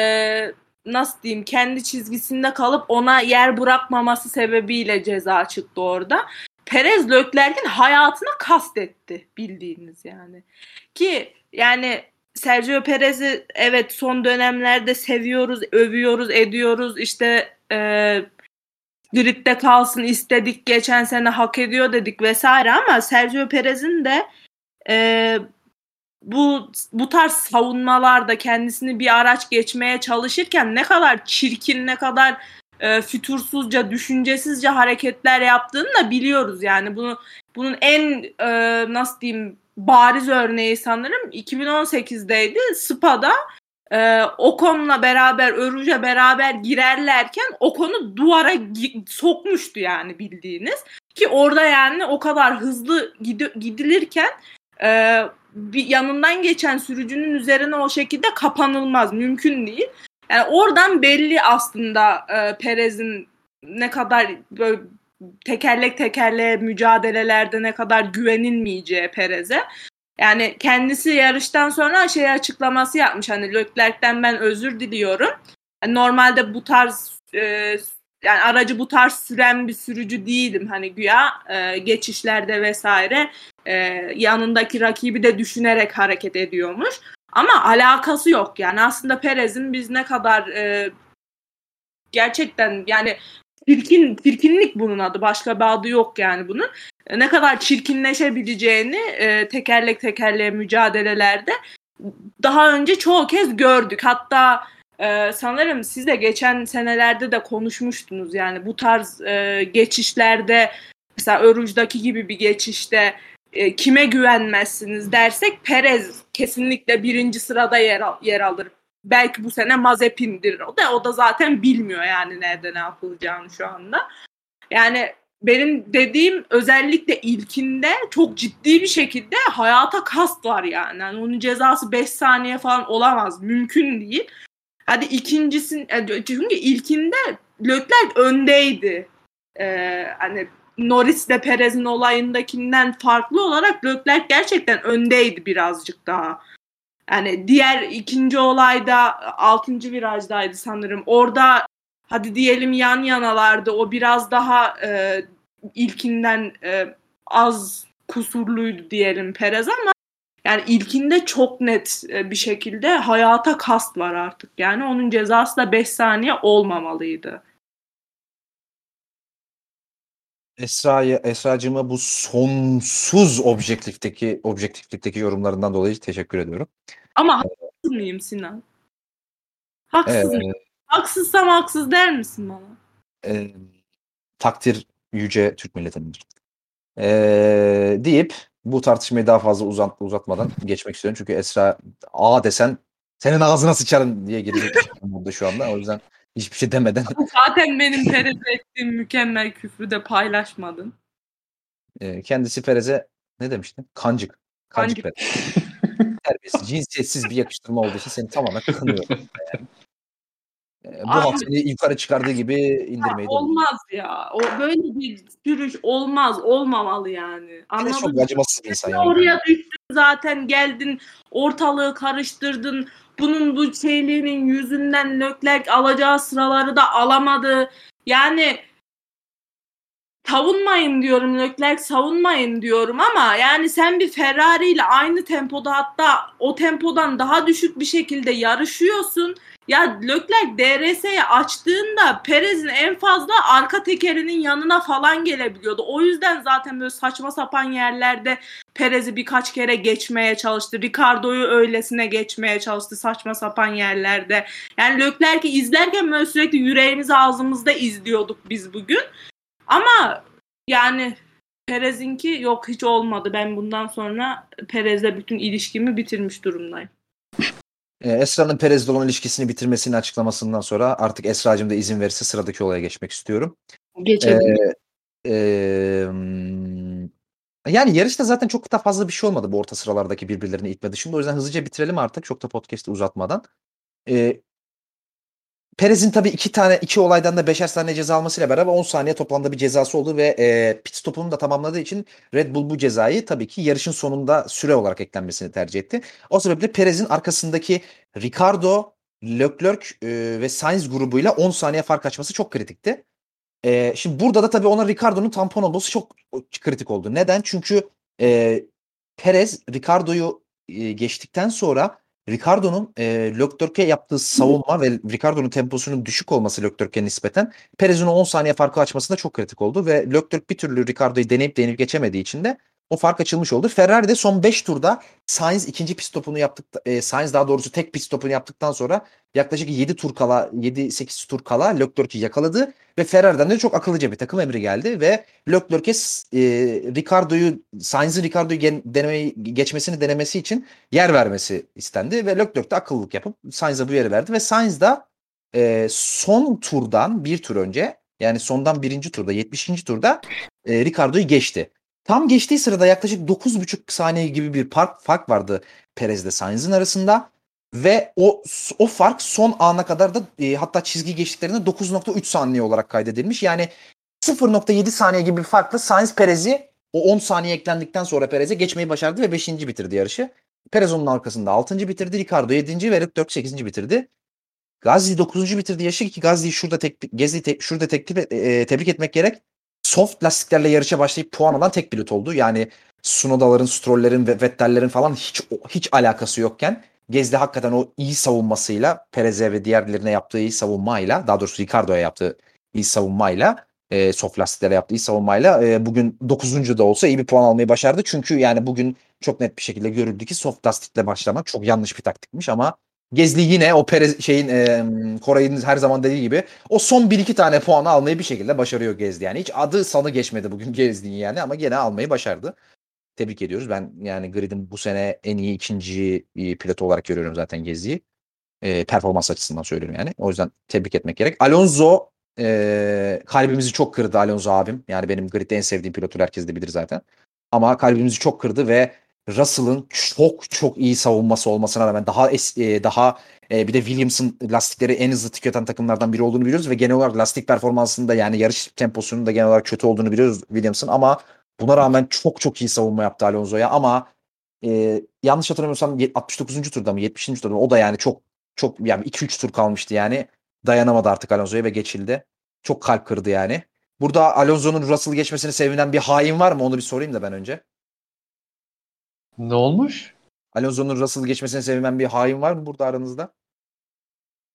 nasıl diyeyim kendi çizgisinde kalıp ona yer bırakmaması sebebiyle ceza çıktı orada. Perez Leclerc'in hayatına kastetti bildiğiniz yani. Ki yani Sergio Perez'i evet son dönemlerde seviyoruz, övüyoruz, ediyoruz. İşte e, gridde kalsın istedik, geçen sene hak ediyor dedik vesaire ama Sergio Perez'in de e, bu bu tarz savunmalarda kendisini bir araç geçmeye çalışırken ne kadar çirkin, ne kadar e, fütursuzca, düşüncesizce hareketler yaptığını da biliyoruz yani. Bunu bunun en e, nasıl diyeyim bariz örneği sanırım 2018'deydi. Spa'da e, Ocon'la beraber, Örüce beraber girerlerken Ocon'u duvara sokmuştu yani bildiğiniz. Ki orada yani o kadar hızlı gidi- gidilirken e, bir yanından geçen sürücünün üzerine o şekilde kapanılmaz. Mümkün değil. Yani oradan belli aslında e, Perez'in ne kadar böyle tekerlek tekerleğe mücadelelerde ne kadar güvenilmeyeceği Perez'e. Yani kendisi yarıştan sonra şey açıklaması yapmış hani Leclerc'ten ben özür diliyorum. Yani normalde bu tarz e, yani aracı bu tarz süren bir sürücü değilim hani güya e, geçişlerde vesaire e, yanındaki rakibi de düşünerek hareket ediyormuş. Ama alakası yok yani aslında Perez'in biz ne kadar e, gerçekten yani çirkin çirkinlik bunun adı. Başka bir adı yok yani bunun. E, ne kadar çirkinleşebileceğini e, tekerlek tekerleğe mücadelelerde daha önce çoğu kez gördük. Hatta e, sanırım siz de geçen senelerde de konuşmuştunuz yani bu tarz e, geçişlerde mesela Öruj'daki gibi bir geçişte e, kime güvenmezsiniz dersek Perez kesinlikle birinci sırada yer, al- yer alır belki bu sene Mazepin'dir o da o da zaten bilmiyor yani nerede ne yapılacağını şu anda. Yani benim dediğim özellikle ilkinde çok ciddi bir şekilde hayata kast var yani. yani onun cezası 5 saniye falan olamaz. Mümkün değil. Hadi ikincisin çünkü ilkinde Leclerc öndeydi. Ee, hani Norris ile Perez'in olayındakinden farklı olarak Leclerc gerçekten öndeydi birazcık daha. Yani diğer ikinci olayda altıncı virajdaydı sanırım. Orada hadi diyelim yan yanalardı. O biraz daha e, ilkinden e, az kusurluydu diyelim Perez ama yani ilkinde çok net e, bir şekilde hayata kast var artık. Yani onun cezası da 5 saniye olmamalıydı. Esra'ya Esra'cığıma bu sonsuz objektifteki objektiflikteki yorumlarından dolayı teşekkür ediyorum. Ama mıyım Sinan? Haksız Ee, mıyım? Haksızsam haksız der misin bana? e, takdir yüce Türk milletinindir. E, deyip bu tartışmayı daha fazla uzat, uzatmadan geçmek istiyorum. Çünkü Esra A desen senin ağzına sıçarım diye girecek burada şu anda. O yüzden hiçbir şey demeden Zaten benim perez ettiğim mükemmel küfrü de paylaşmadın. e, kendisi Perez'e ne demiştin? Kancık. Kancık, Kancık. Perez. Terbiyesiz, cinsiyetsiz bir yakıştırma olduğu için seni tamamen kınıyorum. Yani. Bu Abi- seni yukarı çıkardığı gibi indirmeyi de Olmaz ya. O böyle bir sürüş olmaz, olmamalı yani. Anladın çok acımasız bir insan. Yani. Oraya düştün zaten geldin ortalığı karıştırdın. Bunun bu şeyliğinin yüzünden Leclerc alacağı sıraları da alamadı. Yani savunmayın diyorum Leclerc savunmayın diyorum ama yani sen bir Ferrari ile aynı tempoda hatta o tempodan daha düşük bir şekilde yarışıyorsun. Ya Leclerc DRS'yi açtığında Perez'in en fazla arka tekerinin yanına falan gelebiliyordu. O yüzden zaten böyle saçma sapan yerlerde Perez'i birkaç kere geçmeye çalıştı. Ricardo'yu öylesine geçmeye çalıştı saçma sapan yerlerde. Yani Leclerc'i izlerken böyle sürekli yüreğimiz ağzımızda izliyorduk biz bugün. Ama yani Perez'inki yok hiç olmadı. Ben bundan sonra Perez'le bütün ilişkimi bitirmiş durumdayım. E, Esra'nın Perez'le olan ilişkisini bitirmesini açıklamasından sonra artık Esra'cığım da izin verirse sıradaki olaya geçmek istiyorum. Geçelim. Ee, e, mm, yani yarışta zaten çok da fazla bir şey olmadı bu orta sıralardaki birbirlerini itme dışında. O yüzden hızlıca bitirelim artık çok da podcast'i uzatmadan. Ee, Perez'in tabii iki tane iki olaydan da beşer saniye ceza almasıyla beraber 10 saniye toplamda bir cezası oldu ve e, pit stopunu da tamamladığı için Red Bull bu cezayı tabii ki yarışın sonunda süre olarak eklenmesini tercih etti. O sebeple Perez'in arkasındaki Ricardo, Leclerc e, ve Sainz grubuyla 10 saniye fark açması çok kritikti. E, şimdi burada da tabii ona Ricardo'nun tampon olması çok kritik oldu. Neden? Çünkü e, Perez Ricardo'yu e, geçtikten sonra Ricardo'nun e, Leclerc'e yaptığı savunma ve Ricardo'nun temposunun düşük olması Leclerc'e nispeten Perez'in o 10 saniye farkı açmasında çok kritik oldu ve Leclerc bir türlü Ricardo'yu deneyip deneyip geçemediği için de o fark açılmış oldu. Ferrari de son 5 turda Sainz ikinci pit stopunu yaptık e, Sainz daha doğrusu tek pit stopunu yaptıktan sonra yaklaşık 7 tur kala 7-8 tur kala Leclerc'i yakaladı ve Ferrari'den de çok akıllıca bir takım emri geldi ve Leclerc'e e, Ricardo'yu Sainz'in Ricardo'yu denemeyi geçmesini denemesi için yer vermesi istendi ve Leclerc de akıllılık yapıp Sainz'e bu yeri verdi ve Sainz da e, son turdan bir tur önce yani sondan birinci turda 70. turda e, Ricardo'yu geçti. Tam geçtiği sırada yaklaşık 9,5 saniye gibi bir fark, fark vardı Perez'le Sainz'in arasında ve o o fark son ana kadar da e, hatta çizgi geçtiklerinde 9.3 saniye olarak kaydedilmiş. Yani 0.7 saniye gibi bir farkla Sainz Perez'i o 10 saniye eklendikten sonra Perez'e geçmeyi başardı ve 5. bitirdi yarışı. Perez onun arkasında 6. bitirdi. Ricardo 7. ve Leclerc 8. bitirdi. Gazli 9. bitirdi yarışı ki Gazli'yi şurada tek, Gezli te, şurada teklif, e, tebrik etmek gerek. Soft lastiklerle yarışa başlayıp puan alan tek pilot oldu. Yani Sunoda'ların, Stroll'lerin ve Vettel'lerin falan hiç hiç alakası yokken Gezli hakikaten o iyi savunmasıyla Perez'e ve diğerlerine yaptığı iyi savunmayla daha doğrusu Ricardo'ya yaptığı iyi savunmayla e, soft lastiklere yaptığı iyi savunmayla e, bugün 9. da olsa iyi bir puan almayı başardı. Çünkü yani bugün çok net bir şekilde görüldü ki soft lastikle başlamak çok yanlış bir taktikmiş ama Gezli yine o Perez şeyin e, Koray'ın her zaman dediği gibi o son 1-2 tane puanı almayı bir şekilde başarıyor Gezli. Yani hiç adı sanı geçmedi bugün Gezli'nin yani ama gene almayı başardı. Tebrik ediyoruz. Ben yani Grid'in bu sene en iyi ikinci pilot olarak görüyorum zaten Gezli'yi. E, performans açısından söylüyorum yani. O yüzden tebrik etmek gerek. Alonso e, kalbimizi çok kırdı Alonso abim. Yani benim Grid'de en sevdiğim pilotur herkes de bilir zaten. Ama kalbimizi çok kırdı ve Russell'ın çok çok iyi savunması olmasına rağmen daha es, e, daha e, bir de Williams'ın lastikleri en hızlı tüketen takımlardan biri olduğunu biliyoruz ve genel olarak lastik performansında yani yarış temposunun da genel olarak kötü olduğunu biliyoruz Williams'ın ama buna rağmen çok çok iyi savunma yaptı Alonso'ya ama e, yanlış hatırlamıyorsam 69. turda mı 70. turda mı o da yani çok çok yani 2-3 tur kalmıştı yani dayanamadı artık Alonso'ya ve geçildi. Çok kalp kırdı yani. Burada Alonso'nun Russell'ı geçmesini sevinen bir hain var mı? Onu bir sorayım da ben önce. Ne olmuş? Alonso'nun Russell'ı geçmesine sevinen bir hain var mı burada aranızda?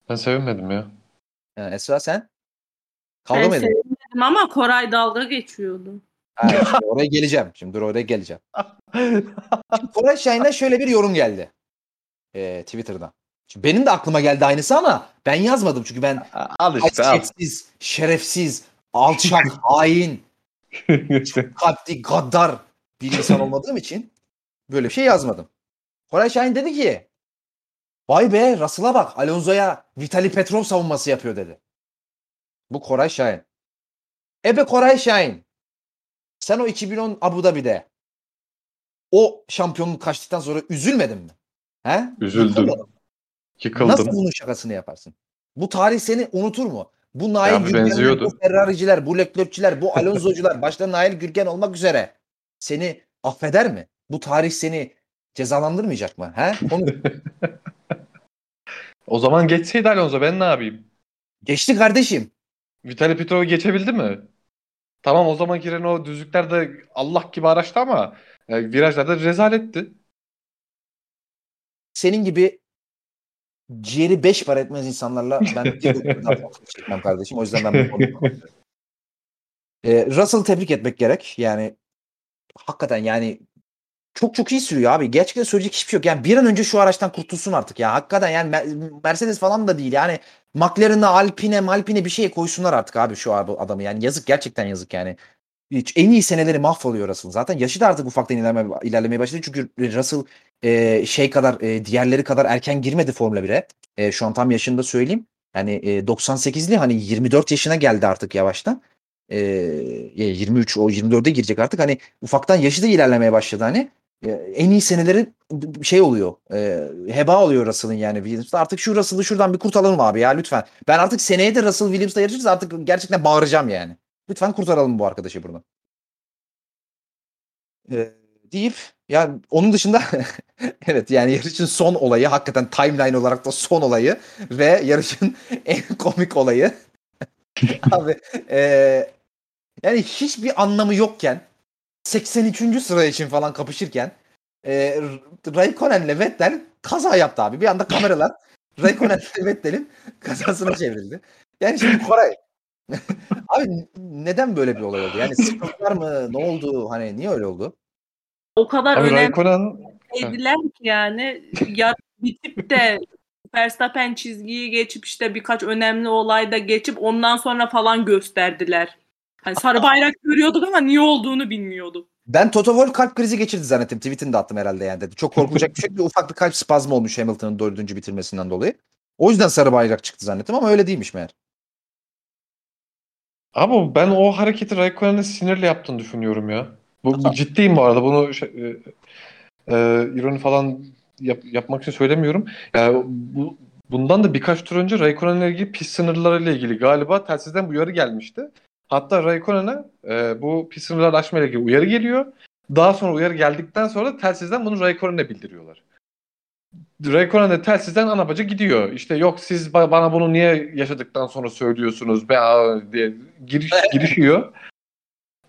Ben sevinmedim ya. Yani Esra sen? Kavga Ben mı edin? sevinmedim ama Koray dalga geçiyordu. Ha, şimdi oraya geleceğim. Şimdi dur oraya geleceğim. Şimdi Koray Şahin'den şöyle bir yorum geldi. e, Twitter'dan. Şimdi benim de aklıma geldi aynısı ama ben yazmadım çünkü ben Al işte al. haysiyetsiz, şerefsiz, alçak, hain, kalpli, gaddar bir insan olmadığım için böyle bir şey yazmadım. Koray Şahin dedi ki vay be Russell'a bak Alonso'ya Vitali Petrov savunması yapıyor dedi. Bu Koray Şahin. Ebe Koray Şahin. Sen o 2010 Abu Dhabi'de o şampiyonluk kaçtıktan sonra üzülmedin mi? He? Üzüldüm. Yıkıldım. Nasıl bunun şakasını yaparsın? Bu tarih seni unutur mu? Bu Nail Gürgenler, bu Ferrari'ciler, bu Leclerc'ciler, bu Alonso'cular, başta Nail Gürgen olmak üzere seni affeder mi? Bu tarih seni cezalandırmayacak mı? He? Konuş. O zaman geçseydi Alonso ben ne yapayım? Geçti kardeşim. Vitali Petrov'u geçebildi mi? Tamam o zaman giren o düzlüklerde Allah gibi araçtı ama e, virajlarda rezaletti. Senin gibi ciğeri beş para etmez insanlarla ben bir dakika fotoğraf çekmem kardeşim. O yüzden ben bu konuyu konuşuyorum. Ee, Russell'ı tebrik etmek gerek. Yani hakikaten yani çok çok iyi sürüyor abi. Gerçekten söyleyecek hiçbir şey yok. Yani bir an önce şu araçtan kurtulsun artık ya. Hakikaten yani Mer- Mercedes falan da değil. Yani McLaren'a, Alpine, Malpine bir şey koysunlar artık abi şu adamı. Yani yazık gerçekten yazık yani. Hiç en iyi seneleri mahvoluyor Russell. Zaten yaşı da artık ufaktan ilerleme, ilerlemeye başladı. Çünkü Russell e, şey kadar e, diğerleri kadar erken girmedi Formula 1'e. E, şu an tam yaşında söyleyeyim. Yani e, 98'li hani 24 yaşına geldi artık yavaştan. E, 23 o 24'e girecek artık. Hani ufaktan yaşı da ilerlemeye başladı hani. E, en iyi seneleri şey oluyor. E, heba oluyor Russell'ın yani Williams'da. Artık şu Russell'ı şuradan bir kurtaralım abi ya lütfen. Ben artık seneye de Russell Williams'la yarışırız artık gerçekten bağıracağım yani. Lütfen kurtaralım bu arkadaşı buradan. E, deyip yani onun dışında evet yani yarışın son olayı hakikaten timeline olarak da son olayı ve yarışın en komik olayı abi e, yani hiçbir anlamı yokken 83. sıra için falan kapışırken e, Raikkonen'le Vettel kaza yaptı abi. Bir anda kameralar Raikkonen'le Vettel'in kazasına çevrildi. Yani şimdi Koray abi neden böyle bir olay oldu? Yani sıkıntılar mı? Ne oldu? Hani niye öyle oldu? O kadar Abi önemli Raikkonen şeydiler ki yani ya bitip de Verstappen çizgiyi geçip işte birkaç önemli olayda geçip ondan sonra falan gösterdiler. Hani sarı bayrak görüyorduk ama niye olduğunu bilmiyorduk. Ben Toto Wolff kalp krizi geçirdi zannettim. Tweetini de attım herhalde yani dedi. Çok korkulacak bir şey. Bir ufak bir kalp spazmı olmuş Hamilton'ın dördüncü bitirmesinden dolayı. O yüzden sarı bayrak çıktı zannettim ama öyle değilmiş meğer. Abi ben o hareketi Raikkonen'in sinirle yaptığını düşünüyorum ya. Bu, bu ciddiyim bu arada. Bunu şey, e, e, ironi falan yap- yapmak için söylemiyorum. Yani bu, bundan da birkaç tur önce Raikkonen'le ilgili pist sınırlarıyla ilgili galiba telsizden bu uyarı gelmişti. Hatta Raikkonen'e e, bu pist sınırları aşmayla ilgili uyarı geliyor. Daha sonra uyarı geldikten sonra telsizden bunu Raikkonen'e bildiriyorlar. Raikkonen de telsizden ana baca gidiyor. İşte yok siz ba- bana bunu niye yaşadıktan sonra söylüyorsunuz be diye giriş, girişiyor.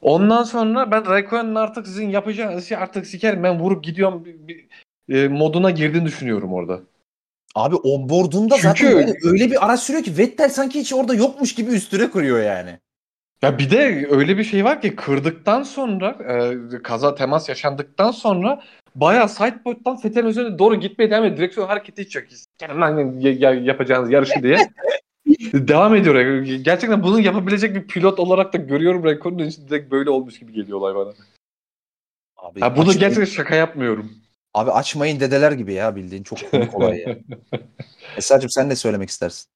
Ondan sonra ben Raikkonen'in artık sizin yapacağınız şey artık sikerim ben vurup gidiyorum bir, bir, e, moduna girdiğini düşünüyorum orada. Abi onboard'unda zaten Çünkü- yani öyle bir araç sürüyor ki Vettel sanki hiç orada yokmuş gibi üstüne kuruyor yani. Ya bir de öyle bir şey var ki kırdıktan sonra e, kaza temas yaşandıktan sonra bayağı sideboard'dan Fethel'in üzerine doğru gitmeye devam ediyor. Direksiyon hareketi hiç yok. Ya- ya- yapacağınız yarışı diye. devam ediyor. Gerçekten bunu yapabilecek bir pilot olarak da görüyorum Raikkonen'in için direkt böyle olmuş gibi geliyor olay bana. Abi, Ha, burada açmayın- gerçekten şaka yapmıyorum. abi açmayın dedeler gibi ya bildiğin çok komik olay ya. Esra'cığım sen ne söylemek istersin?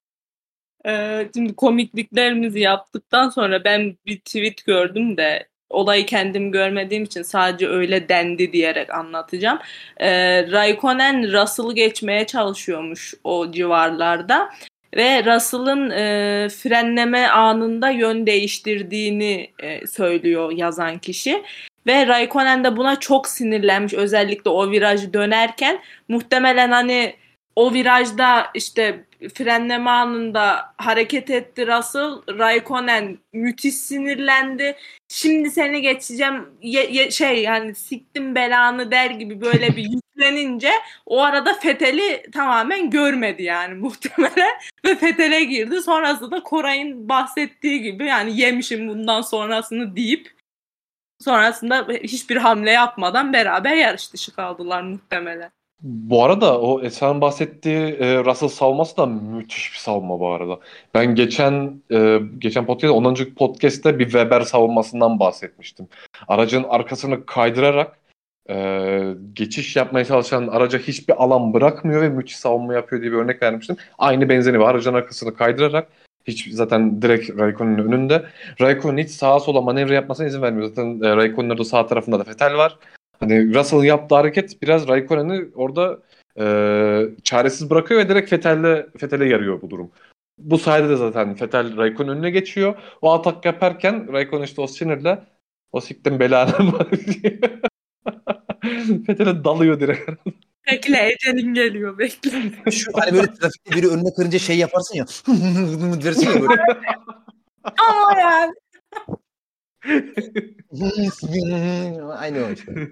Ee, şimdi komikliklerimizi yaptıktan sonra ben bir tweet gördüm de olayı kendim görmediğim için sadece öyle dendi diyerek anlatacağım. Ee, Raikkonen Russell'ı geçmeye çalışıyormuş o civarlarda ve Russell'ın e, frenleme anında yön değiştirdiğini e, söylüyor yazan kişi. Ve Raikkonen de buna çok sinirlenmiş özellikle o virajı dönerken muhtemelen hani o virajda işte frenleme anında hareket etti Russell. Raikkonen müthiş sinirlendi. Şimdi seni geçeceğim ye- ye- şey yani siktim belanı der gibi böyle bir yüklenince o arada Fethel'i tamamen görmedi yani muhtemelen ve Fethel'e girdi. Sonrasında da Koray'ın bahsettiği gibi yani yemişim bundan sonrasını deyip sonrasında hiçbir hamle yapmadan beraber yarış dışı kaldılar muhtemelen. Bu arada o Esen bahsettiği e, Russell savunması da müthiş bir savunma bu arada. Ben geçen e, geçen podcast 10. podcast'te bir Weber savunmasından bahsetmiştim. Aracın arkasını kaydırarak e, geçiş yapmaya çalışan araca hiçbir alan bırakmıyor ve müthiş savunma yapıyor diye bir örnek vermiştim. Aynı benzeri var. Aracın arkasını kaydırarak hiç zaten direkt Raikkonen'in önünde. Raikkonen hiç sağa sola manevra yapmasına izin vermiyor. Zaten e, Raikkonen'in sağ tarafında da Vettel var. Hani Russell'ın yaptığı hareket biraz Raikkonen'i orada e, çaresiz bırakıyor ve direkt Vettel'le Vettel'e yarıyor bu durum. Bu sayede de zaten Vettel Raikkonen önüne geçiyor. O atak yaparken Raikkonen işte o sinirle o siktim belanı var diye. Vettel'e dalıyor direkt. Bekle Ecel'in geliyor bekle. Şu hani böyle trafikte biri önüne kırınca şey yaparsın ya. dersin ya böyle. Ama yani. Aynı o işte.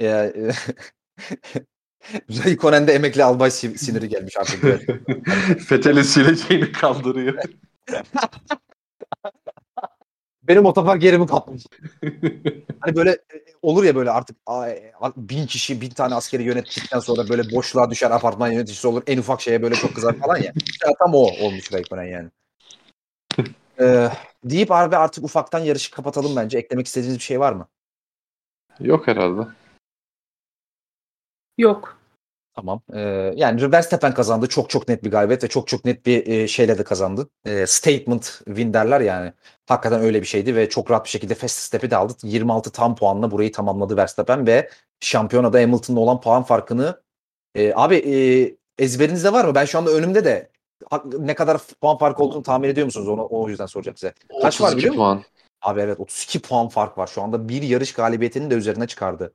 Ya, e, Raikkonen'de emekli albay si- siniri gelmiş artık. Vettel'in sileceğini kaldırıyor. Benim otopark yerimi kapmış. Hani böyle e, olur ya böyle artık a- bin kişi bin tane askeri yönettikten sonra böyle boşluğa düşer apartman yöneticisi olur. En ufak şeye böyle çok kızar falan ya. Ya tam o olmuş Raikkonen yani. Ee, deyip abi artık ufaktan yarışı kapatalım bence. Eklemek istediğiniz bir şey var mı? Yok herhalde. Yok. Tamam. Ee, yani Verstappen kazandı. Çok çok net bir galibiyet ve çok çok net bir e, şeyle de kazandı. Ee, statement win derler yani. Hakikaten öyle bir şeydi ve çok rahat bir şekilde fast step'i de aldı. 26 tam puanla burayı tamamladı Verstappen ve şampiyonada Hamilton'la olan puan farkını e, abi e, ezberinizde var mı? Ben şu anda önümde de ne kadar puan farkı olduğunu tahmin ediyor musunuz? Onu o yüzden soracağım size. Kaç var 32 biliyor musun? puan. Abi evet 32 puan fark var. Şu anda bir yarış galibiyetinin de üzerine çıkardı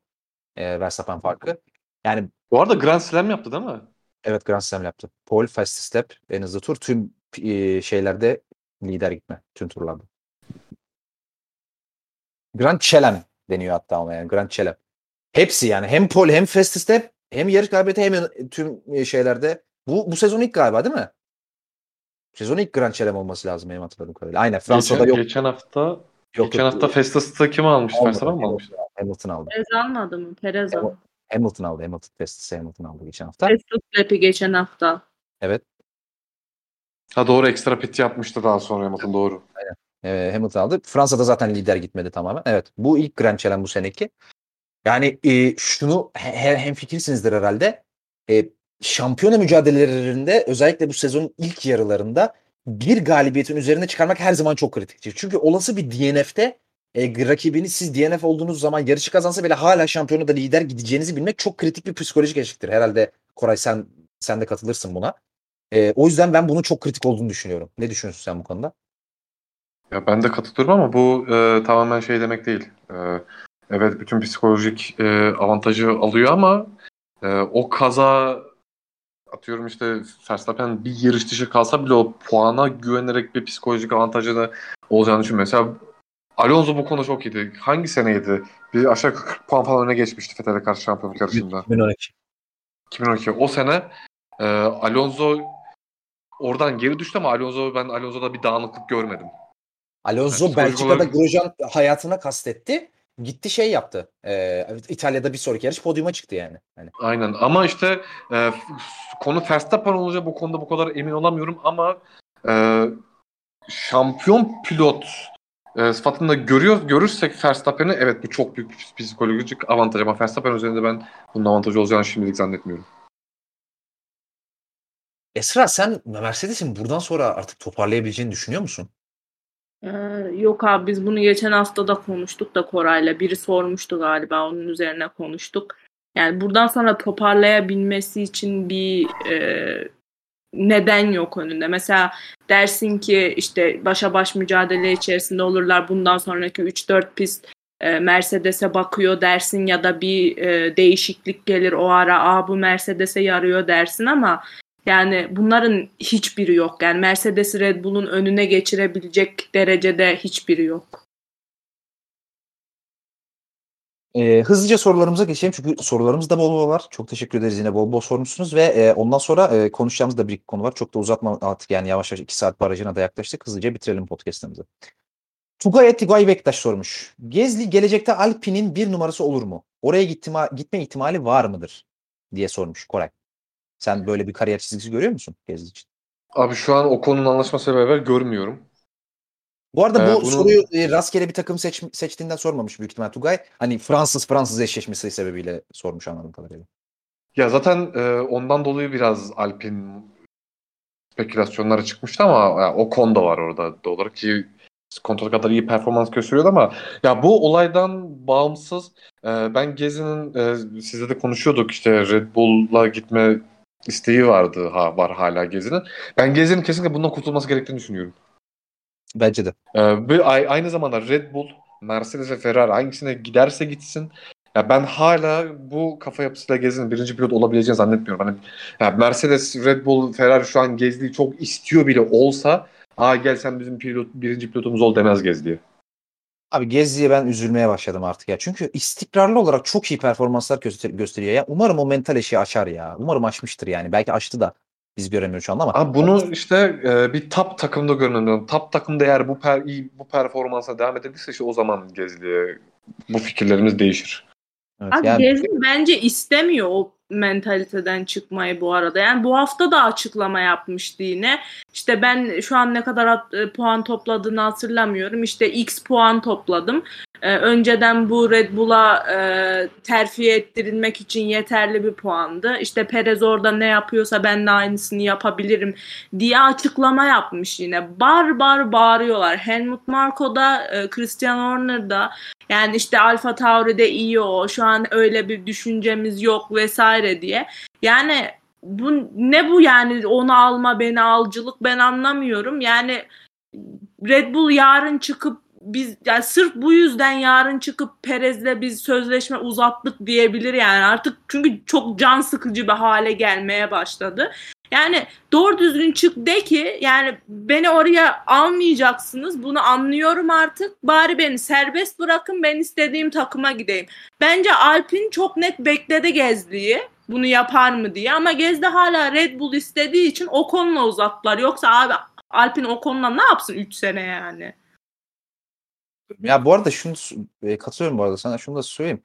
e, Verstappen farkı. Yani Bu arada Grand Slam yaptı değil mi? Evet Grand Slam yaptı. Pole, fast step, en hızlı tur. Tüm e, şeylerde lider gitme. Tüm turlarda. Grand Chelem deniyor hatta ama yani Grand Chelem. Hepsi yani hem pole hem fast step hem yarış galibiyeti hem tüm e, şeylerde. Bu bu sezon ilk galiba değil mi? Sezon ilk Grand Chelem olması lazım benim hatırladığım kadarıyla. Aynen Fransa'da geçen, yok. Geçen hafta yok, geçen yok. hafta Festus'ta kim almış? Verstappen mi almış? Hamilton aldı. Perez almadı mı? Perez aldı. Hamilton aldı. Hamilton Festus'ı Hamilton aldı geçen hafta. Festus Lap'i geçen hafta. Evet. Ha doğru ekstra pit yapmıştı daha sonra Hamilton doğru. E, Hamilton aldı. Fransa'da zaten lider gitmedi tamamen. Evet. Bu ilk Grand Chelem bu seneki. Yani e, şunu he, hem fikirsinizdir herhalde. E, şampiyona mücadelelerinde özellikle bu sezonun ilk yarılarında bir galibiyetin üzerine çıkarmak her zaman çok kritiktir. Çünkü olası bir DNF'te e, rakibini siz DNF olduğunuz zaman yarışı kazansa bile hala şampiyonada lider gideceğinizi bilmek çok kritik bir psikolojik eşiktir. Herhalde Koray sen sen de katılırsın buna. E, o yüzden ben bunun çok kritik olduğunu düşünüyorum. Ne düşünüyorsun sen bu konuda? Ya ben de katılıyorum ama bu e, tamamen şey demek değil. E, evet bütün psikolojik e, avantajı alıyor ama e, o kaza atıyorum işte Verstappen bir yarış dışı kalsa bile o puana güvenerek bir psikolojik avantajı da olacağını düşünüyorum. Mesela Alonso bu konuda çok iyiydi. Hangi seneydi? Bir aşağı yukarı 40 puan falan öne geçmişti Vettel'e karşı şampiyonluk yarışında. 2012. 2012. O sene e, Alonso oradan geri düştü ama Alonso ben Alonso'da bir dağınıklık görmedim. Alonso Yani Belçika'da olarak- Grosjean hayatına kastetti. Gitti şey yaptı. Ee, İtalya'da bir sonraki yarış podyuma çıktı yani. Hani Aynen ama işte e, konu Verstappen olunca bu konuda bu kadar emin olamıyorum ama e, şampiyon pilot e, sıfatında görüyor, görürsek Verstappen'i evet bu çok büyük bir psikolojik avantaj ama Verstappen üzerinde ben bunun avantajı olacağını şimdilik zannetmiyorum. Esra sen Mercedes'in buradan sonra artık toparlayabileceğini düşünüyor musun? Ee, yok abi biz bunu geçen hafta da konuştuk da Koray'la. Biri sormuştu galiba onun üzerine konuştuk. Yani buradan sonra toparlayabilmesi için bir e, neden yok önünde. Mesela dersin ki işte başa baş mücadele içerisinde olurlar. Bundan sonraki 3-4 pist e, Mercedes'e bakıyor dersin ya da bir e, değişiklik gelir o ara Aa, bu Mercedes'e yarıyor dersin ama yani bunların hiçbiri yok. Yani Mercedes'i Red Bull'un önüne geçirebilecek derecede hiçbiri yok. Ee, hızlıca sorularımıza geçelim çünkü sorularımız da bol bol var. Çok teşekkür ederiz yine bol bol sormuşsunuz ve e, ondan sonra e, konuşacağımız da bir konu var. Çok da uzatma artık yani yavaş yavaş 2 saat barajına da yaklaştık. Hızlıca bitirelim podcast'ımızı. Tugay Tugay Bektaş sormuş. Gezli gelecekte Alpine'in bir numarası olur mu? Oraya gitme, gitme ihtimali var mıdır? diye sormuş Koray. Sen böyle bir kariyer çizgisi görüyor musun Gezli için? Abi şu an o konunun anlaşmasıyla beraber görmüyorum. Bu arada Ee, bu bunu- soruyu e, rastgele bir takım seç, seçtiğinden sormamış büyük ihtimal Tugay. Hani Fransız Fransız eşleşmesi sebebiyle sormuş anladığım kadarıyla. Ya zaten e, ondan dolayı biraz Alpin spekülasyonları çıkmıştı ama ya, o konuda var orada doğal olarak ki kontrol kadar iyi performans gösteriyordu ama ya bu olaydan bağımsız e, ben Gezi'nin e, sizle de konuşuyorduk işte Red Bull'la gitme isteği vardı ha var hala Gezi'nin. Ben Gezi'nin kesinlikle bundan kurtulması gerektiğini düşünüyorum. Bence de. Ee, aynı zamanda Red Bull, Mercedes ve Ferrari hangisine giderse gitsin. Ya ben hala bu kafa yapısıyla Gezi'nin birinci pilot olabileceğini zannetmiyorum. Hani ya Mercedes, Red Bull, Ferrari şu an Gezdi'yi çok istiyor bile olsa Aa gel sen bizim pilot, birinci pilotumuz ol demez Gezdi'ye. Abi Gezli'ye ben üzülmeye başladım artık ya. Çünkü istikrarlı olarak çok iyi performanslar göster- gösteriyor ya. Umarım o mental eşiği aşar ya. Umarım aşmıştır yani. Belki aştı da biz göremiyoruz şu anda ama. Abi bunu işte e, bir top takımda lazım. Top takımda eğer bu per, iyi, bu performansa devam edebilirse işte o zaman Gezdi'ye bu fikirlerimiz değişir. Evet, Abi yani- Gezdi bence istemiyor o mentaliteden çıkmayı bu arada. Yani bu hafta da açıklama yapmıştı yine. İşte ben şu an ne kadar e, puan topladığını hatırlamıyorum. İşte X puan topladım. Ee, önceden bu Red Bull'a e, terfi ettirilmek için yeterli bir puandı. İşte Perez orada ne yapıyorsa ben de aynısını yapabilirim diye açıklama yapmış yine. Bar bar bağırıyorlar. Helmut Marko da, e, Christian Horner da yani işte Alfa Tauri'de iyi o. Şu an öyle bir düşüncemiz yok vesaire diye. Yani bu ne bu yani onu alma beni alcılık ben anlamıyorum. Yani Red Bull yarın çıkıp biz yani sırf bu yüzden yarın çıkıp Perez'le biz sözleşme uzattık diyebilir yani artık çünkü çok can sıkıcı bir hale gelmeye başladı. Yani doğru düzgün çık de ki yani beni oraya almayacaksınız bunu anlıyorum artık bari beni serbest bırakın ben istediğim takıma gideyim. Bence Alpin çok net bekledi Gezdi'yi bunu yapar mı diye ama Gezdi hala Red Bull istediği için Ocon'la uzattılar yoksa abi Alpin Ocon'la ne yapsın 3 sene yani. Ya bu arada şunu e, katılıyorum bu arada sana şunu da söyleyeyim.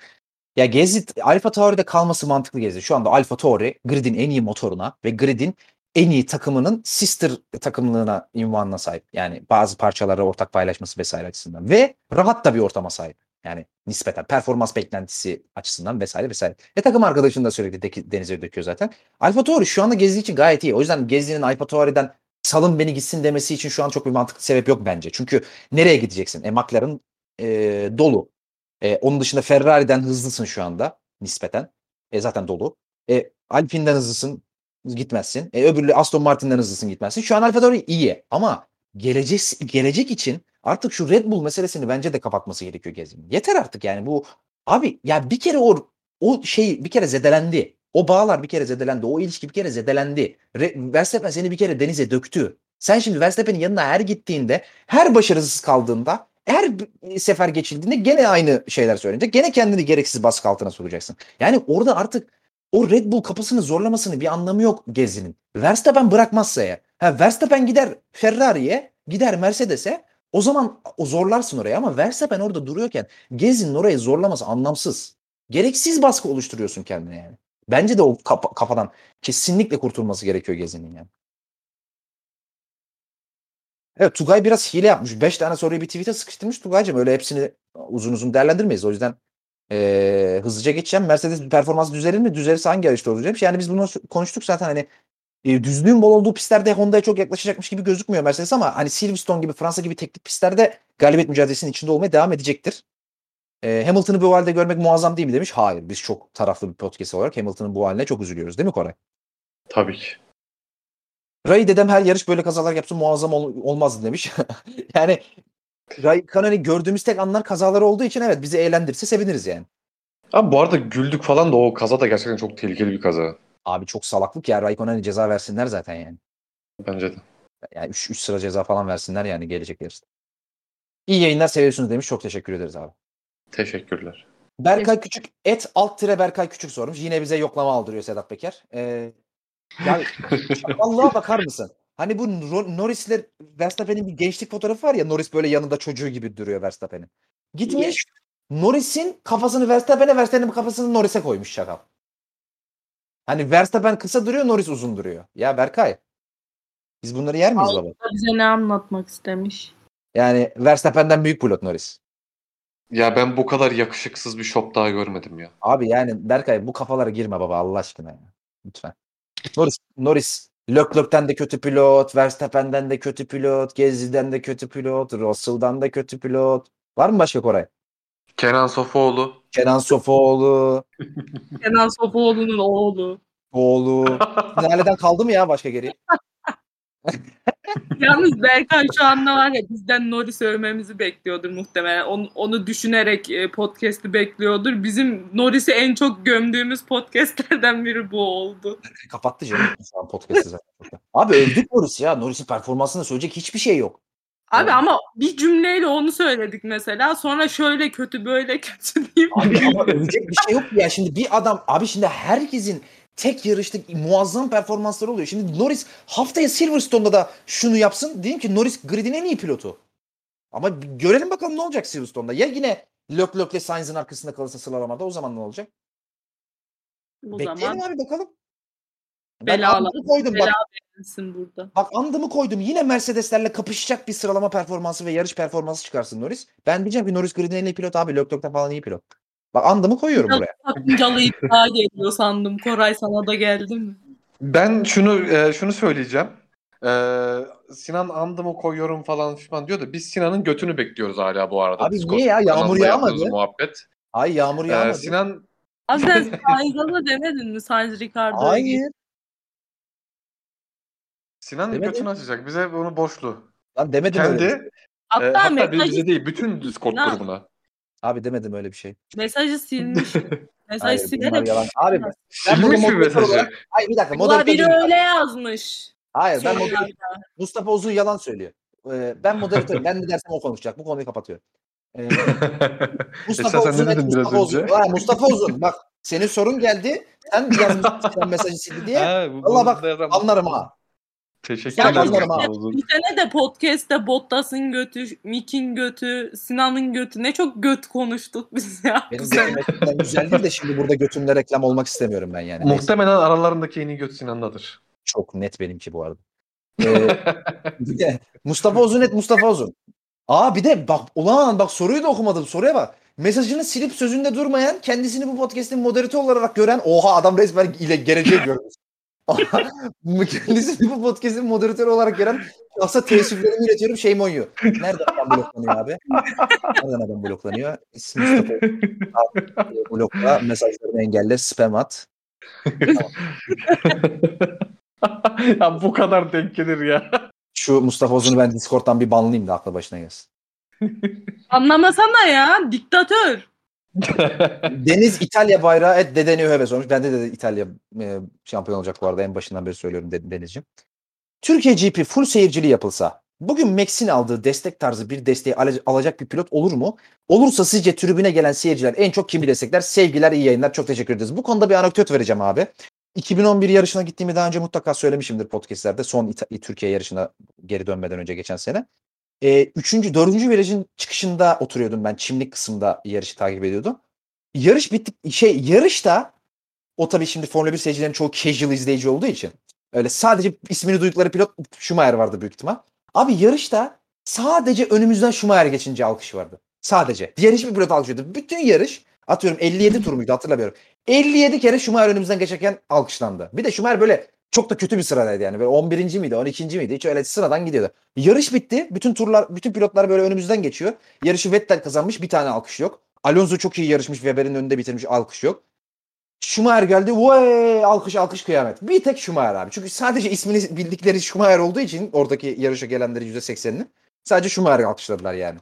Ya Gezi Alfa Tauri'de kalması mantıklı Gezi. Şu anda Alfa Tauri gridin en iyi motoruna ve gridin en iyi takımının sister takımlığına ünvanına sahip. Yani bazı parçaları ortak paylaşması vesaire açısından. Ve rahat da bir ortama sahip. Yani nispeten performans beklentisi açısından vesaire vesaire. E takım arkadaşını da sürekli de- denize döküyor zaten. Alfa Tauri şu anda Gezi için gayet iyi. O yüzden Gezi'nin Alfa Tauri'den salın beni gitsin demesi için şu an çok bir mantıklı sebep yok bence. Çünkü nereye gideceksin? E McLaren e, dolu. E, onun dışında Ferrari'den hızlısın şu anda nispeten. E, zaten dolu. E, Alpine'den hızlısın gitmezsin. E, öbürü Aston Martin'den hızlısın gitmezsin. Şu an Alfa Tauri iyi ama gelecek gelecek için artık şu Red Bull meselesini bence de kapatması gerekiyor Gezi'nin. Yeter artık yani bu abi ya bir kere o o şey bir kere zedelendi. O bağlar bir kere zedelendi. O ilişki bir kere zedelendi. Re- Verstappen seni bir kere denize döktü. Sen şimdi Verstappen'in yanına her gittiğinde, her başarısız kaldığında, her bir sefer geçildiğinde gene aynı şeyler söyleyecek. Gene kendini gereksiz baskı altına sokacaksın. Yani orada artık o Red Bull kapısını zorlamasının bir anlamı yok Gezi'nin. Verstappen bırakmazsa ya. Ha, Verstappen gider Ferrari'ye, gider Mercedes'e. O zaman o zorlarsın oraya ama Verstappen orada duruyorken Gezi'nin orayı zorlaması anlamsız. Gereksiz baskı oluşturuyorsun kendine yani. Bence de o kapa- kafadan kesinlikle kurtulması gerekiyor Gezi'nin yani. Evet Tugay biraz hile yapmış. 5 tane soruyu bir tweet'e sıkıştırmış Tugay'cığım. Öyle hepsini uzun uzun değerlendirmeyiz. O yüzden eee, hızlıca geçeceğim. Mercedes performans düzelir mi? Düzelirse hangi yarışta olacak? Yani biz bunu konuştuk zaten hani e, düzlüğün bol olduğu pistlerde Honda'ya çok yaklaşacakmış gibi gözükmüyor Mercedes ama hani Silverstone gibi Fransa gibi teknik pistlerde galibiyet mücadelesinin içinde olmaya devam edecektir. E, Hamilton'ı bu halde görmek muazzam değil mi demiş. Hayır biz çok taraflı bir podcast olarak Hamilton'ın bu haline çok üzülüyoruz değil mi Koray? Tabii ki. Ray dedem her yarış böyle kazalar yapsa muazzam ol- olmazdı demiş. yani Ray Kanani gördüğümüz tek anlar kazaları olduğu için evet bizi eğlendirse seviniriz yani. Abi bu arada güldük falan da o kaza da gerçekten çok tehlikeli bir kaza. Abi çok salaklık ya Raikkonen'e ceza versinler zaten yani. Bence de. Yani 3 sıra ceza falan versinler yani gelecek yarışta. İyi yayınlar seviyorsunuz demiş. Çok teşekkür ederiz abi. Teşekkürler. Berkay Küçük et alt tire Berkay Küçük sormuş. Yine bize yoklama aldırıyor Sedat Peker. Ee, yani şakallığa bakar mısın? Hani bu Norris'le Verstappen'in bir gençlik fotoğrafı var ya Norris böyle yanında çocuğu gibi duruyor Verstappen'in. Gitmiş Norris'in kafasını Verstappen'e Verstappen'in kafasını Norris'e koymuş şakal. Hani Verstappen kısa duruyor Norris uzun duruyor. Ya Berkay biz bunları yer miyiz baba? Bize ne anlatmak istemiş? Yani Verstappen'den büyük pilot Norris. Ya ben bu kadar yakışıksız bir şop daha görmedim ya. Abi yani Berkay bu kafalara girme baba Allah aşkına ya. Lütfen. Norris, Norris Leclerc'ten de kötü pilot, Verstappen'den de kötü pilot, Gezzi'den de kötü pilot, Russell'dan da kötü pilot. Var mı başka Koray? Kenan Sofoğlu. Kenan Sofoğlu, Kenan Sofuoğlu'nun oğlu. oğlu. Finaleden kaldı mı ya başka geri? Yalnız Berkay şu anda var ya bizden Norris övmemizi bekliyordur muhtemelen. Onu, onu düşünerek e, podcast'i bekliyordur. Bizim Norris'i en çok gömdüğümüz podcast'lerden biri bu oldu. Kapattı canım şu an podcast'ı zaten. Abi övdük Norris ya. Norris'in performansını söyleyecek hiçbir şey yok. Abi Evet. ama bir cümleyle onu söyledik mesela. Sonra şöyle kötü böyle kötü diyeyim. Abi ama övecek bir şey yok ya. Şimdi bir adam abi şimdi herkesin tek yarışta muazzam performansları oluyor. Şimdi Norris haftaya Silverstone'da da şunu yapsın. Diyeyim ki Norris gridin en iyi pilotu. Ama görelim bakalım ne olacak Silverstone'da. Ya yine Leclerc'le Sainz'in arkasında kalırsa sıralamada o zaman ne olacak? o Bekleyelim zaman abi bakalım. Ben Belalar- koydum bak. bela verilsin burada. Bak andımı koydum. Yine Mercedes'lerle kapışacak bir sıralama performansı ve yarış performansı çıkarsın Norris. Ben diyeceğim ki Norris gridin en iyi pilot abi. Leclerc'ten falan iyi pilot. Bak andımı koyuyorum Ya- buraya. Sakıncalı iddia geliyor sandım. Koray sana da geldi mi? Ben şunu e, şunu söyleyeceğim. E, Sinan andımı koyuyorum falan pişman diyor da biz Sinan'ın götünü bekliyoruz hala bu arada. Abi Discord niye ya? Yağmur yağmadı. Muhabbet. Ay yağmur E, yağmadı. Sinan Abi sen Sainz'a demedin mi? Sainz Ricardo'ya Hayır. Sinan Demedim. götünü açacak. Bize bunu borçlu. Lan demedim öyle. Kendi şey. e, Hatta, hatta mesajı, bize değil bütün Discord Sinan. grubuna. Abi demedim öyle bir şey. mesajı silmiş. Mesaj Hayır, bunlar silerek. yalan. Abi ben Silmiş mi moderatör mesajı? olarak- Hayır bir dakika Ulan moderatör biri değilim. öyle yazmış. Hayır ben Sorularda. Mustafa Uzun yalan söylüyor. Ee, ben moderatörüm. ben ne dersem o konuşacak. Bu konuyu kapatıyor. Ee, Mustafa Esra, sen Uzun. ne dedin biraz Mustafa Uzun. önce? Ha, Mustafa Uzun. Bak senin sorun geldi. Sen yazmışsın mesajı sildi diye. Ha, bu- Vallahi bak, bunu da yazamam. Anlarım ha. Teşekkür Sen ederim. anlarım ha. Uzun. Bir sene de podcast'te Bottas'ın götü, Mick'in götü, Sinan'ın götü. Ne çok göt konuştuk biz ya. Benim güzel değil de şimdi burada götümle reklam olmak istemiyorum ben yani. Neyse, Muhtemelen aralarındaki en iyi göt Sinan'dadır. çok net benimki bu arada. Ee, Mustafa Uzun et Mustafa Uzun. Aa bir de bak ulan bak soruyu da okumadım. Soruya bak. Mesajını silip sözünde durmayan, kendisini bu podcast'in moderatörü olarak gören, oha adam resmen ile geleceği görmüş. Kendisini bu podcast'in moderatörü olarak gören aslında teessüflerimi iletiyorum şey Monyu. Nereden adam bloklanıyor abi? Nereden adam bloklanıyor? İsmi blokla mesajlarını engelle, spam at. ya bu kadar denk gelir ya. Şu Mustafa Uzun'u ben Discord'dan bir banlayayım da aklı başına gelsin. Anlamasana ya. Diktatör. Deniz İtalya bayrağı et Dedeni Höves olmuş. Bende de İtalya e, şampiyon olacak bu arada. En başından beri söylüyorum De- Deniz'ciğim. Türkiye GP full seyircili yapılsa bugün Max'in aldığı destek tarzı bir desteği alacak bir pilot olur mu? Olursa sizce tribüne gelen seyirciler en çok kimi destekler? Sevgiler, iyi yayınlar. Çok teşekkür ederiz. Bu konuda bir anekdot vereceğim abi. 2011 yarışına gittiğimi daha önce mutlaka söylemişimdir podcastlerde. Son İta- Türkiye yarışına geri dönmeden önce geçen sene. E, üçüncü, dördüncü virajın çıkışında oturuyordum ben. Çimlik kısımda yarışı takip ediyordum. Yarış bitti. Şey yarışta o tabii şimdi Formula 1 seyircilerin çoğu casual izleyici olduğu için öyle sadece ismini duydukları pilot Schumacher vardı büyük ihtimal. Abi yarışta sadece önümüzden Schumacher geçince alkış vardı. Sadece. Diğer hiçbir pilot alkışlıyordu. Bütün yarış atıyorum 57 tur muydu hatırlamıyorum. 57 kere Schumacher önümüzden geçerken alkışlandı. Bir de Schumacher böyle çok da kötü bir sıradaydı yani. Böyle 11. miydi 12. miydi? Hiç öyle sıradan gidiyordu. Yarış bitti. Bütün turlar, bütün pilotlar böyle önümüzden geçiyor. Yarışı Vettel kazanmış. Bir tane alkış yok. Alonso çok iyi yarışmış. Weber'in önünde bitirmiş. Alkış yok. Schumacher geldi. Vay alkış alkış kıyamet. Bir tek Schumacher abi. Çünkü sadece ismini bildikleri Schumacher olduğu için oradaki yarışa gelenlerin %80'ini sadece Schumacher alkışladılar yani.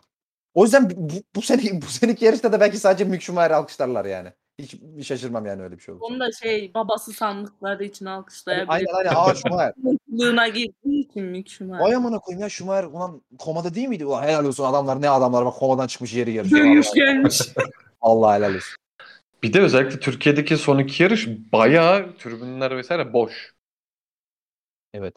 O yüzden bu, bu sene bu seneki yarışta da belki sadece Mick Schumacher'i alkışlarlar yani. Hiç şaşırmam yani öyle bir şey olur. Onu da şey babası sandıkları için alkışlayabilir. Aynen aynen. Aa Schumacher. Mutluluğuna girdiği için Mick Schumacher. Vay amına koyayım ya Schumacher ulan komada değil miydi? Ulan helal olsun adamlar ne adamlar bak komadan çıkmış yeri yarışıyor. Dönüş Allah, gelmiş. Allah helal olsun. Bir de özellikle Türkiye'deki son iki yarış bayağı tribünler vesaire boş. Evet.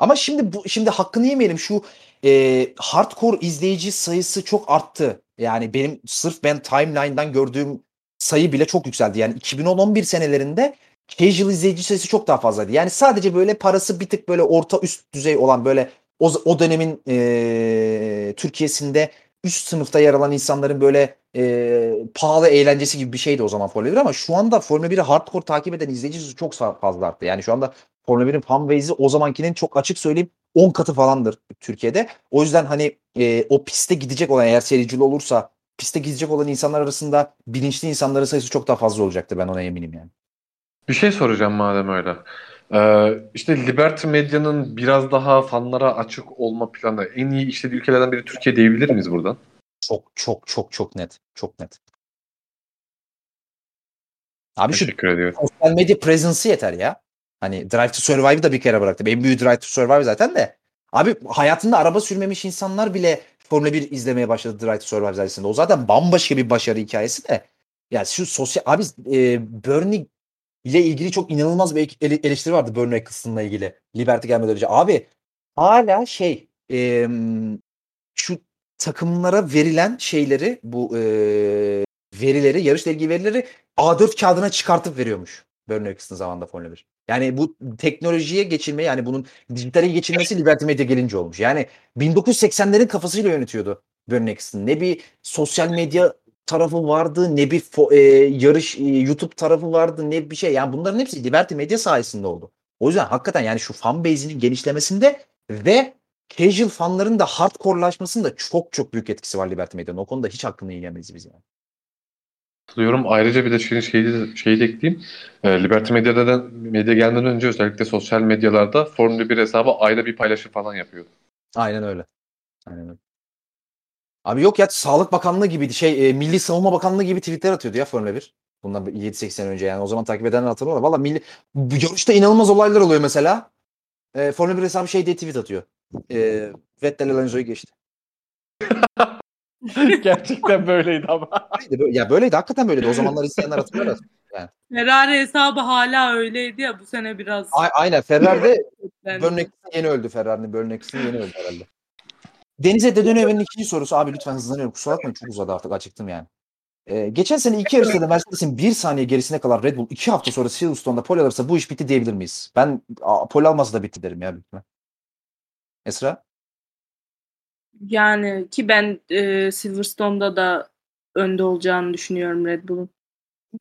Ama şimdi bu şimdi hakkını yemeyelim. Şu e, hardcore izleyici sayısı çok arttı. Yani benim sırf ben timeline'dan gördüğüm sayı bile çok yükseldi. Yani 2010-11 senelerinde casual izleyici sayısı çok daha fazlaydı. Yani sadece böyle parası bir tık böyle orta üst düzey olan böyle o, o dönemin e, Türkiye'sinde üst sınıfta yer alan insanların böyle e, pahalı eğlencesi gibi bir şeydi o zaman Formula 1 ama şu anda Formula 1'i hardcore takip eden izleyici sayısı çok fa- fazla arttı. Yani şu anda Formula 1'in fan base'i o zamankinin çok açık söyleyeyim 10 katı falandır Türkiye'de. O yüzden hani e, o piste gidecek olan eğer seyircili olursa piste gidecek olan insanlar arasında bilinçli insanların sayısı çok daha fazla olacaktır ben ona eminim yani. Bir şey soracağım madem öyle. Ee, işte Liberty Medya'nın biraz daha fanlara açık olma planı en iyi işlediği ülkelerden biri Türkiye diyebilir miyiz buradan? Çok çok çok çok net. Çok net. Abi şu Teşekkür ediyorum. sosyal medya presence'ı yeter ya. Hani Drive to Survive'ı da bir kere bıraktım. En büyük Drive to Survive zaten de. Abi hayatında araba sürmemiş insanlar bile Formula 1 izlemeye başladı Drive to Survive sayesinde. O zaten bambaşka bir başarı hikayesi de. Ya şu sosyal abi e, Bernie ile ilgili çok inanılmaz bir ele- eleştiri vardı Bernie Eccleston'la ilgili. Liberty gelmeden önce. Abi hala şey e, şu takımlara verilen şeyleri bu e, verileri yarışla ilgili verileri A4 kağıdına çıkartıp veriyormuş. Bernie Eccleston zamanında Formula 1. Yani bu teknolojiye geçilme yani bunun dijitale geçilmesi Liberty Media gelince olmuş. Yani 1980'lerin kafasıyla yönetiyordu Eccleston. Ne bir sosyal medya tarafı vardı, ne bir e, yarış e, YouTube tarafı vardı, ne bir şey. Yani bunların hepsi Liberty Media sayesinde oldu. O yüzden hakikaten yani şu fan base'inin genişlemesinde ve casual fanların da hardcore'laşmasında çok çok büyük etkisi var Liberty Media'nın. O konuda hiç hakkını yiyemeyiz biz yani. Katılıyorum. Ayrıca bir de şeyi, şeyi, şeyi de ekleyeyim. Ee, Liberty Medya'da da medya gelmeden önce özellikle sosyal medyalarda Formula 1 hesabı ayda bir paylaşım falan yapıyordu. Aynen öyle. Aynen öyle. Abi yok ya Sağlık Bakanlığı gibiydi. Şey e, Milli Savunma Bakanlığı gibi tweetler atıyordu ya Formula 1. Bundan 7-8 sene önce yani. O zaman takip edenler hatırlar. Valla milli bu yarışta inanılmaz olaylar oluyor mesela. E, Formula 1 hesabı şey diye tweet atıyor. E, Vettel Alonso'yu geçti. Gerçekten böyleydi ama. Ya böyleydi. Hakikaten böyleydi. O zamanlar izleyenler hatırlar. Ferrari hesabı hala öyleydi ya bu sene biraz. A- aynen. Ferrari'de Eccleston yeni öldü Ferrari'nin. Eccleston yeni öldü herhalde. Denize de dönüyor benim ikinci sorusu. Abi lütfen hızlanıyorum. Kusura bakmayın çok uzadı artık açıktım yani. Ee, geçen sene iki yarışta da Mercedes'in bir saniye gerisine kalan Red Bull iki hafta sonra Silverstone'da pole alırsa bu iş bitti diyebilir miyiz? Ben a, pole almasa da bitti derim ya büyük. Esra? Yani ki ben e, Silverstone'da da önde olacağını düşünüyorum Red Bull'un.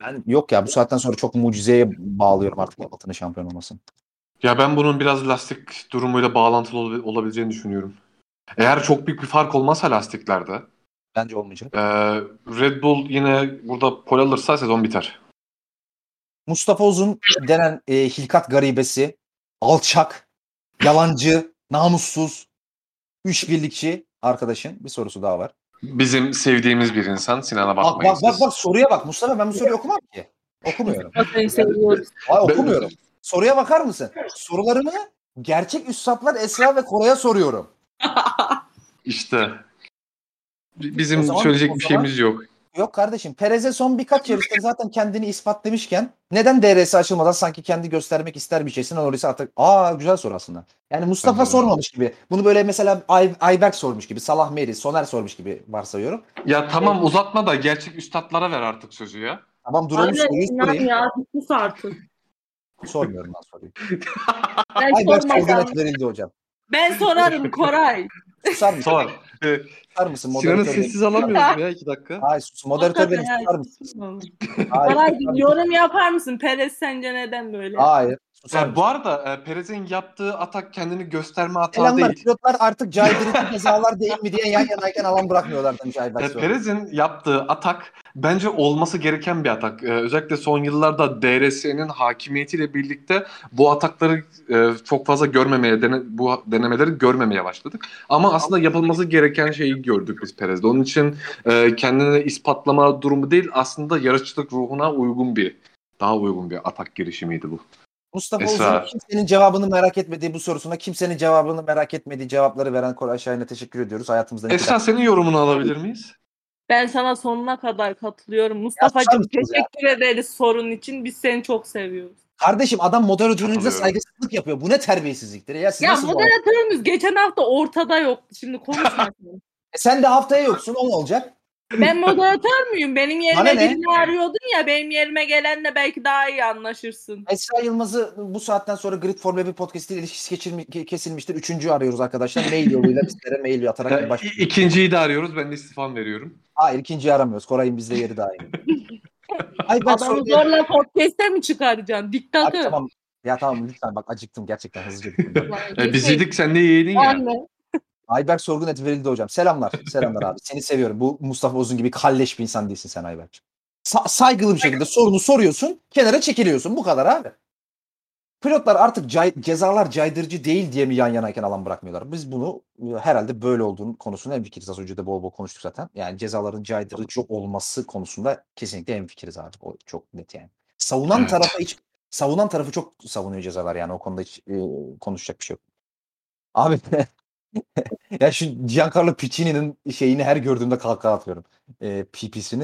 Ben yok ya bu saatten sonra çok mucizeye bağlıyorum artık Hamilton'ın şampiyon olmasını. Ya ben bunun biraz lastik durumuyla bağlantılı ol- olabileceğini düşünüyorum. Eğer çok büyük bir fark olmazsa lastiklerde Bence olmayacak. e, Red Bull yine burada pole alırsa sezon biter. Mustafa Uzun denen e, hilkat garibesi, alçak, yalancı, namussuz, işbirlikçi arkadaşın bir sorusu daha var. Bizim sevdiğimiz bir insan Sinan'a Bak bakmayın bak bak, siz. bak soruya bak Mustafa ben bu soruyu okumam ki. Okumuyorum. Seni seviyoruz. Ay Ben- okumuyorum. Soruya bakar mısın? Sorularımı gerçek üstadlar Esra ve Koray'a soruyorum. İşte bizim zaman- söyleyecek bir şeyimiz yok. Yok kardeşim Perez'e son birkaç yarışta zaten kendini ispatlamışken neden DRS açılmadan sanki kendi göstermek ister bir şeysin Norris'e atak. Aa güzel soru aslında. Yani Mustafa Bence de. sormamış gibi. Bunu böyle mesela Ay Ayberk sormuş gibi. Salah Meri, Soner sormuş gibi varsayıyorum. Ya tamam uzatma da gerçek üstadlara ver artık sözü ya. Tamam duralım soruyu sorayım. ya sus artık. Sormuyorum ben soruyu. Ben Ayberk sorduğuna verildi hocam. Ben sorarım Koray. Sor. Ee, Susar mısın? Sinan'ı sessiz alamıyoruz ya iki dakika. Hayır sus. Moderatör benim susar mısın? Hayır. Yorum yapar mısın? Perez sence neden böyle? Hayır. Susar ya mısın? bu arada e, Perez'in yaptığı atak kendini gösterme hatağı Selamlar. değil. Pilotlar artık caydırıcı cezalar değil mi diye yan yanayken alan bırakmıyorlar demiş Ayberk. E. Perez'in yaptığı atak bence olması gereken bir atak. E, özellikle son yıllarda DRS'nin hakimiyetiyle birlikte bu atakları e, çok fazla görmemeye, dene- bu denemeleri görmemeye başladık. Ama aslında yapılması gereken şeyi gördük biz Perez'de. Onun için e, kendini ispatlama durumu değil, aslında yarışçılık ruhuna uygun bir, daha uygun bir atak girişimiydi bu. Mustafa Esra. Uzun kimsenin cevabını merak etmediği bu sorusuna kimsenin cevabını merak etmediği cevapları veren Koray Şahin'e teşekkür ediyoruz. Hayatımızdan Esra senin yorumunu alabilir miyiz? Ben sana sonuna kadar katılıyorum. Mustafa'cığım mısınız ya? teşekkür ederiz sorun için. Biz seni çok seviyoruz. Kardeşim adam moderatörünüze saygısızlık yapıyor. Bu ne terbiyesizliktir ya. Siz Ya nasıl bu- moderatörümüz geçen hafta ortada yoktu. Şimdi konuşmasın. E sen de haftaya yoksun. O ne olacak? Ben moderatör müyüm? Benim yerime birini arıyordun ya. Benim yerime gelenle belki daha iyi anlaşırsın. Esra Yılmaz'ı bu saatten sonra Grid Formula 1 podcast ile ilişkisi geçirmi- ke- kesilmiştir. Üçüncüyü arıyoruz arkadaşlar. Mail yoluyla bizlere mail atarak baş... İkinciyi de arıyoruz. Ben de istifam veriyorum. Hayır ikinciyi aramıyoruz. Koray'ın bizde yeri daha iyi. Ay ben Adamı zorla podcast'e mi çıkaracaksın? Abi Diktatör. tamam. Ya tamam lütfen bak acıktım gerçekten hızlıca E, biz yedik sen de yedin ya. Anne. Ayberk Sorgun eti verildi hocam. Selamlar. Selamlar abi. Seni seviyorum. Bu Mustafa Uzun gibi kalleş bir insan değilsin sen Ayberk. Sa- saygılı bir şekilde sorunu soruyorsun. Kenara çekiliyorsun. Bu kadar abi. Pilotlar artık cay- cezalar caydırıcı değil diye mi yan yanayken alan bırakmıyorlar? Biz bunu e, herhalde böyle olduğunu konusunda en fikiriz. Az önce de bol bol konuştuk zaten. Yani cezaların caydırıcı olması konusunda kesinlikle en fikiriz abi. O çok net yani. Savunan Evet. tarafa hiç savunan tarafı çok savunuyor cezalar yani o konuda hiç e, konuşacak bir şey yok. Abi ya şu Giancarlo Piccini'nin şeyini her gördüğümde kahkaha atıyorum. E, PP'sini.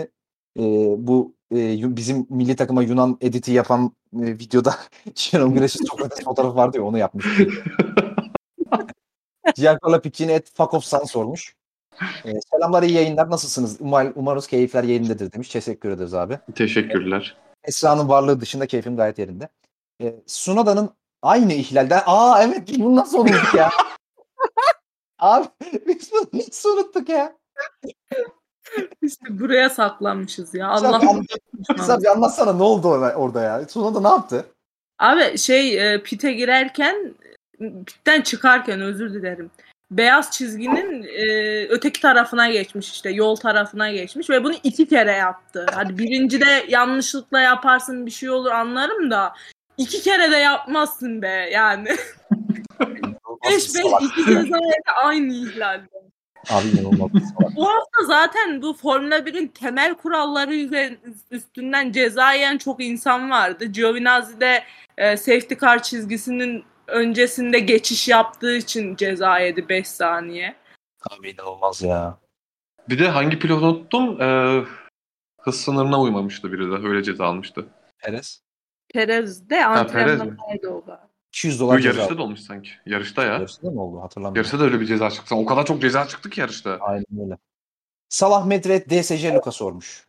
E, bu e, Yu- bizim milli takıma Yunan editi yapan e, videoda Şenol Güneş'in Sokrates fotoğrafı vardı ya onu yapmış. Giancarlo Piccini et fuck off san sormuş. E, selamlar iyi yayınlar nasılsınız? Umar, umarız keyifler yerindedir demiş. Teşekkür ederiz abi. Teşekkürler. Esra'nın varlığı dışında keyfim gayet yerinde. E, Sunoda'nın aynı ihlalden aa evet biz bunu nasıl unuttuk ya? Abi biz bunu nasıl unuttuk ya? İşte buraya saklanmışız ya. Allah Sen bir anlatsana ne oldu orada, ya? Sunoda ne yaptı? Abi şey e, pite girerken pitten çıkarken özür dilerim. Beyaz çizginin e, öteki tarafına geçmiş işte yol tarafına geçmiş ve bunu iki kere yaptı. Hadi birincide yanlışlıkla yaparsın bir şey olur anlarım da iki kere de yapmazsın be yani. beş beş Salak. iki cezaya da aynı ihlalde. Abi inanılmaz. bir salak. Bu hafta zaten bu Formula 1'in temel kuralları üze- üstünden ceza yiyen çok insan vardı. Giovinazzi de e, safety car çizgisinin öncesinde geçiş yaptığı için ceza yedi 5 saniye. Abi inanılmaz ya. Bir de hangi pilot unuttum? Ee, hız sınırına uymamıştı biri de. Öyle ceza almıştı. Perez. Perez de antrenmandaydı o galiba. 200 Bu dolar ceza. yarışta da olmuş sanki. Yarışta ya. Yarışta mı oldu hatırlamıyorum. Yarışta da öyle bir ceza çıktı. O kadar çok ceza çıktı ki yarışta. Aynen öyle. Salah Medved DSC Luka sormuş.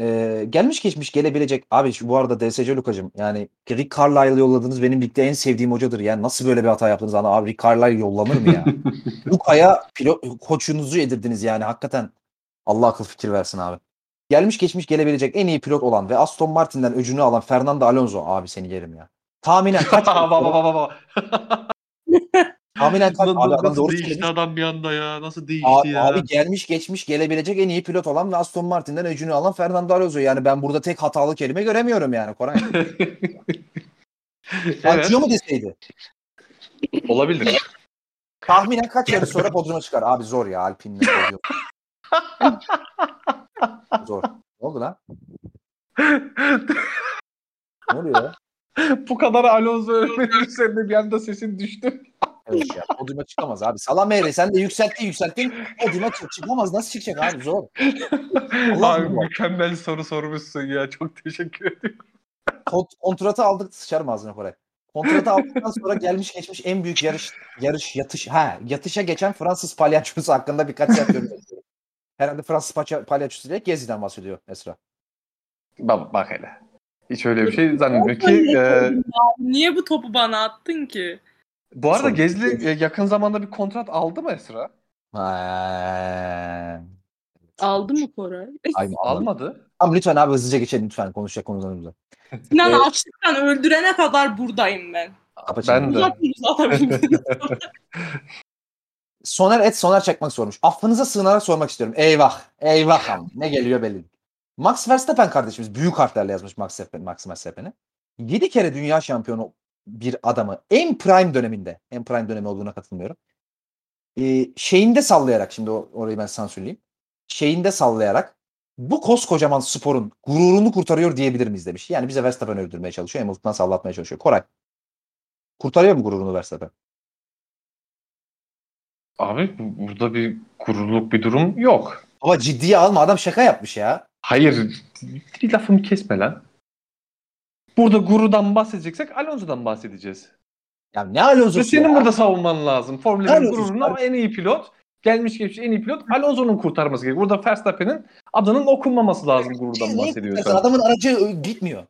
Ee, gelmiş geçmiş gelebilecek. Abi şu, bu arada DSC Lukacım yani Rick Carlisle yolladınız benim ligde en sevdiğim hocadır. Yani nasıl böyle bir hata yaptınız? Ana, abi Rick Carlisle yollanır mı ya? Luka'ya pilot, koçunuzu yedirdiniz yani hakikaten. Allah akıl fikir versin abi. Gelmiş geçmiş gelebilecek en iyi pilot olan ve Aston Martin'den öcünü alan Fernando Alonso. Abi seni yerim ya. Tahminen kaç? baba baba baba. tahminen kaç? Abi adam Nasıl doğru değişti söylemiş. adam bir anda ya? Nasıl değişti Abi, ya? abi gelmiş geçmiş gelebilecek en iyi pilot olan ve Aston Martin'den öcünü alan Fernando Alonso. Yani ben burada tek hatalı kelime göremiyorum yani Koray. evet. Acıyor mu deseydi? Olabilir. Tahminen kaç yarış sonra podyuma çıkar? Abi zor ya Alpine'le podyum. zor. Ne oldu lan? Ne oluyor ya? Bu kadar Alonso övmenin üzerine bir anda sesin düştü. Evet ya podyuma çıkamaz abi. Salamere sen de yükselttin yükselttin. Podyuma çık çıkamaz. Nasıl çıkacak abi zor. Allah Abi mükemmel soru sormuşsun ya. Çok teşekkür ediyorum. Kont- kontratı aldık sıçarım ağzına Koray. Kontratı aldıktan sonra gelmiş geçmiş en büyük yarış yarış yatış ha yatışa geçen Fransız palyaçosu hakkında birkaç şey yapıyorum. Herhalde Fransız palya- palyaçosu diye Gezi'den bahsediyor Esra. Bak, bak hele. Hiç öyle bir şey zannetmiyor ki. e, Niye bu topu bana attın ki? bu arada. Gezli e, yakın zamanda bir kontrat aldı mı Esra? Aldı mı Koray? Aynen. Almadı. Tamam lütfen abi hızlıca geçelim lütfen konuşacak konularımıza. Sinan Evet. açlıktan öldürene kadar buradayım ben. Kapa çeneni. Ben de. Uzatın uzatabilirim. Soner et Soner çakmak sormuş. Affınıza sığınarak sormak istiyorum. Eyvah. Eyvah. am. Ne geliyor belli. değil. Max Verstappen kardeşimiz büyük harflerle yazmış Max Verstappen, Max Verstappen'i. 7 kere dünya şampiyonu bir adamı en prime döneminde, en prime dönemi olduğuna katılmıyorum. Ee, şeyinde sallayarak şimdi orayı ben sansürleyeyim. Şeyinde sallayarak bu koskocaman sporun gururunu kurtarıyor diyebilir miyiz demiş. Yani bize Verstappen öldürmeye çalışıyor. Hamilton'dan sallatmaya çalışıyor. Koray. Kurtarıyor mu gururunu Verstappen? Abi bu- burada bir gururluk bir durum yok. Ama ciddiye alma adam şaka yapmış ya. Hayır. Lafımı kesme lan. Burada gurudan bahsedeceksek Alonso'dan bahsedeceğiz. Ya ne Alonso'su Ve senin ya? burada savunman lazım. Formula 1 Alonso gururunu var. ama en iyi pilot. Gelmiş geçmiş en iyi pilot Alonso'nun kurtarması gerekiyor. Burada Verstappen'in adının okunmaması lazım gururdan bahsediyorsan. Adamın aracı e, gitmiyor.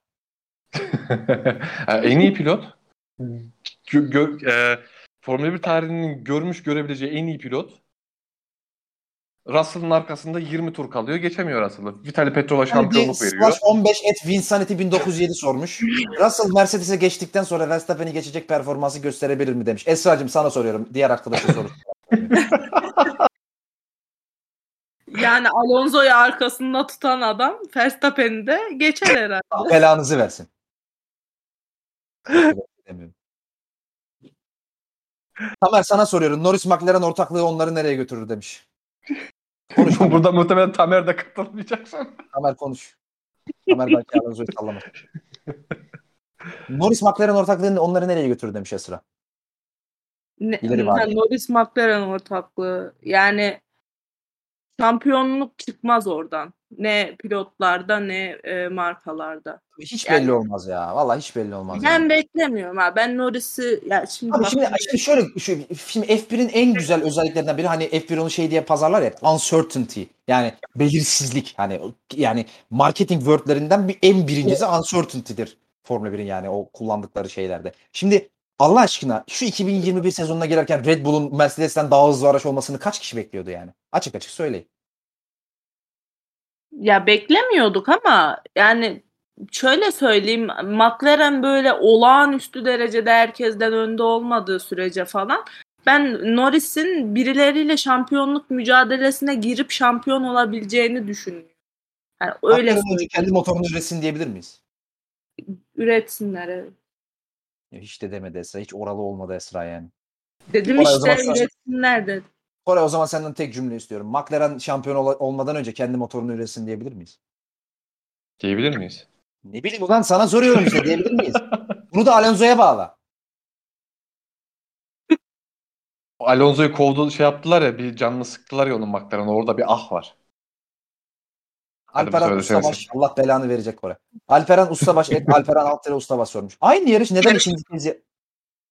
En iyi pilot. Gö- gö- e, Formula 1 tarihinin görmüş görebileceği en iyi pilot. Russell'ın arkasında 20 tur kalıyor. Geçemiyor Russell'ı. Vitali Petrova şampiyonluk veriyor. Slash 15 et Vinsanity 1907 sormuş. Russell Mercedes'e geçtikten sonra Verstappen'i geçecek performansı gösterebilir mi demiş. Esra'cığım sana soruyorum. Diğer arkadaşa soru. Yani Alonso'yu arkasında tutan adam Verstappen'i de geçer herhalde. Belanızı versin. Tamer sana soruyorum. Norris McLaren ortaklığı onları nereye götürür demiş. Konuş. Burada muhtemelen Tamer de katılmayacaksın. Tamer konuş. Tamer belki Alonso'yu sallamaz. Norris McLaren ortaklığını onları nereye götürür demiş Esra. Ne, İleri. Norris McLaren ortaklığı. Yani şampiyonluk çıkmaz oradan. Ne pilotlarda ne e, markalarda. Hiç Yani- belli olmaz ya. Vallahi hiç belli olmaz. Ben yani. beklemiyorum ha. Ben Norris'i ya şimdi, Abi şimdi, şimdi şöyle şu, şimdi F1'in en güzel özelliklerinden biri hani F1 onu şey diye pazarlar ya uncertainty yani belirsizlik hani yani marketing wordlerinden bir en birincisi uncertainty'dir Formula 1'in yani o kullandıkları şeylerde. Şimdi Allah aşkına şu 2021 sezonuna girerken Red Bull'un Mercedes'ten daha hızlı araç olmasını kaç kişi bekliyordu yani? Açık açık söyleyin. Ya beklemiyorduk ama yani şöyle söyleyeyim McLaren böyle olağanüstü derecede herkesten önde olmadığı sürece falan ben Norris'in birileriyle şampiyonluk mücadelesine girip şampiyon olabileceğini düşünüyorum. Yani öyle önce kendi motorunu üretsin diyebilir miyiz? üretsinler evet. Ya hiç de demedi Esra. Hiç oralı olmadı Esra yani. Dedim Kolay o işte üretsinler dedim. Koray o zaman senden tek cümle istiyorum. McLaren şampiyon ola- olmadan önce kendi motorunu üretsin diyebilir miyiz? Diyebilir miyiz? Ne bileyim ulan sana soruyorum işte diyebilir miyiz? Bunu da Alonso'ya bağla. Alonso'yu kovdu şey yaptılar ya bir canını sıktılar ya onun McLaren orada bir ah var. Alperen Ustabaş Allah belanı verecek Koray. Alperen Ustabaş et Alperen Altıra Ustabaş sormuş. Aynı yarış neden ikinci kez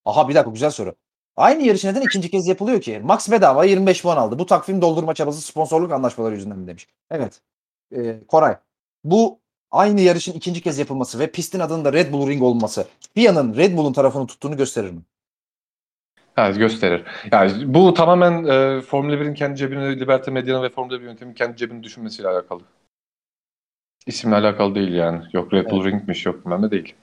Aha bir dakika güzel soru. Aynı yarış neden ikinci kez yapılıyor ki? Max bedava 25 puan aldı. Bu takvim doldurma çabası sponsorluk anlaşmaları yüzünden mi demiş. Evet. Ee, Koray. Bu aynı yarışın ikinci kez yapılması ve pistin adının da Red Bull Ring olması FIA'nın Red Bull'un tarafını tuttuğunu gösterir mi? Ha, gösterir. Yani bu tamamen e, Formula 1'in kendi cebini, Liberty Media'nın ve Formula 1 yönetiminin kendi cebini düşünmesiyle alakalı. İsimle alakalı değil yani. Yok Red Bull Ring'miş yok bilmem ne değil.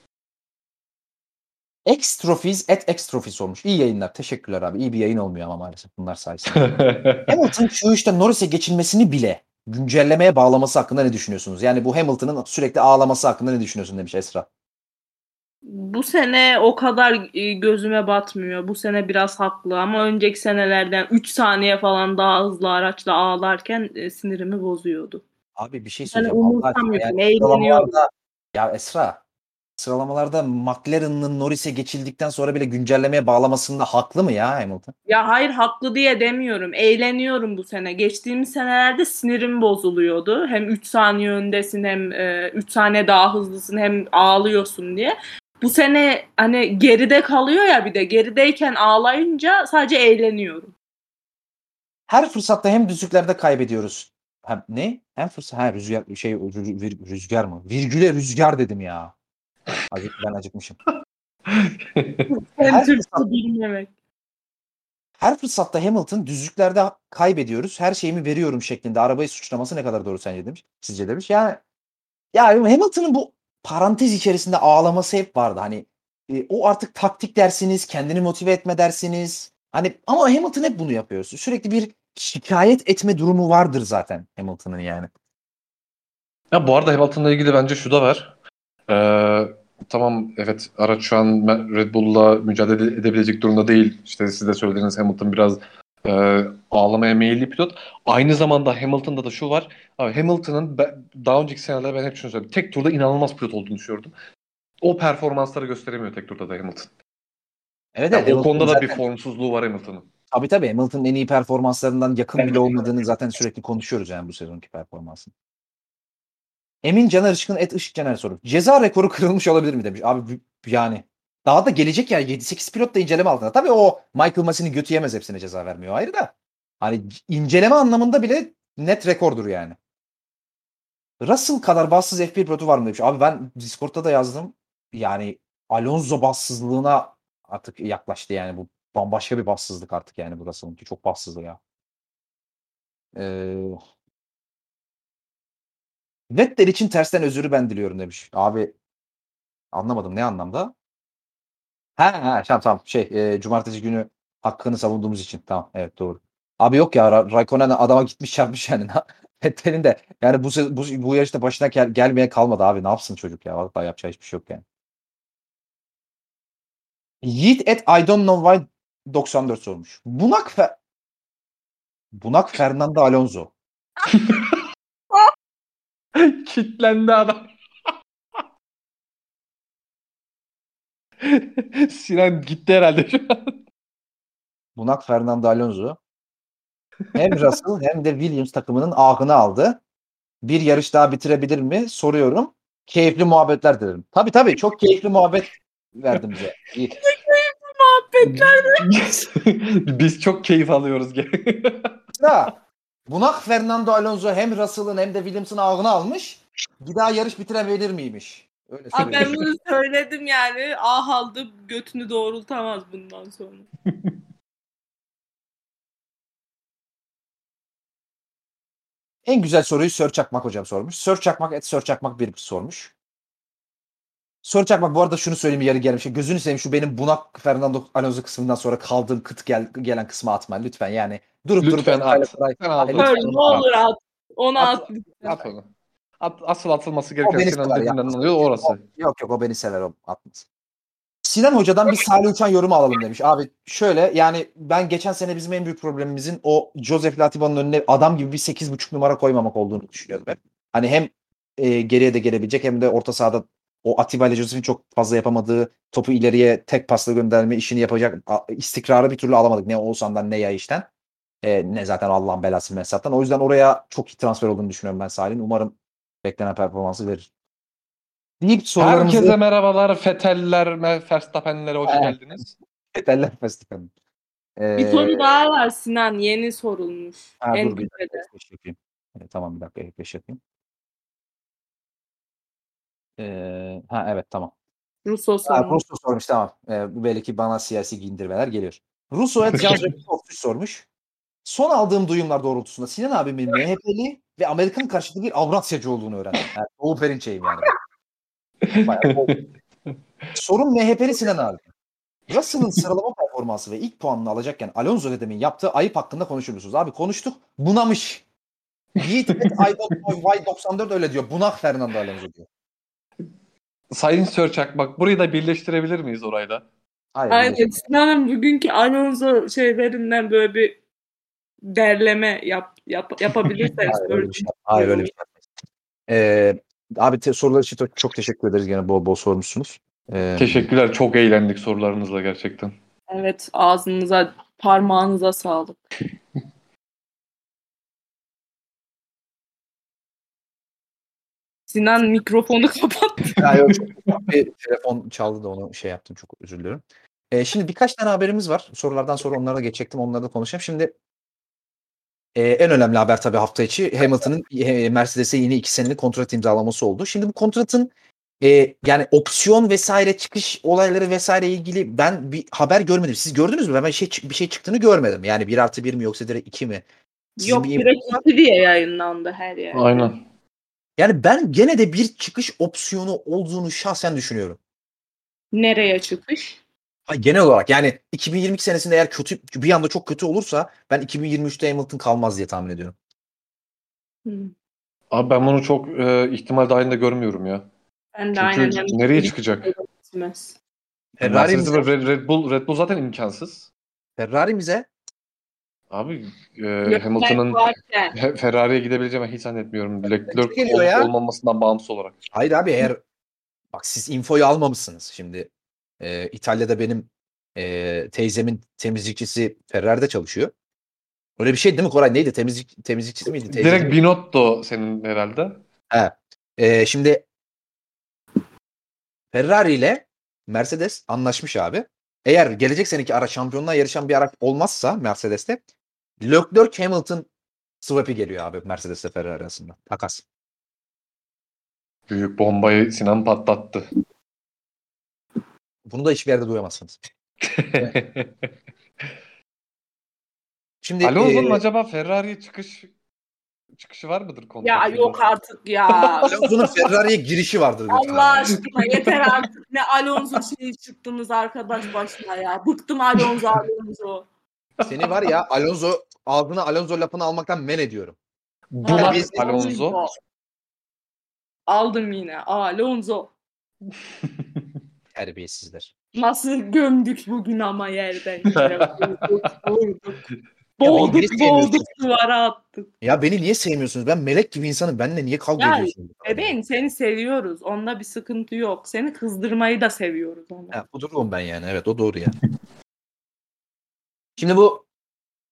At X Trophies olmuş. İyi yayınlar. Teşekkürler abi. İyi bir yayın olmuyor ama maalesef bunlar sayesinde. Hamilton şu işte Norris'e geçilmesini bile güncellemeye bağlaması hakkında ne düşünüyorsunuz? Yani bu Hamilton'ın sürekli ağlaması hakkında ne düşünüyorsun demiş Esra. Bu sene o kadar e, gözüme batmıyor. Bu sene biraz haklı ama önceki senelerden 3 saniye falan daha hızlı araçla ağlarken e, sinirimi bozuyordu. Abi bir şey Yani söyleyeceğim. Aşkına umursamıyorum, yani eğleniyorum. ya Esra sıralamalarda McLaren'ın Norris'e geçildikten sonra bile güncellemeye bağlamasında haklı mı ya Hamilton? Ya hayır haklı diye demiyorum. Eğleniyorum bu sene. Geçtiğimiz senelerde sinirim bozuluyordu. Hem 3 saniye öndesin hem 3 saniye daha hızlısın hem ağlıyorsun diye. Bu sene hani geride kalıyor ya bir de gerideyken ağlayınca sadece eğleniyorum. Her fırsatta hem düzlüklerde kaybediyoruz. Hem, ne? Hem fırsat ha rüzgar şey rüzgar mı? Virgüle rüzgar dedim ya. Acık, ben acıkmışım. Her Türkçe fırsat- bilmemek. Her fırsatta Hamilton düzlüklerde kaybediyoruz. Her şeyimi veriyorum şeklinde arabayı suçlaması ne kadar doğru sence demiş. Sizce demiş. Yani ya Hamilton'ın bu parantez içerisinde ağlaması hep vardı. Hani e, o artık taktik dersiniz, kendini motive etme dersiniz. Hani ama Hamilton hep bunu yapıyor. Sürekli bir şikayet etme durumu vardır zaten Hamilton'ın yani. Ya bu arada Hamilton'la ilgili bence şu da var. Ee, tamam evet araç şu an Red Bull'la mücadele edebilecek durumda değil. İşte siz de söylediğiniz Hamilton biraz e, ağlamaya meyilli pilot. Aynı zamanda Hamilton'da da şu var. Abi Hamilton'ın daha önceki senelerde ben hep şunu söyledim. Tek turda inanılmaz pilot olduğunu düşünüyordum. O performansları gösteremiyor tek turda da Hamilton. Evet, Yani evet, o konuda da zaten- bir formsuzluğu var Hamilton'ın. Tabii tabii Hamilton'ın en iyi performanslarından yakın bile olmadığını zaten sürekli konuşuyoruz yani bu sezonki performansın. Emin Caner Işık'ın et Işık Caner soru. Ceza rekoru kırılmış olabilir mi demiş. Abi yani Daha da gelecek yani 7-8 pilot da inceleme altında. Tabii o Michael Masi'nin götü yemez hepsine ceza vermiyor ayrı da. Hani inceleme anlamında bile net rekordur yani. Russell kadar bassız F1 pilotu var mı demiş. Abi ben Discord'da da yazdım. Yani Alonso bassızlığına artık yaklaştı yani bu bambaşka bir bassızlık artık yani bu Russell'ınki çok bassızdı ya. Ee, Vettel için tersten özürü ben diliyorum demiş. Abi anlamadım ne anlamda? Ha ha tamam tamam şey e, cumartesi günü hakkını savunduğumuz için tamam evet doğru. Abi yok ya Ra- Raikkonen adama gitmiş çarpmış yani. Vettel'in de yani bu, bu bu yarışta başına gel, gelmeye kalmadı abi ne yapsın çocuk ya vallahi yapacağı hiçbir şey yok yani. Yiğit et I don't know why 94 sormuş. Bunak Fe Bunak Fernando Alonso. Kitlendi adam. Sinan gitti herhalde şu an. Bunak Fernando Alonso hem Russell hem de Williams takımının ahını aldı. Bir yarış daha bitirebilir mi? Soruyorum. Keyifli muhabbetler dilerim. Tabii tabii çok keyifli muhabbet verdim bize. İyi. Biz çok keyif alıyoruz. Da, Bunak Fernando Alonso hem Russell'ın hem de Williams'ın ahını almış. Bir daha yarış bitirebilir miymiş? Öyle Abi ben bunu söyledim yani. Ah aldı götünü doğrultamaz bundan sonra. En güzel soruyu Sör Çakmak hocam sormuş. Sör Çakmak et Sör Çakmak bir sormuş. Sör Çakmak bu arada şunu söyleyeyim yarı gelmiş. Gözünü seveyim şu benim Bunak Fernando Alonso kısmından sonra kaldığım kıt gel, gelen kısma atma lütfen yani. Durup Lütfen durup at. Ay, Sen aldın. lütfen. Öyle ne olur at. Onu At- at. At onu. At, asıl atılması gereken Sinan dediğinden oluyor orası. O- Yok yok o beni sever o atmaz. Sinan Hoca'dan bir Salih Uçan yorumu alalım demiş. Abi şöyle yani ben geçen sene bizim en büyük problemimizin o Joseph Latiba'nın önüne adam gibi bir 8.5 numara koymamak olduğunu düşünüyordum hep. Hani hem e, geriye de gelebilecek hem de orta sahada o Atiba ile Joseph'in çok fazla yapamadığı topu ileriye tek pasla gönderme işini yapacak istikrarı bir türlü alamadık. Ne Oğuzhan'dan ne Yayış'ten. E, ne zaten Allah'ın belası Mesat'tan. O yüzden oraya çok iyi transfer olduğunu düşünüyorum ben Salih'in. Umarım beklenen performansı verir. Deyip sorularımızı... Herkese merhabalar. Feteller, Verstappen'lere hoş Evet. geldiniz. Feteller Festivali. Ee, Bir soru daha var Sinan. Yeni sorulmuş. ha, en dur bir dakika F5 yapayım. Evet, tamam bir dakika F5 yapayım. Ee, ha evet tamam. Russo Ha, sormuş. Russo sormuş tamam. Ee, bu belki bana siyasi giyindirmeler geliyor. Russo et Can Zökü sormuş. Son aldığım duyumlar doğrultusunda Sinan abimin MHP'li ve Amerikan karşıtı bir Avrasyacı olduğunu öğrendim. Yani, Doğu Perinçeyim yani. Bayağı. Sorun MHP'li Sinan abi. Russell'ın sıralama performansı ve ilk puanını alacakken Alonso dedemin yaptığı ayıp hakkında konuşur musunuz? Abi konuştuk. Bunamış. Yiğit et I don't know why 94 öyle diyor. Bunak Fernando Alonso diyor. Sayın Sörçak bak burayı da birleştirebilir miyiz orayla? Hayır. Aynen. Sinan'ın bugünkü Alonso şeylerinden böyle bir derleme yap, yap yapabilirseniz. Hayır öyle bir şey. Hayır öyle bir şey. Ee, abi te- sorular için çok- çok teşekkür ederiz. Gene bol bol sormuşsunuz. Ee, Teşekkürler. Çok eğlendik sorularınızla gerçekten. Evet ağzınıza parmağınıza sağlık. Sinan mikrofonu kapat. Ya yok, bir telefon çaldı da onu şey yaptım. Çok özür diliyorum. Ee, şimdi birkaç tane haberimiz var. Sorulardan sonra onlara da geçecektim. Onları da konuşacağım. Şimdi e, en önemli haber tabii hafta içi Hamilton'ın e, Mercedes'e yeni iki senelik kontrat imzalaması oldu. Şimdi bu kontratın e, yani opsiyon vesaire çıkış olayları vesaire ilgili ben bir haber görmedim. Siz gördünüz mü? Ben bir şey, bir şey çıktığını görmedim. Yani 1 artı 1 mi yoksa direkt 2 mi? Sizin Yok bir- direkt diye yayınlandı her yer. Aynen. Yani ben gene de bir çıkış opsiyonu olduğunu şahsen düşünüyorum. Nereye çıkış? Ha, genel olarak yani 2022 senesinde eğer kötü bir anda çok kötü olursa ben 2023'te Hamilton kalmaz diye tahmin ediyorum. Hı. Abi ben bunu çok e, ihtimal dahilinde görmüyorum ya. Ben de Çünkü aynen. nereye çıkacak? Gitmez. Ferrari Mercedes ve Red, Red Bull Red Bull zaten imkansız. Ferrari'mize Abi e, Hamilton'ın Ferrari'ye gidebileceğimi hiç zannetmiyorum. Leclerc ya. olmamasından bağımsız olarak. hayır abi eğer bak siz infoyu almamışsınız şimdi e, İtalya'da benim e, teyzemin temizlikçisi Ferrari'de çalışıyor. Öyle bir şey değil mi Koray? Neydi? Temizlik temizlikçisi miydi? Teyzeci Direkt miydi? Binotto senin herhalde. He. E, şimdi Ferrari ile Mercedes anlaşmış abi. Eğer gelecek seneki araç şampiyonluğa yarışan bir araç olmazsa Mercedes'te Leclerc Hamilton swap'i geliyor abi Mercedes ile Ferrari arasında. Takas. Büyük bombayı Sinan patlattı. Bunu da hiçbir yerde duyamazsınız. Şimdi Alonso'nun e, acaba Ferrari'ye çıkış çıkışı var mıdır kontratında? Ya yok artık ya. Alonso'nun Ferrari'ye girişi vardır. Allah aşkına yeter artık. Ne Alonso şeyi çıktınız arkadaş başına ya. Bıktım Alonso Alonso. Seni var ya Alonso ağzına Alonso lafını almaktan men ediyorum. Bulat Biz- Alonso. Aldım yine. Alonso. Terbiyesizler. Nasıl gömdük bugün ama yerden yere. Vurduk, vurduk. Ya Boğduk boğduk duvara attık. Ya beni niye sevmiyorsunuz? Ben melek gibi insanım. Benimle niye kavga Ya, ediyorsunuz? Bebeğim seni seviyoruz. Onda bir sıkıntı yok. Seni kızdırmayı da seviyoruz ona. Ha, bu durum ben yani. Evet o doğru ya. Şimdi bu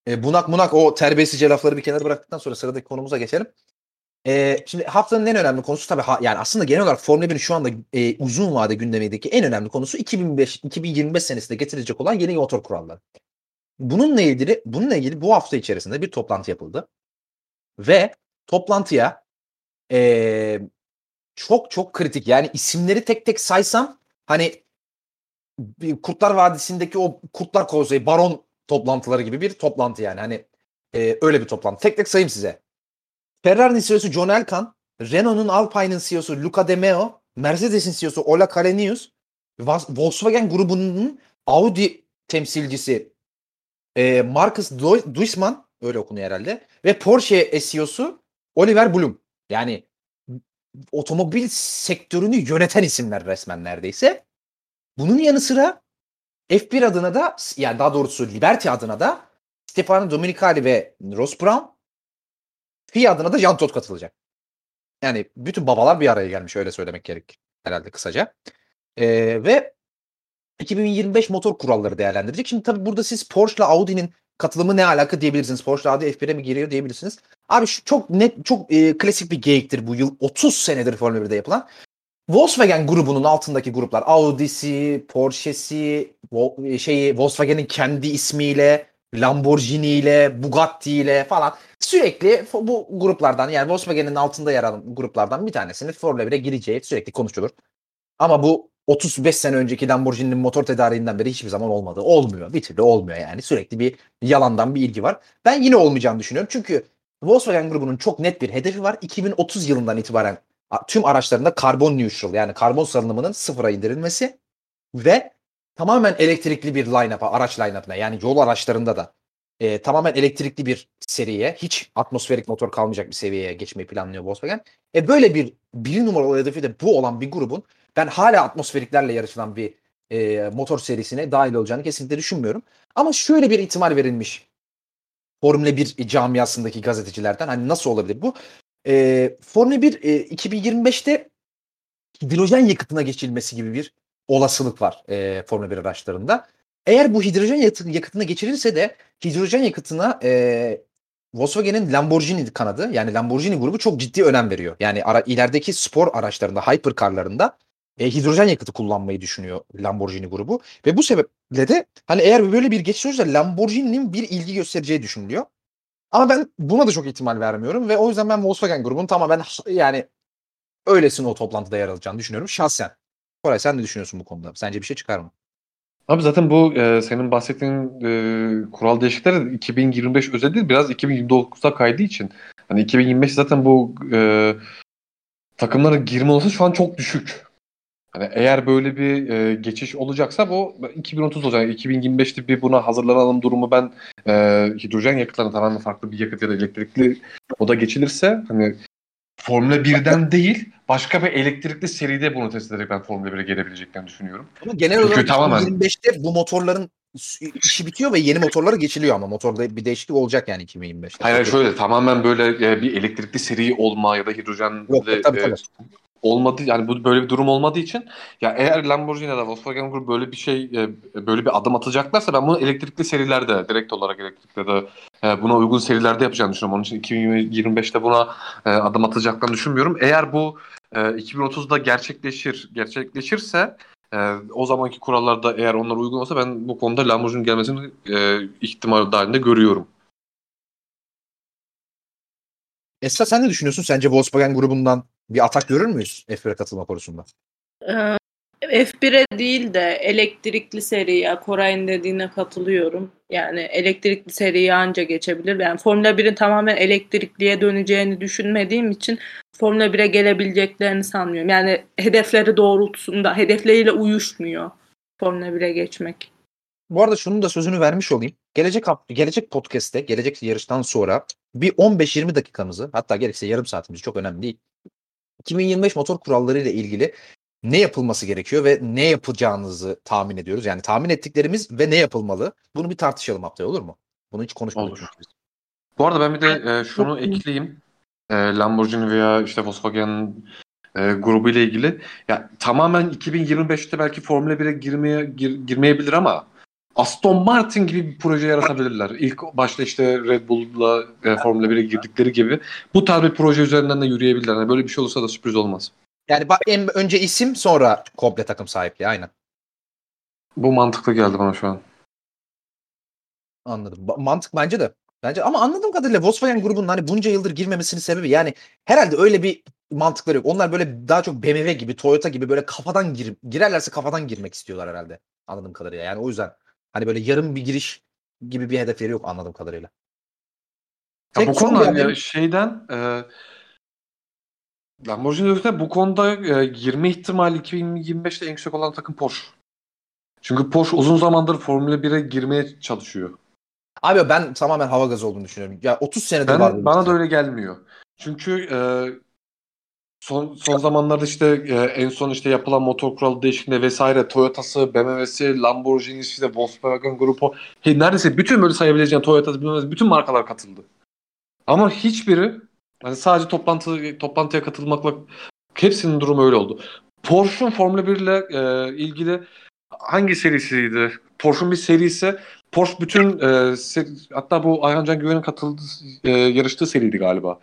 e, bunak munak o terbiyesizce lafları bir kenara bıraktıktan sonra sıradaki konumuza geçelim. E, şimdi haftanın en önemli konusu tabii ha- yani aslında genel olarak Formula 1'in şu anda e, uzun vade gündemindeki en önemli konusu 2005 2025 senesinde getirilecek olan yeni motor kuralları. Bununla ilgili bununla ilgili bu hafta içerisinde bir toplantı yapıldı. Ve toplantıya e, çok çok kritik yani isimleri tek tek saysam hani Kurtlar Vadisi'ndeki o Kurtlar Konseyi baron toplantıları gibi bir toplantı yani. Hani e, öyle bir toplantı. Tek tek sayayım size. Ferrari'nin CEO'su John Elkann, Renault'un Alpine'ın CEO'su Luca De Meo, Mercedes'in CEO'su Ola Kalenius, Volkswagen grubunun Audi temsilcisi e, Marcus Du- Duisman öyle okunuyor herhalde ve Porsche CEO'su Oliver Bloom. Yani otomobil sektörünü yöneten isimler resmen neredeyse. Bunun yanı sıra F1 adına da yani daha doğrusu Liberty adına da Stefano Domenicali ve Ross Brown FIA adına da Jean Todt katılacak. Yani bütün babalar bir araya gelmiş öyle söylemek gerek herhalde kısaca. Ee, ve 2025 motor kuralları değerlendirecek. Şimdi tabii burada siz Porsche'la Audi'nin katılımı ne alaka diyebilirsiniz. Porsche'la Audi F1'e mi giriyor diyebilirsiniz. Abi şu çok net çok e, klasik bir geyiktir bu yıl 30 senedir Formula 1'de yapılan. Volkswagen grubunun altındaki gruplar Audi'si, Porsche'si, şeyi Volkswagen'in kendi ismiyle, Lamborghini ile, Bugatti ile falan sürekli bu gruplardan yani Volkswagen'in altında yer alan gruplardan bir tanesinin Formula 1'e gireceği sürekli konuşulur. Ama bu 35 sene önceki Lamborghini'nin motor tedariğinden beri hiçbir zaman olmadı. Olmuyor. Bir türlü olmuyor yani. Sürekli bir yalandan bir ilgi var. Ben yine olmayacağını düşünüyorum. Çünkü Volkswagen grubunun çok net bir hedefi var. 2030 yılından itibaren tüm araçlarında karbon neutral yani karbon salınımının sıfıra indirilmesi ve tamamen elektrikli bir line-up'a, araç line-up'ına yani yol araçlarında da e, tamamen elektrikli bir seriye, hiç atmosferik motor kalmayacak bir seviyeye geçmeyi planlıyor Volkswagen. E böyle bir bir numaralı hedefi de bu olan bir grubun ben hala atmosferiklerle yarışılan bir e, motor serisine dahil olacağını kesinlikle düşünmüyorum. Ama şöyle bir ihtimal verilmiş Formula 1 camiasındaki gazetecilerden hani nasıl olabilir bu? E, Formula 1 e, 2025'te hidrojen yakıtına geçilmesi gibi bir olasılık var e, Formula 1 araçlarında. Eğer bu hidrojen yakıtı- yakıtına geçirilirse de hidrojen yakıtına e, Volkswagen'in Lamborghini kanadı yani Lamborghini grubu çok ciddi önem veriyor. Yani ara, ilerideki spor araçlarında, hypercarlarında e, hidrojen yakıtı kullanmayı düşünüyor Lamborghini grubu. Ve bu sebeple de hani eğer böyle bir geçiş olursa Lamborghini'nin bir ilgi göstereceği düşünülüyor. Ama ben buna da çok ihtimal vermiyorum ve o yüzden ben Volkswagen grubunun tamamen yani öylesine o toplantıda yer alacağını düşünüyorum şahsen. Koray sen ne düşünüyorsun bu konuda? Sence bir şey çıkar mı? Abi zaten bu e, senin bahsettiğin e, kural değişiklikleri de 2025 özel değil biraz 2029'da kaydığı için. Hani 2025 zaten bu e, takımların girme olasılığı şu an çok düşük. Hani eğer böyle bir e, geçiş olacaksa bu 2030 olacak. 2025'te bir buna hazırlanalım durumu ben e, hidrojen yakıtlarına tamamen farklı bir yakıt ya da elektrikli oda geçilirse hani Formula 1'den değil başka bir elektrikli seride bunu test ederek ben Formula 1'e gelebileceklerini düşünüyorum. Ama genel Çünkü olarak tamamen- 2025'te bu motorların işi bitiyor ve yeni motorlara geçiliyor ama motorda bir değişiklik olacak yani 2025'te. Hayır hayır, şöyle tamamen böyle e, bir elektrikli seri olma ya da hidrojenle Yok, tabii, e, tabii. Olmadı yani bu böyle bir durum olmadığı için ya eğer Lamborghini ya da Volkswagen grubu böyle bir şey e, böyle bir adım atacaklarsa ben bunu elektrikli serilerde direkt olarak elektrikli ya da e, buna uygun serilerde yapacağını düşünüyorum. Onun için 2025'te buna e, adım atacaklarını düşünmüyorum. Eğer bu e, 2030'da gerçekleşir gerçekleşirse e, o zamanki kurallarda eğer onlar uygun olsa ben bu konuda Lamborghini gelmesini e, ihtimal dahilinde görüyorum. Esra sen ne düşünüyorsun? Sence Volkswagen grubundan bir atak görür müyüz F1'e katılma konusunda? Ee, F1'e değil de elektrikli seriye Koray'ın dediğine katılıyorum. Yani elektrikli seriye anca geçebilir. Yani Formula 1'in tamamen elektrikliye döneceğini düşünmediğim için Formula 1'e gelebileceklerini sanmıyorum. Yani hedefleri doğrultusunda hedefleriyle uyuşmuyor Formula 1'e geçmek. Bu arada şunun da sözünü vermiş olayım. Gelecek gelecek podcast'te, gelecek yarıştan sonra bir 15-20 dakikamızı hatta gerekse yarım saatimizi çok önemli değil. 2025 motor kuralları ile ilgili ne yapılması gerekiyor ve ne yapacağınızı tahmin ediyoruz. Yani tahmin ettiklerimiz ve ne yapılmalı. Bunu bir tartışalım haftaya olur mu? Bunu hiç konuşmadık Olur. çünkü biz. Bu arada ben bir de e, şunu ekleyeyim. E, Lamborghini veya işte Volkswagen e, grubu ile ilgili. Ya tamamen 2025'te belki Formula 1'e girmeye gir- girmeyebilir ama Aston Martin gibi bir proje yaratabilirler. İlk başta işte Red Bull'la e, Formula 1'e girdikleri gibi bu tarz bir proje üzerinden de yürüyebilirler. Yani böyle bir şey olursa da sürpriz olmaz. Yani ba- en önce isim sonra komple takım sahipliği aynen. Bu mantıklı geldi bana şu an. Anladım. Ba- mantık bence de. Bence ama anladığım kadarıyla Volkswagen grubunun hani bunca yıldır girmemesinin sebebi yani herhalde öyle bir mantıkları yok. Onlar böyle daha çok BMW gibi, Toyota gibi böyle kafadan gir girerlerse kafadan girmek istiyorlar herhalde. Anladığım kadarıyla. Yani o yüzden hani böyle yarım bir giriş gibi bir hedefleri yok anladığım kadarıyla. Ya Tek bu hani haberim- şeyden e, Lamborghini özellikle bu konuda e, girme ihtimali 2025'te en yüksek olan takım Porsche. Çünkü Porsche uzun zamandır Formula 1'e girmeye çalışıyor. Abi ben tamamen hava gazı olduğunu düşünüyorum. Ya 30 senedir var. Ben, bu bana da öyle gelmiyor. Çünkü e, son son zamanlarda işte e, en son işte yapılan motor kuralı değişikliğinde vesaire Toyota'sı, BMW'si, Lamborghini'si, işte Volkswagen grubu he, neredeyse bütün böyle sayabileceğin Toyota'sı, BMW'si bütün markalar katıldı. Ama hiçbiri hani sadece toplantı toplantıya katılmakla hepsinin durumu öyle oldu. Porsche'un Formula 1 ile e, ilgili hangi serisiydi? Porsche'un bir serisi Porsche bütün e, seri- hatta bu Ayhan Can Güven'in katıldığı e, yarıştığı seriydi galiba.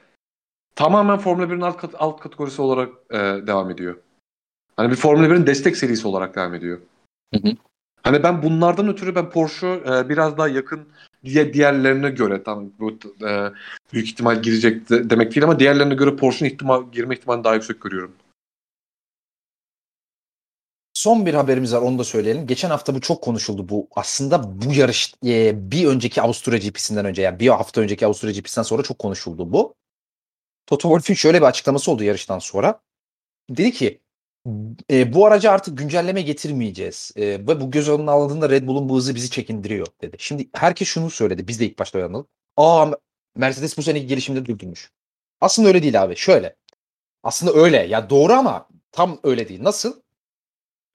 Tamamen Formula 1'in alt, kat- alt kategorisi olarak e, devam ediyor. Hani bir Formula 1'in destek serisi olarak devam ediyor. Hı hı. Hani ben bunlardan ötürü ben Porsche'u e, biraz daha yakın diye diğerlerine göre tam bu e, büyük ihtimal girecek de- demek değil ama diğerlerine göre Porsche'un ihtimal girme ihtimalini daha yüksek görüyorum. Son bir haberimiz var onu da söyleyelim. Geçen hafta bu çok konuşuldu. Bu aslında bu yarış e, bir önceki Avusturya GP'sinden önce yani bir hafta önceki Avusturya GP'sinden sonra çok konuşuldu bu. Toto Wolff'ün şöyle bir açıklaması oldu yarıştan sonra. Dedi ki e, bu aracı artık güncelleme getirmeyeceğiz. E, ve bu göz önüne alındığında Red Bull'un bu hızı bizi çekindiriyor dedi. Şimdi herkes şunu söyledi. Biz de ilk başta uyandık. Aa Mercedes bu seneki gelişimde durdurmuş. Aslında öyle değil abi. Şöyle. Aslında öyle. Ya doğru ama tam öyle değil. Nasıl?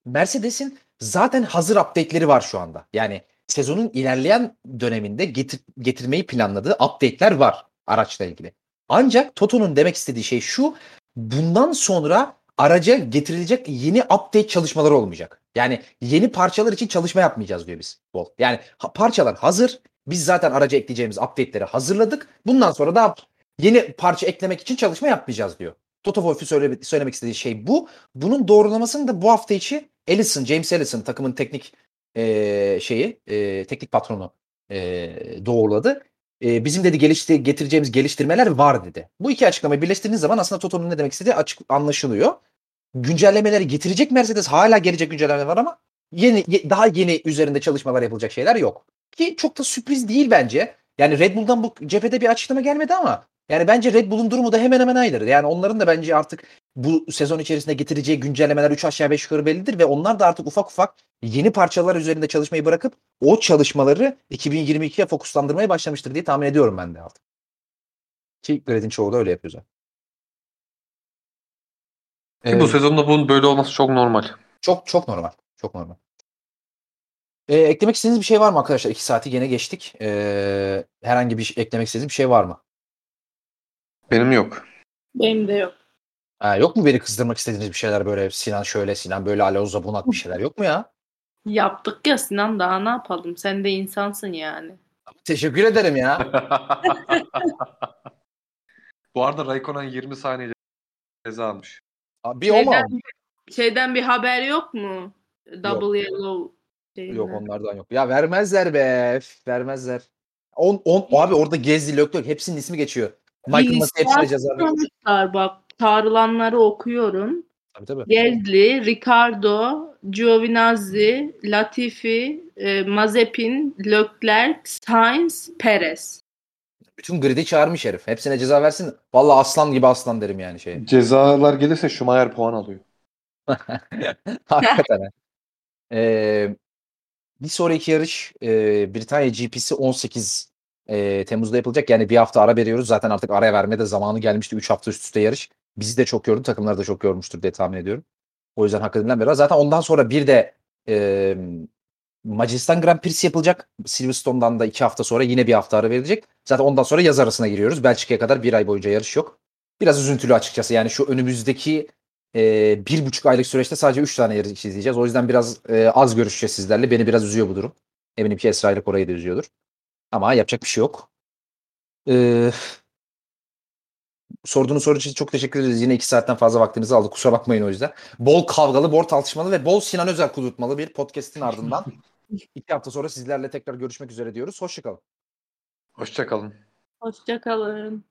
Mercedes'in zaten hazır update'leri var şu anda. Yani sezonun ilerleyen döneminde getir, getirmeyi planladığı update'ler var araçla ilgili. Ancak Toto'nun demek istediği şey şu. Bundan sonra araca getirilecek yeni update çalışmaları olmayacak. Yani yeni parçalar için çalışma yapmayacağız diyor biz. Yani parçalar hazır. Biz zaten araca ekleyeceğimiz update'leri hazırladık. Bundan sonra da yeni parça eklemek için çalışma yapmayacağız diyor. Toto Wolff'ün söyle, söylemek istediği şey bu. Bunun doğrulamasını da bu hafta içi Ellison, James Ellison takımın teknik e, şeyi, e, teknik patronu e, doğruladı. E, bizim dedi gelişti, getireceğimiz geliştirmeler var dedi. Bu iki açıklamayı birleştirdiğiniz zaman aslında Toto'nun ne demek istediği açık anlaşılıyor. Güncellemeleri getirecek Mercedes hala gelecek güncellemeler var ama yeni ye- daha yeni üzerinde çalışmalar yapılacak şeyler yok. Ki çok da sürpriz değil bence. Yani Red Bull'dan bu cephede bir açıklama gelmedi ama yani bence Red Bull'un durumu da hemen hemen aynıdır. Yani onların da bence artık bu sezon içerisinde getireceği güncellemeler 3 aşağı 5 yukarı bellidir ve onlar da artık ufak ufak yeni parçalar üzerinde çalışmayı bırakıp o çalışmaları 2022'ye fokuslandırmaya başlamıştır diye tahmin ediyorum ben de artık. Ki Red'in çoğu da öyle yapıyor zaten. Ki bu Ee, sezonda bunun böyle olması çok normal. çok çok normal. Çok normal. Ee, eklemek istediğiniz bir şey var mı arkadaşlar? 2 saati gene geçtik. Ee, herhangi bir şey- eklemek istediğiniz bir şey var mı? Benim yok. Benim de yok. Ha, yok mu beni kızdırmak istediğiniz bir şeyler böyle Sinan şöyle Sinan böyle Alonso bunak bir şeyler yok mu ya? Yaptık ya Sinan daha ne yapalım? Sen de insansın yani. Teşekkür ederim ya. Bu arada Raikkonen 20 saniye ceza almış. Bir o mu? Şeyden, şeyden bir haber yok mu? Double Yellow şeyinden. Yok onlardan yok. Ya vermezler be. Vermezler. On, on, abi orada Gezdi, Lök Lök hepsinin ismi geçiyor. Michael Massey hepsine ceza bak çağrılanları okuyorum. Tabii tabii. Gezli, Ricardo, Giovinazzi, Latifi, e, Mazepin, Leclerc, Sainz, Perez. Bütün gridi çağırmış herif. Hepsine ceza versin. Vallahi aslan gibi aslan derim yani şey. Cezalar gelirse Schumacher puan alıyor. Hakikaten. ha. Ee, bir sonraki yarış e, Britanya GP'si 18 e, Temmuz'da yapılacak. Yani bir hafta ara veriyoruz. Zaten artık araya verme de zamanı gelmişti. 3 hafta üst üste yarış. Bizi de çok yordu. Takımları da çok yormuştur diye tahmin ediyorum. O yüzden hak edilen bir ara. Zaten ondan sonra bir de e, Macaristan Grand Prix yapılacak. Silverstone'dan da 2 hafta sonra yine bir hafta ara verilecek. Zaten ondan sonra yaz arasına giriyoruz. Belçika'ya kadar bir ay boyunca yarış yok. Biraz üzüntülü açıkçası. Yani şu önümüzdeki e, bir buçuk aylık süreçte sadece üç tane yarış izleyeceğiz. O yüzden biraz e, az görüşeceğiz sizlerle. Beni biraz üzüyor bu durum. Eminim ki Esra ile Koray'ı da üzüyordur. Ama yapacak bir şey yok. Ee, sorduğunuz soru için çok teşekkür ederiz. Yine iki saatten fazla vaktinizi aldık. Kusura bakmayın o yüzden. Bol kavgalı, bol tartışmalı ve bol Sinan Özel kudurtmalı bir podcast'in ardından iki hafta sonra sizlerle tekrar görüşmek üzere diyoruz. Hoşçakalın. Hoşçakalın. Hoşçakalın.